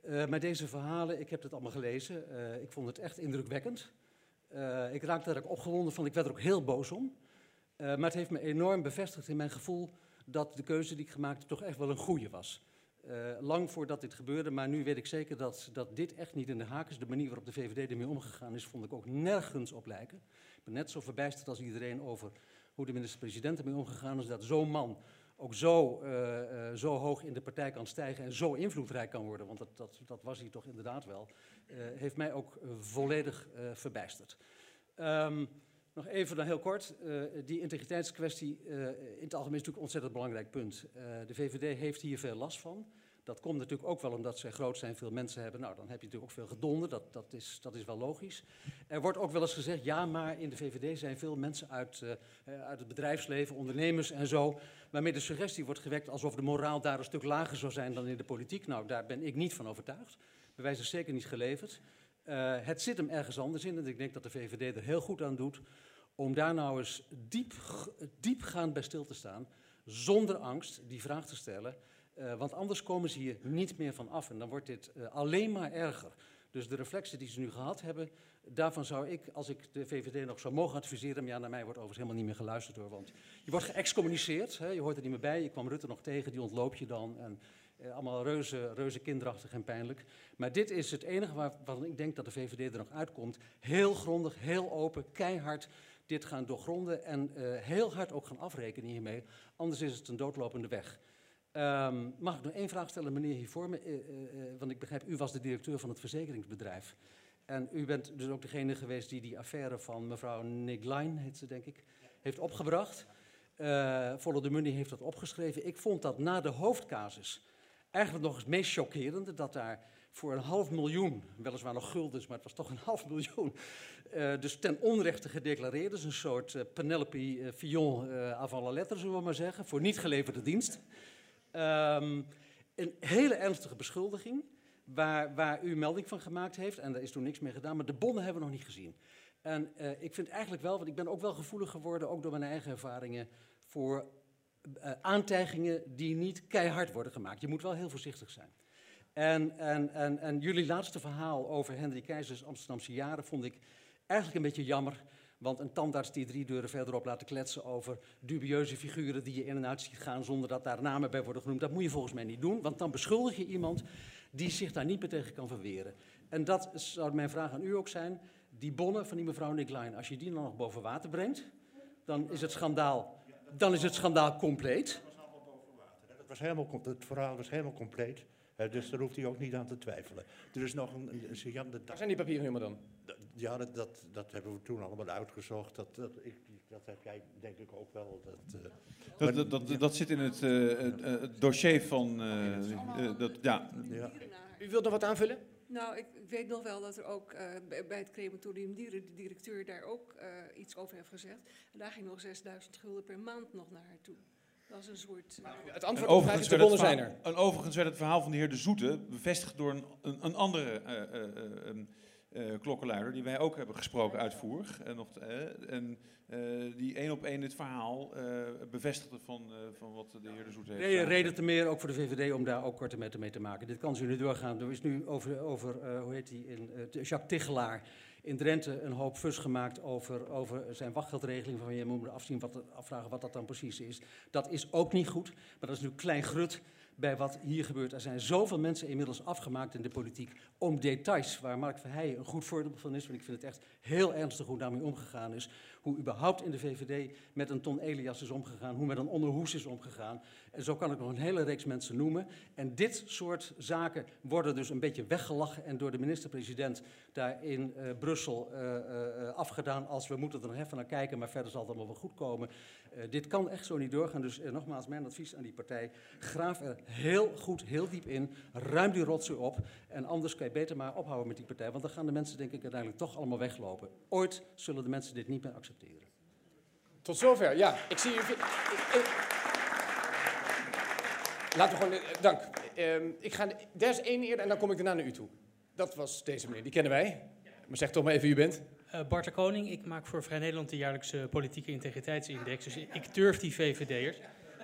Eh, maar deze verhalen, ik heb het allemaal gelezen. ik vond het echt indrukwekkend. Ik raakte er ook opgewonden van. Ik werd er ook heel boos om. Maar het heeft me enorm bevestigd in mijn gevoel dat de keuze die ik gemaakt toch echt wel een goede was. Eh, lang voordat dit gebeurde, maar nu weet ik zeker dat, dat dit echt niet in de haak is. De manier waarop de VVD ermee omgegaan is, vond ik ook nergens op lijken. Ik ben net zo verbijsterd als iedereen over hoe de minister-president ermee omgegaan is. Dat zo'n man ook zo, eh, eh, zo hoog in de partij kan stijgen en zo invloedrijk kan worden, want dat, dat, dat was hij toch inderdaad wel, heeft mij ook volledig verbijsterd. Ehm, nog even dan heel kort, eh, die integriteitskwestie eh, in het algemeen is natuurlijk een ontzettend belangrijk punt. Eh, de VVD heeft hier veel last van. Dat komt natuurlijk ook wel omdat zij groot zijn, veel mensen hebben. Nou, dan heb je natuurlijk ook veel gedonder, dat, dat, is, dat is wel logisch. Er wordt ook wel eens gezegd, ja, maar in de VVD zijn veel mensen uit, uit het bedrijfsleven, ondernemers en zo, waarmee de suggestie wordt gewekt alsof de moraal daar een stuk lager zou zijn dan in de politiek. Nou, daar ben ik niet van overtuigd. Bewijs is zeker niet geleverd. Het zit hem ergens anders in en ik denk dat de VVD er heel goed aan doet om daar nou eens diep, diepgaand bij stil te staan, zonder angst die vraag te stellen. Eh, want anders komen ze hier niet meer van af en dan wordt dit eh, alleen maar erger. Dus de reflexen die ze nu gehad hebben, daarvan zou ik, als ik de VVD nog zou mogen adviseren, maar ja, naar mij wordt overigens helemaal niet meer geluisterd hoor, want je wordt geëxcommuniceerd, hè, je hoort er niet meer bij, je kwam Rutte nog tegen, die ontloop je dan en eh, allemaal reuze, reuze kinderachtig en pijnlijk. Maar dit is het enige waar- waarvan ik denk dat de VVD er nog uitkomt, heel grondig, heel open, keihard dit gaan doorgronden en eh, heel hard ook gaan afrekenen hiermee, anders is het een doodlopende weg. Ehm, mag ik nog één vraag stellen, meneer hier voor me? Eh, eh, want ik begrijp, u was de directeur van het verzekeringsbedrijf. En u bent dus ook degene geweest die die affaire van mevrouw Niglijn, heet ze denk ik, heeft opgebracht. Eh Volle de Munny heeft dat opgeschreven. Ik vond dat na de hoofdcasus eigenlijk nog het meest chockerende, dat daar voor een half miljoen, weliswaar nog guldens, maar het was toch een half miljoen, eh, dus ten onrechte gedeclareerd. Dus een soort eh, Penelope eh, Fillon avant la lettre, zullen we maar zeggen, voor niet geleverde dienst. Ehm, een hele ernstige beschuldiging, waar, waar u melding van gemaakt heeft. En daar is toen niks mee gedaan, maar de bonnen hebben we nog niet gezien. En ik vind eigenlijk wel, want ik ben ook wel gevoelig geworden, ook door mijn eigen ervaringen, voor aantijgingen die niet keihard worden gemaakt. Je moet wel heel voorzichtig zijn. En, en, en, en jullie laatste verhaal over Henry Keizers Amsterdamse jaren vond ik eigenlijk een beetje jammer. Want een tandarts die drie deuren verderop laten kletsen over dubieuze figuren die je in en uit ziet gaan zonder dat daar namen bij worden genoemd, dat moet je volgens mij niet doen. Want dan beschuldig je iemand die zich daar niet meer tegen kan verweren. En dat zou mijn vraag aan u ook zijn. Die bonnen van die mevrouw Nick Line, als je die dan nog boven water brengt, dan is het schandaal, dan is het schandaal compleet. Dat was helemaal, het verhaal was helemaal compleet. hè, dus daar hoeft hij ook niet aan te twijfelen. Er is nog een... een, een Waar zijn die papieren helemaal dan? Ja, dat, dat, dat hebben we toen allemaal uitgezocht. Dat, dat, ik, dat heb jij denk ik ook wel. Dat, eh, maar- Dat, dat, dat, dat zit in het, eh, eh, dossier van... dat, ja. U wilt nog wat aanvullen? Nou, ik, ik weet nog wel dat er ook eh, bij, het crematorium Dieren de directeur daar ook eh, iets over heeft gezegd. En daar ging nog 6000 gulden per maand nog naar haar toe. Dat is een soort... Het antwoord op de vraag is, de bonnen zijn er. En overigens werd het verhaal van de heer De Zoete bevestigd door een, een, een andere eh, eh, klokkenluider, die wij ook hebben gesproken uitvoerig. En, nog, eh, en eh, die één op één dit verhaal bevestigde van, van wat de heer De Zoete heeft Nee, reden te meer, ook voor de VVD, om daar ook korte metten mee te maken. Dit kan zo nu doorgaan. Er is nu over, over hoe heet die, in, Jacques Tichelaar in Drenthe een hoop fus gemaakt over, over zijn wachtgeldregeling. Van je moet me afzien wat, afvragen wat dat dan precies is. Dat is ook niet goed, maar dat is nu klein grut bij wat hier gebeurt. Er zijn zoveel mensen inmiddels afgemaakt in de politiek om details, waar Mark Verheijen een goed voorbeeld van is. Want ik vind het echt heel ernstig hoe daarmee omgegaan is. Hoe überhaupt in de VVD met een Ton Elias is omgegaan, hoe met een onderhoes is omgegaan. En zo kan ik nog een hele reeks mensen noemen. En dit soort zaken worden dus een beetje weggelachen en door de minister-president daar in eh, Brussel eh, eh, afgedaan als we moeten er nog even naar kijken, maar verder zal het allemaal wel goed komen. Eh, dit kan echt zo niet doorgaan. Dus eh, nogmaals, mijn advies aan die partij. Graaf er heel goed, heel diep in. Ruim die rotzooi op. En anders kan je beter maar ophouden met die partij. Want dan gaan de mensen denk ik uiteindelijk toch allemaal weglopen. Ooit zullen de mensen dit niet meer accepteren. Tot zover, ja. Ik zie u. Laten we gewoon. eh, dank. Ehm, ik ga, er is één eerder en dan kom ik daarna naar u toe. Dat was deze meneer, die kennen wij. Maar zeg toch maar even wie u bent. Eh, Bart de Koning, ik maak voor Vrij Nederland de jaarlijkse politieke integriteitsindex. Dus ik durf die VVD'ers.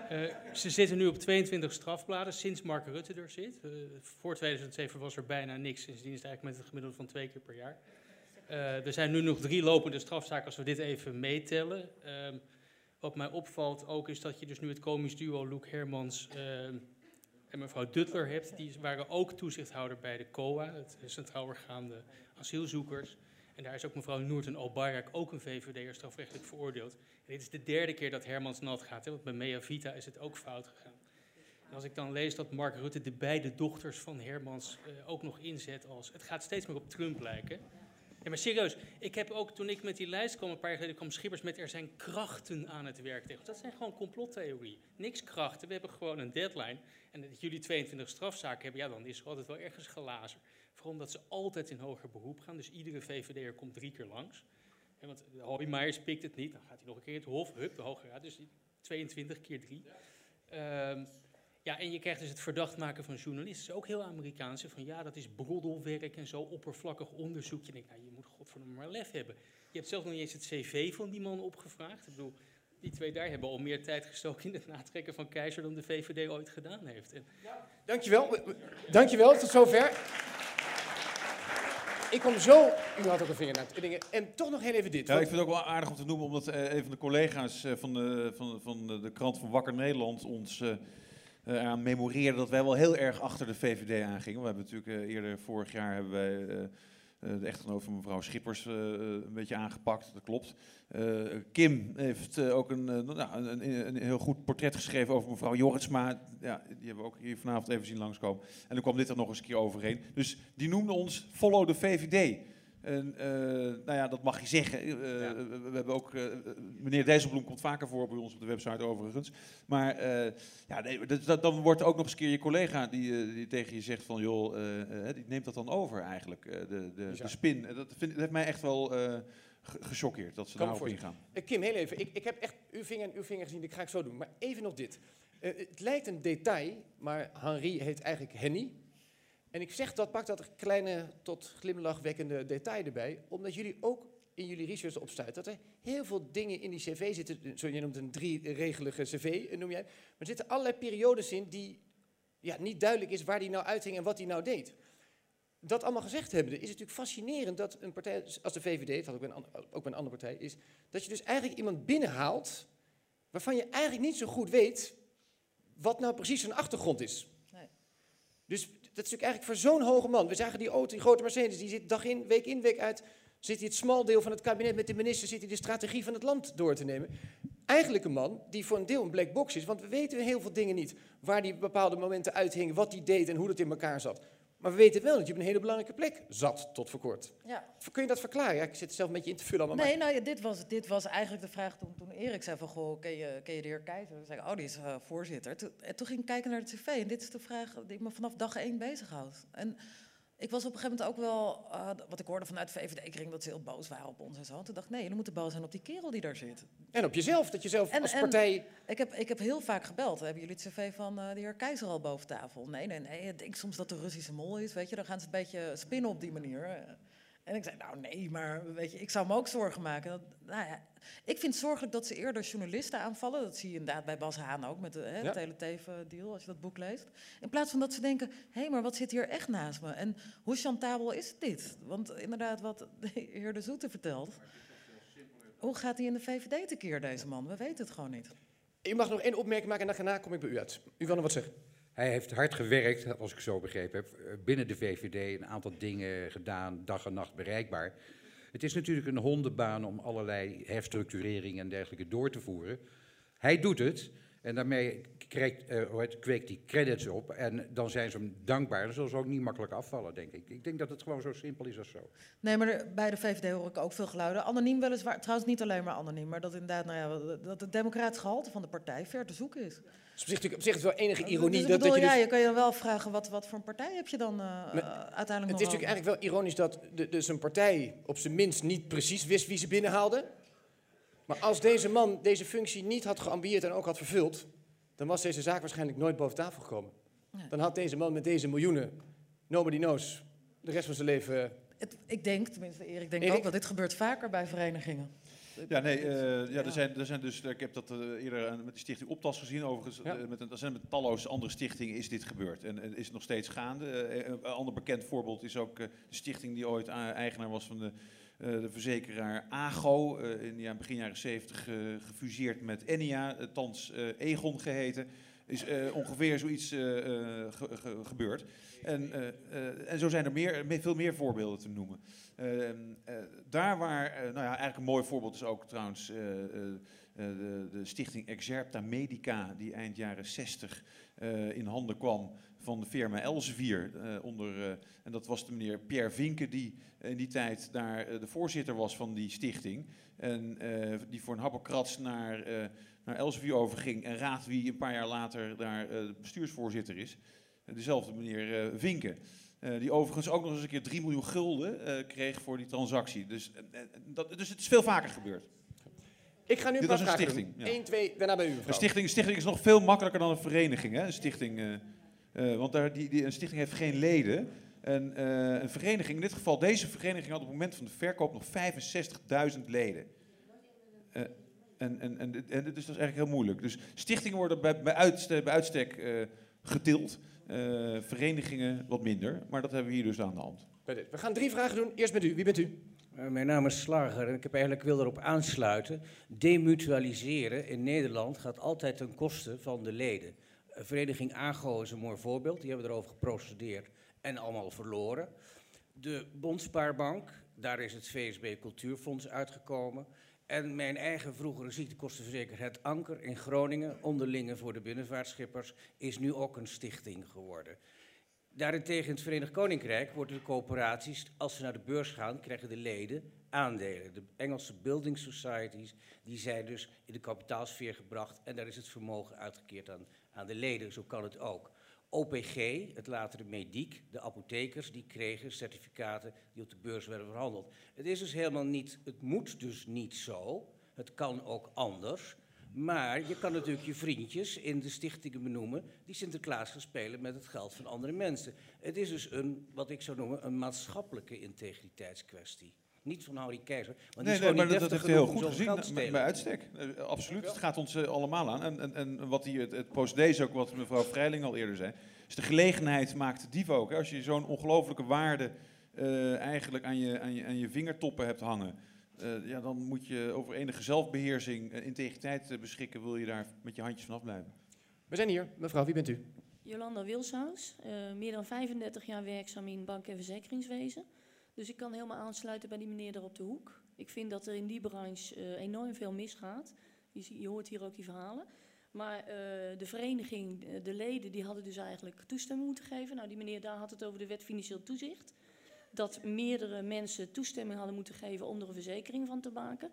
Eh, ze zitten nu op 22 strafbladen sinds Mark Rutte er zit. Eh, voor 2007 was er bijna niks. Sindsdien is het eigenlijk met een gemiddelde van twee keer per jaar. Er zijn nu nog drie lopende strafzaken als we dit even meetellen. Ehm, wat mij opvalt ook is dat je dus nu het komisch duo Loek Hermans ehm, en mevrouw Duttler hebt. Die waren ook toezichthouder bij de COA, het Centraal Orgaan Asielzoekers. En daar is ook mevrouw Noorten Albayrak, ook een VVD'er, strafrechtelijk veroordeeld. En dit is de derde keer dat Hermans nat gaat, hè, want bij Mea Vita is het ook fout gegaan. En als ik dan lees dat Mark Rutte de beide dochters van Hermans eh, ook nog inzet als... Het gaat steeds meer op Trump lijken. Ja, maar serieus, ik heb ook toen ik met die lijst kwam, een paar jaar geleden kwam Schippers met er zijn krachten aan het werk tegen. Dat zijn gewoon complottheorieën. Niks krachten, we hebben gewoon een deadline. En dat jullie 22 strafzaken hebben, ja, dan is er altijd wel ergens glazer. Omdat ze altijd in hoger beroep gaan. Dus iedere VVD'er komt drie keer langs. En want de Hoijmaiers pikt het niet, dan gaat hij nog een keer het Hof, hup, de Hoge Raad. Dus die 22 keer drie. Ehm, ja, en je krijgt dus het verdacht maken van journalisten. Ook heel Amerikaans. hè, Van ja, dat is broddelwerk en zo oppervlakkig onderzoek. Je denkt, nou, je moet godverdomme maar lef hebben. Je hebt zelf nog niet eens het cv van die man opgevraagd. Ik bedoel, die twee daar hebben al meer tijd gestoken in het natrekken van Keizer dan de VVD ooit gedaan heeft. En Dankjewel. Dankjewel, tot zover. Ik kom zo. U had ook een vinger naar het dingen. En toch nog heel even dit. Ja, want- ik vind het ook wel aardig om te noemen, omdat eh, een van de collega's eh, van, de, van, van de, de krant van Wakker Nederland ons eh, eh, aan memoreerde dat wij wel heel erg achter de VVD aangingen. We hebben natuurlijk eh, eerder vorig jaar hebben wij de echtgenoot van mevrouw Schippers eh, eh, een beetje aangepakt, dat klopt. Eh, Kim heeft eh, ook een, eh, nou, een, een heel goed portret geschreven over mevrouw Jorritsma. Ja, die hebben we ook hier vanavond even zien langskomen. En dan kwam dit er nog eens een keer overheen. Dus die noemde ons Follow the VVD. En, eh, nou ja, dat mag je zeggen. Eh, we, we hebben ook, eh, meneer Dijsselbloem komt vaker voor bij ons op de website overigens. Maar ja, nee, dat, dat- dan wordt ook nog eens een keer je collega die, die tegen je zegt van... joh, die neemt dat dan over eigenlijk, de, de, de spin. Dat, vind, dat heeft mij echt wel ge- gechoqueerd dat ze Kan me daarop ingaan. Kim, heel even. Ik, ik heb echt uw vinger en uw vinger gezien. Dat ga ik zo doen. Maar even nog dit. Het lijkt een detail, maar Henri heet eigenlijk Henny. En ik zeg dat, pak dat kleine tot glimlachwekkende detail erbij. Omdat jullie ook in jullie research opstuit dat er heel veel dingen in die cv zitten. Zo, je noemt een drieregelige cv, eh, noem jij. Maar er zitten allerlei periodes in die ja, niet duidelijk is waar die nou uithing en wat die nou deed. Dat allemaal gezegd hebbende is het natuurlijk fascinerend dat een partij als de VVD, dat ook een, ook een andere partij, is dat je dus eigenlijk iemand binnenhaalt waarvan je eigenlijk niet zo goed weet wat nou precies zijn achtergrond is. Nee. Dus Dat is natuurlijk eigenlijk voor zo'n hoge man. We zagen die auto, die grote Mercedes, die zit dag in, week in, week uit. Zit hij het smaldeel van het kabinet met de minister, zit hij de strategie van het land door te nemen. Eigenlijk een man die voor een deel een black box is, want we weten heel veel dingen niet. Waar die bepaalde momenten uithing, wat hij deed en hoe dat in elkaar zat. Maar we weten wel dat je op een hele belangrijke plek zat tot voor kort. Ja. Kun je dat verklaren? Ja, ik zit zelf een beetje in te vullen. allemaal, Nee, maar- nou ja, dit was, dit was eigenlijk de vraag toen, toen Erik zei van, goh, ken je, ken je de heer Keizer? Toen zei ik, oh, die is eh, voorzitter. Toen, en toen ging ik kijken naar de tv en dit is de vraag die me vanaf dag één bezighoudt. En ik was op een gegeven moment ook wel, eh, wat ik hoorde vanuit de VVD-kring, dat ze heel boos waren op ons en zo. Toen dacht ik, nee, jullie moeten boos zijn op die kerel die daar zit. En op jezelf, dat je zelf En, als en partij... ik, heb, ik heb heel vaak gebeld. Hebben jullie het cv van eh, de heer Keizer al boven tafel? Nee, nee, nee. Ik denk soms dat de Russische mol is, weet je. Dan gaan ze een beetje spinnen op die manier. En ik zei, nou nee, maar weet je, ik zou me ook zorgen maken. Dat, nou ja, ik vind het zorgelijk dat ze eerder journalisten aanvallen. Dat zie je inderdaad bij Bas Haan ook met de hè, Ja. Teleteven-deal, als je dat boek leest. In plaats van dat ze denken, hé, maar wat zit hier echt naast me? En hoe chantabel is dit? Want inderdaad, wat de heer De Zoete vertelt... Hoe gaat hij in de VVD tekeer, deze man? We weten het gewoon niet. Je mag nog één opmerking maken en daarna kom ik bij u uit. U wil nog wat zeggen? Hij heeft hard gewerkt, als ik zo begrepen heb, eh, binnen de VVD, een aantal dingen gedaan, dag en nacht bereikbaar. Het is natuurlijk een hondenbaan om allerlei herstructureringen en dergelijke door te voeren. Hij doet het en daarmee krijgt, eh, kweekt hij credits op en dan zijn ze hem dankbaar. Dan zullen ze ook niet makkelijk afvallen, denk ik. Ik denk dat het gewoon zo simpel is als zo. Nee, maar bij de VVD hoor ik ook veel geluiden. Anoniem weliswaar, trouwens niet alleen maar anoniem, maar dat inderdaad, nou ja, dat het democratisch gehalte van de partij ver te zoeken is. Dus op zich, op zich is wel enige ironie Dus ik dat, bedoel, dat je ja, dus... je kan je dan wel vragen, wat, wat voor een partij heb je dan eh, Maar eh, uiteindelijk Het is natuurlijk eigenlijk wel ironisch dat de, dus een partij op zijn minst niet precies wist wie ze binnenhaalde. Maar als deze man deze functie niet had geambieerd en ook had vervuld, dan was deze zaak waarschijnlijk nooit boven tafel gekomen. Dan had deze man met deze miljoenen, nobody knows, de rest van zijn leven... eh, Het- ik denk, tenminste Erik Erik? ook, dat dit gebeurt vaker bij verenigingen. Ja, nee, eh, ja, er, zijn, er zijn dus, ik heb dat eh, eerder aan- met de stichting Optas gezien, overigens, Ja. eh, met, een- er zijn met talloze andere stichtingen is dit gebeurd en, en is het nog steeds gaande. Eh, een ander bekend voorbeeld is ook eh, de stichting die ooit eigenaar was van de, eh, de verzekeraar AGO, eh, in ja, begin jaren 70 eh, gefuseerd met Enia, eh, thans eh, Egon geheten. Is eh, ongeveer zoiets ge- gebeurd. En, en zo zijn er meer, me- veel meer voorbeelden te noemen. Ehm, eh, daar waar, nou ja, eigenlijk een mooi voorbeeld is ook trouwens de, de stichting Exerpta Medica, die eind jaren 60 eh, in handen kwam van de firma Elsevier. onder, en dat was de meneer Pierre Vinke, die in die tijd daar de voorzitter was van die stichting. En die voor een happenkrats naar, naar Elsevier overging. En raad wie een paar jaar later daar eh, de bestuursvoorzitter is. Eh, dezelfde meneer eh, Vinke. Eh, die overigens ook nog eens een keer 3 miljoen gulden kreeg voor die transactie. Dus, dat, dus het is veel vaker gebeurd. Ik ga nu Dit was een stichting. doen. ja. Eén, twee, daarna bij u. Een stichting, stichting is nog veel makkelijker dan een vereniging. Hè? Een, stichting, want daar, die, die, een stichting heeft geen leden. En een vereniging, in dit geval deze vereniging, had op het moment van de verkoop nog 65.000 leden. En, en, en, en dit is dus eigenlijk heel moeilijk. Dus stichtingen worden bij, bij, uitstek, bij uitstek eh, getild. Eh, verenigingen wat minder. Maar dat hebben we hier dus aan de hand. We gaan drie vragen doen. Eerst met u. Wie bent u? Eh, Mijn naam is Slager en ik heb eigenlijk wil erop aansluiten. Demutualiseren in Nederland gaat altijd ten koste van de leden. Vereniging AGO is een mooi voorbeeld. Die hebben erover geprocedeerd en allemaal verloren. De Bondspaarbank, daar is het VSB Cultuurfonds uitgekomen. En mijn eigen vroegere ziektekostenverzekeraar Het Anker in Groningen, onderlinge voor de binnenvaartschippers, is nu ook een stichting geworden. Daarentegen in het Verenigd Koninkrijk worden de coöperaties, als ze naar de beurs gaan, krijgen de leden aandelen. De Engelse building societies, die zijn dus in de kapitaalsfeer gebracht en daar is het vermogen uitgekeerd aan, aan de leden. Zo kan het ook. OPG, het latere Mediek, de apothekers, die kregen certificaten die op de beurs werden verhandeld. Het is dus helemaal niet, het moet dus niet zo. Het kan ook anders. Maar je kan natuurlijk je vriendjes in de stichtingen benoemen die Sinterklaas gaan spelen met het geld van andere mensen. Het is dus een, wat ik zou noemen, een maatschappelijke integriteitskwestie. Niet van Harry Keizer, want die Nee, is nee, gewoon maar niet dat, heeft hij heel goed gezien, bij, uitstek. Eh, absoluut, het gaat ons eh, allemaal aan. En, en, en wat hier, het, het procedé is ook wat mevrouw Vrijling al eerder zei. Dus de gelegenheid maakt de dief ook. Hè. Als je zo'n ongelofelijke waarde eh, eigenlijk aan je, aan, je, aan je vingertoppen hebt hangen... eh, ja, dan moet je over enige zelfbeheersing, eh, integriteit beschikken... wil je daar met je handjes vanaf blijven. We zijn hier. Mevrouw, wie bent u? Jolanda Wilshuis, eh, meer dan 35 jaar werkzaam in bank- en verzekeringswezen. Dus ik kan helemaal aansluiten bij die meneer daar op de hoek. Ik vind dat er in die branche eh, enorm veel misgaat. Je, je hoort hier ook die verhalen. Maar eh, de vereniging, eh, de leden, die hadden dus eigenlijk toestemming moeten geven. Nou, die meneer daar had het over de wet financieel toezicht. Dat meerdere mensen toestemming hadden moeten geven om er een verzekering van te maken.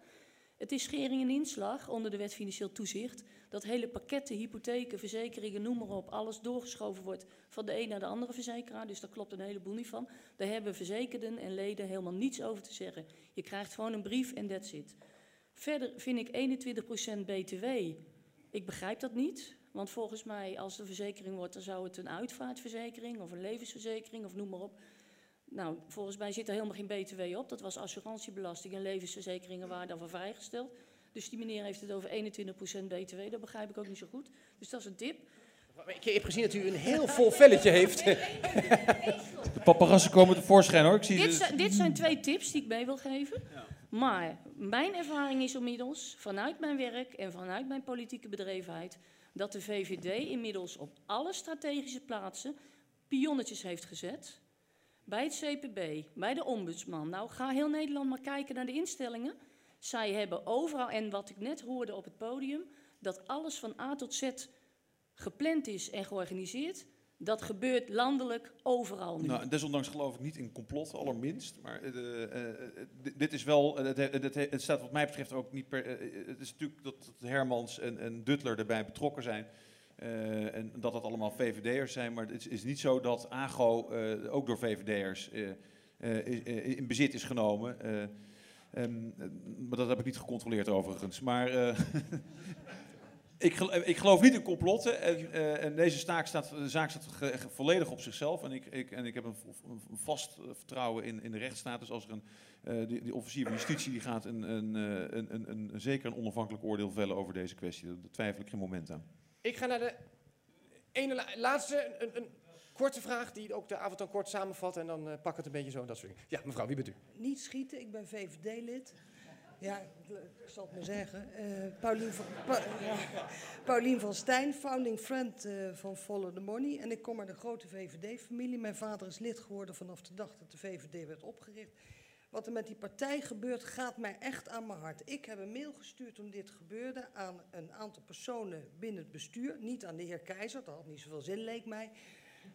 Het is schering en inslag onder de wet financieel toezicht. Dat hele pakketten, hypotheken, verzekeringen, noem maar op, alles doorgeschoven wordt van de een naar de andere verzekeraar. Dus daar klopt een heleboel niet van. Daar hebben verzekerden en leden helemaal niets over te zeggen. Je krijgt gewoon een brief en that's it. Verder vind ik 21% BTW. Ik begrijp dat niet. Want volgens mij, als de verzekering wordt, dan zou het een uitvaartverzekering of een levensverzekering of noem maar op. Nou, volgens mij zit er helemaal geen BTW op. Dat was assurantiebelasting en levensverzekeringen waren daarvan vrijgesteld. Dus die meneer heeft het over 21% BTW. Dat begrijp ik ook niet zo goed. Dus dat is een tip. Ik heb gezien dat u een heel vol velletje heeft. De paparazzen komen tevoorschijn hoor. Ik zie Dit zijn, dit zijn twee tips die ik mee wil geven. Maar mijn ervaring is inmiddels, vanuit mijn werk en vanuit mijn politieke bedrevenheid, dat de VVD inmiddels op alle strategische plaatsen pionnetjes heeft gezet. Bij het CPB, bij de ombudsman. Nou, ga heel Nederland maar kijken naar de instellingen. Zij hebben overal, en wat ik net hoorde op het podium, dat alles van A tot Z gepland is en georganiseerd. Dat gebeurt landelijk overal nu. Nou, desondanks geloof ik niet in complot, allerminst. Maar eh, eh, eh, dit- is wel, het, het, staat wat mij betreft ook niet per... het is natuurlijk dat Hermans en, en Duttler erbij betrokken zijn. en dat dat allemaal VVD'ers zijn. Maar het is, niet zo dat AGO ook door VVD'ers in bezit is genomen. Eh, ehm, eh, maar dat heb ik niet gecontroleerd overigens. Maar... eh, Ik, ik geloof niet in complotten en, eh, en deze zaak staat, de zaak staat volledig op zichzelf. En ik, ik, en ik heb een, een vast eh, vertrouwen in, in de rechtsstaat. Dus als er een, eh, die, officier van justitie die gaat een, een, zeker een onafhankelijk oordeel vellen over deze kwestie. Daar twijfel ik geen moment aan. Ik ga naar de ene la- laatste, een korte vraag die ook de avond dan kort samenvat. En dan eh, pak het een beetje zo en dat soort dingen. Ja, mevrouw, wie bent u? Niet schieten, ik ben VVD-lid. Ja, ik zal het maar zeggen. Eh Paulien, van, ja, Paulien van Stijn, founding friend eh, van Follow the Money. En ik kom uit een grote VVD-familie. Mijn vader is lid geworden vanaf de dag dat de VVD werd opgericht. Wat er met die partij gebeurt, gaat mij echt aan mijn hart. Ik heb een mail gestuurd toen dit gebeurde aan een aantal personen binnen het bestuur. Niet aan de heer Keizer, dat had niet zoveel zin, leek mij.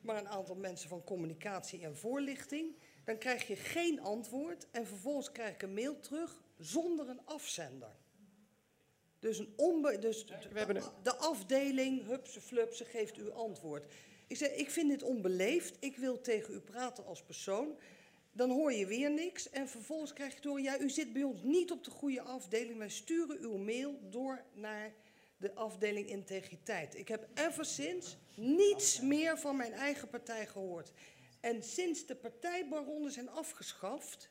Maar een aantal mensen van communicatie en voorlichting. Dan krijg je geen antwoord en vervolgens krijg ik een mail terug zonder een afzender. Dus, een onbe dus de, de afdeling, hupse flupse, geeft u antwoord. Ik zeg, ik vind dit onbeleefd, ik wil tegen u praten als persoon. Dan hoor je weer niks en vervolgens krijg je door, ja, u zit bij ons niet op de goede afdeling. Wij sturen uw mail door naar de afdeling integriteit. Ik heb ever sinds niets meer van mijn eigen partij gehoord. En sinds de partijbaronnen zijn afgeschaft,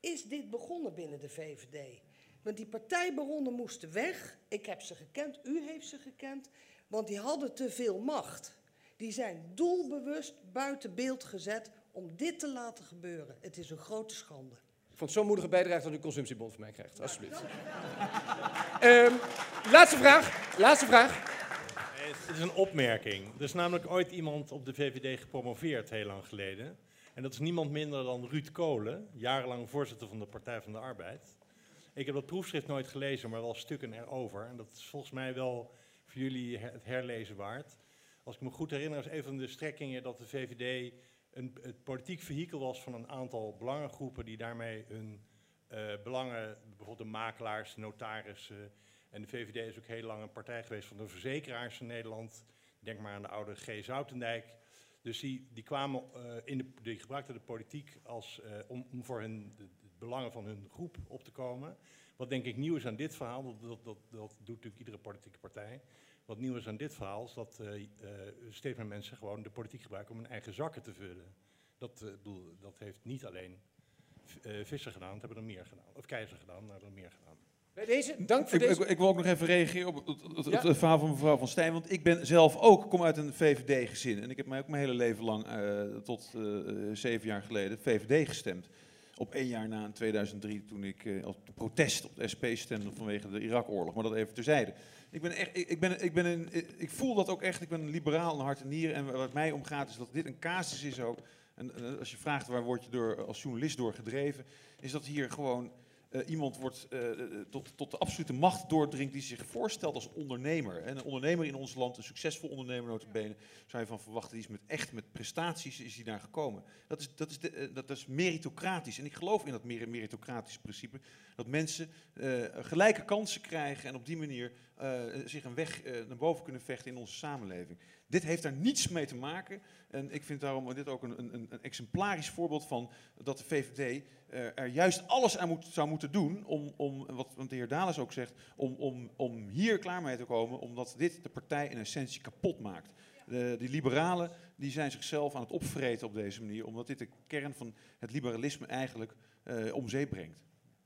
is dit begonnen binnen de VVD. Want die partijbaronnen moesten weg. Ik heb ze gekend, u heeft ze gekend. Want die hadden te veel macht. Die zijn doelbewust buiten beeld gezet om dit te laten gebeuren. Het is een grote schande. Ik zo'n moedige bijdrage dat u een consumptiebon van mij krijgt. Alsjeblieft. Ehm, laatste vraag. Laatste vraag. Het is een opmerking. Er is namelijk ooit iemand op de VVD gepromoveerd, heel lang geleden. En dat is niemand minder dan Ruud Kolen, jarenlang voorzitter van de Partij van de Arbeid. Ik heb dat proefschrift nooit gelezen, maar wel stukken erover. En dat is volgens mij wel voor jullie het herlezen waard. Als ik me goed herinner, is een van de strekkingen dat de VVD een, het politiek vehikel was van een aantal belangengroepen die daarmee hun eh, belangen, bijvoorbeeld de makelaars, notarissen. En de VVD is ook heel lang een partij geweest van de verzekeraars in Nederland. Denk maar aan de oude G. Zoutendijk. Dus die, die kwamen eh, in de, die gebruikten de politiek als, eh, om, om voor hun, de, de belangen van hun groep op te komen. Wat denk ik nieuw is aan dit verhaal, dat, dat, dat, dat doet natuurlijk iedere politieke partij. Wat nieuw is aan dit verhaal is dat eh, eh, steeds meer mensen gewoon de politiek gebruiken om hun eigen zakken te vullen. Dat, eh, bedoel, dat heeft niet alleen eh, Visser gedaan, dat hebben er meer gedaan. Of Keizer gedaan, maar hebben er meer gedaan. Bij deze, dank voor Ik, deze. ik, ik wil ook nog even reageren op het, het, het Ja. verhaal van mevrouw Van Stijn. Want ik ben zelf ook, kom uit een VVD-gezin. En ik heb mij ook mijn hele leven lang, eh, tot eh, zeven jaar geleden, VVD gestemd. Op één jaar na in 2003, toen ik eh, als protest op de SP stemde vanwege de Irak-oorlog. Maar dat even terzijde. Ik, ben echt, ik, ben, ik, ben een, ik voel dat ook echt. Ik ben een liberaal in hart en nieren. En wat mij omgaat is dat dit een casus is ook. En eh, als je vraagt waar word je door, als journalist door gedreven, is dat hier gewoon eh, iemand wordt, eh, tot, tot de absolute macht doordringt die zich voorstelt als ondernemer. En een ondernemer in ons land, een succesvol ondernemer notabene, zou je van verwachten, die is met, echt met prestaties is die daar gekomen. Dat is, dat, is eh, dat is meritocratisch. En ik geloof in dat mer- meritocratische principe, dat mensen eh, gelijke kansen krijgen en op die manier eh, zich een weg eh, naar boven kunnen vechten in onze samenleving. Dit heeft daar niets mee te maken. En ik vind daarom dit ook een, een, een exemplarisch voorbeeld van dat de VVD eh, er juist alles aan moet, zou moeten doen om, om wat, de heer Dales ook zegt, om, om, om hier klaar mee te komen, omdat dit de partij in essentie kapot maakt. De, die liberalen die zijn zichzelf aan het opvreten op deze manier, omdat dit de kern van het liberalisme eigenlijk eh, om zeep brengt.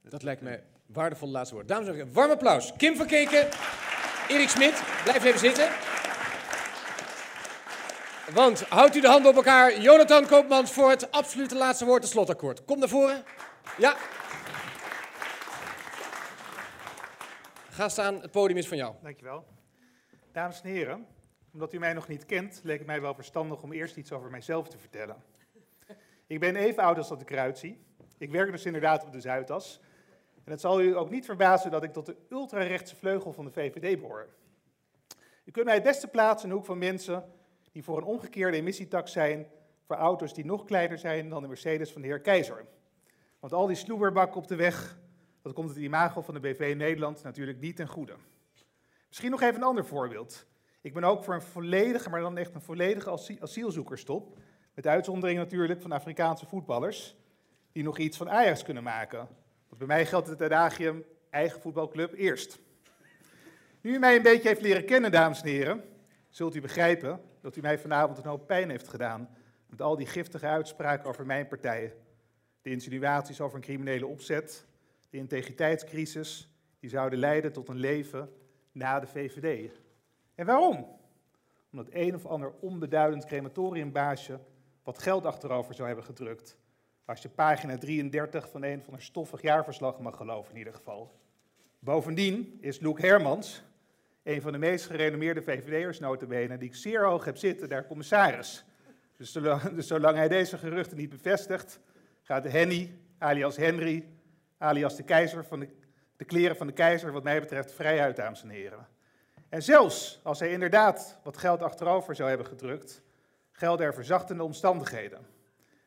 Dat lijkt mij waardevol laatste woord. Dames en heren, warm applaus. Kim van Erik Smit, blijf even zitten. Want houdt u de handen op elkaar. Jonathan Koopmans voor het absolute laatste woord, het slotakkoord. Kom naar voren. Ja. Ga staan, het podium is van jou. Dankjewel. Dames en heren, omdat u mij nog niet kent, leek het mij wel verstandig om eerst iets over mijzelf te vertellen. Ik ben even oud als dat ik eruit zie. Ik werk dus inderdaad op de Zuidas. En het zal u ook niet verbazen dat ik tot de ultrarechtse vleugel van de VVD behoor. U kunt mij het beste plaatsen in de hoek van mensen die voor een omgekeerde emissietax zijn voor auto's die nog kleiner zijn dan de Mercedes van de heer Keizer. Want al die sloeberbakken op de weg, dat komt het imago van de BV Nederland natuurlijk niet ten goede. Misschien nog even een ander voorbeeld. Ik ben ook voor een volledige, maar dan echt een volledige asie- asielzoekerstop. Met uitzondering natuurlijk van Afrikaanse voetballers, die nog iets van Ajax kunnen maken. Want bij mij geldt het adagium, eigen voetbalclub eerst. Nu u mij een beetje heeft leren kennen, dames en heren, zult u begrijpen dat u mij vanavond een hoop pijn heeft gedaan met al die giftige uitspraken over mijn partij. De insinuaties over een criminele opzet, de integriteitscrisis, die zouden leiden tot een leven na de VVD. En waarom? Omdat een of ander onbeduidend crematoriumbaasje wat geld achterover zou hebben gedrukt. Als je pagina 33 van een van een stoffig jaarverslag mag geloven in ieder geval. Bovendien is Loek Hermans, een van de meest gerenommeerde VVD'ers notabene, die ik zeer hoog heb zitten, daar commissaris. Dus zolang, dus zolang hij deze geruchten niet bevestigt, gaat Henny, alias Henry, alias de keizer van de, de kleren van de keizer, wat mij betreft, vrij uit, dames en heren. En zelfs als hij inderdaad wat geld achterover zou hebben gedrukt, gelden er verzachtende omstandigheden.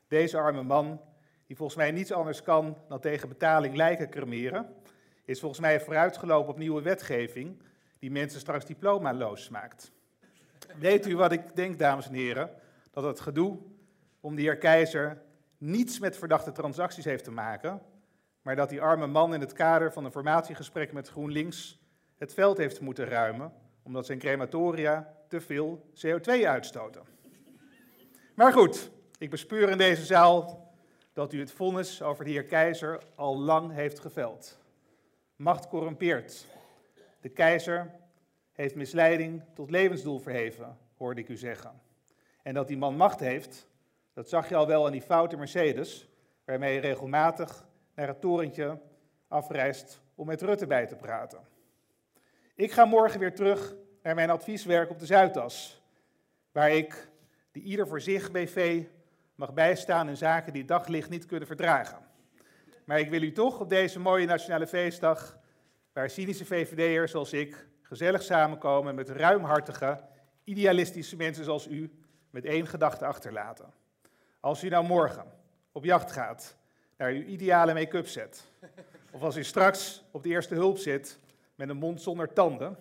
Deze arme man, die volgens mij niets anders kan dan tegen betaling lijken cremeren, is volgens mij vooruitgelopen op nieuwe wetgeving die mensen straks diplomaloos maakt. Weet u wat ik denk, dames en heren? Dat het gedoe om de heer Keizer niets met verdachte transacties heeft te maken, maar dat die arme man in het kader van een formatiegesprek met GroenLinks het veld heeft moeten ruimen, omdat zijn crematoria te veel CO2 uitstoten. Maar goed, ik bespeur in deze zaal dat u het vonnis over de heer Keizer al lang heeft geveld. Macht corrumpeert. De keizer heeft misleiding tot levensdoel verheven, hoorde ik u zeggen. En dat die man macht heeft, dat zag je al wel aan die foute Mercedes, waarmee je regelmatig naar het torentje afreist om met Rutte bij te praten. Ik ga morgen weer terug naar mijn advieswerk op de Zuidas, waar ik de ieder voor zich BV mag bijstaan in zaken die daglicht niet kunnen verdragen. Maar ik wil u toch op deze mooie nationale feestdag, waar cynische VVD'ers zoals ik gezellig samenkomen met ruimhartige, idealistische mensen zoals u, met één gedachte achterlaten. Als u nou morgen op jacht gaat naar uw ideale make-up set, of als u straks op de eerste hulp zit met een mond zonder tanden,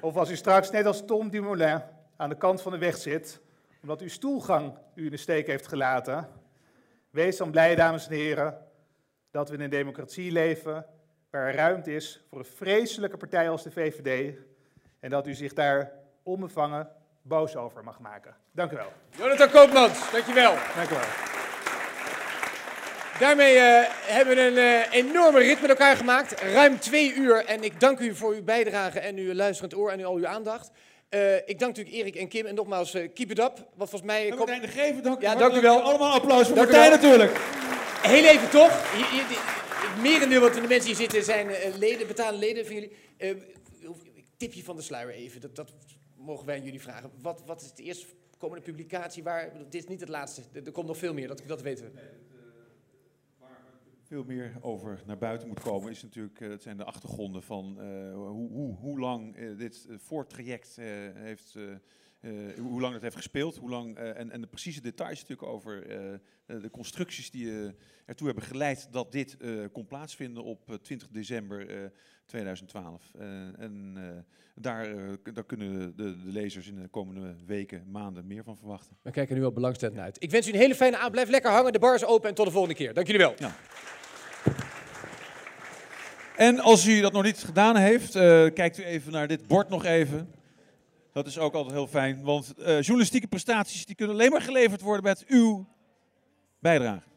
of als u straks net als Tom Dumoulin aan de kant van de weg zit, omdat uw stoelgang u in de steek heeft gelaten, wees dan blij, dames en heren, dat we in een democratie leven waar er ruimte is voor een vreselijke partij als de VVD en dat u zich daar onbevangen boos over mag maken. Dank u wel. Jonathan Koopmans, dankjewel. Dank u wel. Daarmee eh, hebben we een eh, enorme rit met elkaar gemaakt. Ruim twee uur. En ik dank u voor uw bijdrage en uw luisterend oor en al uw aandacht. Eh, ik dank natuurlijk Erik en Kim. En nogmaals, eh, keep it up. Wat volgens mij... Martijn de Geven, dank Ja, dank u wel. Allemaal applaus voor Dank Martijn wel. natuurlijk. Heel even toch. Hier, hier, die- het merendeel wat de mensen hier zitten zijn eh, leden, betalende leden van jullie. Eh, tipje van de sluier even. Dat, dat mogen wij aan jullie vragen. Wat, wat is de eerste komende publicatie waar... Dit is niet het laatste. Er, komt nog veel meer, dat, dat weten we. veel meer over naar buiten moet komen, is natuurlijk, eh, het zijn de achtergronden van eh, hoe, hoe, hoe lang eh, dit eh, voortraject eh, heeft, eh, hoe lang het heeft gespeeld, hoe lang, eh, en, en de precieze details natuurlijk over eh, de constructies die ertoe hebben geleid dat dit kon plaatsvinden op eh, 20 december eh, 2012. Eh, en daar, daar kunnen de, de lezers in de komende weken, maanden meer van verwachten. We kijken nu al belangstellend naar uit. Ik wens u een hele fijne avond. Blijf lekker hangen. De bar is open en tot de volgende keer. Dank jullie wel. En als u dat nog niet gedaan heeft, kijkt u even naar dit bord nog even. Dat is ook altijd heel fijn, want eh, journalistieke prestaties die kunnen alleen maar geleverd worden met uw bijdrage.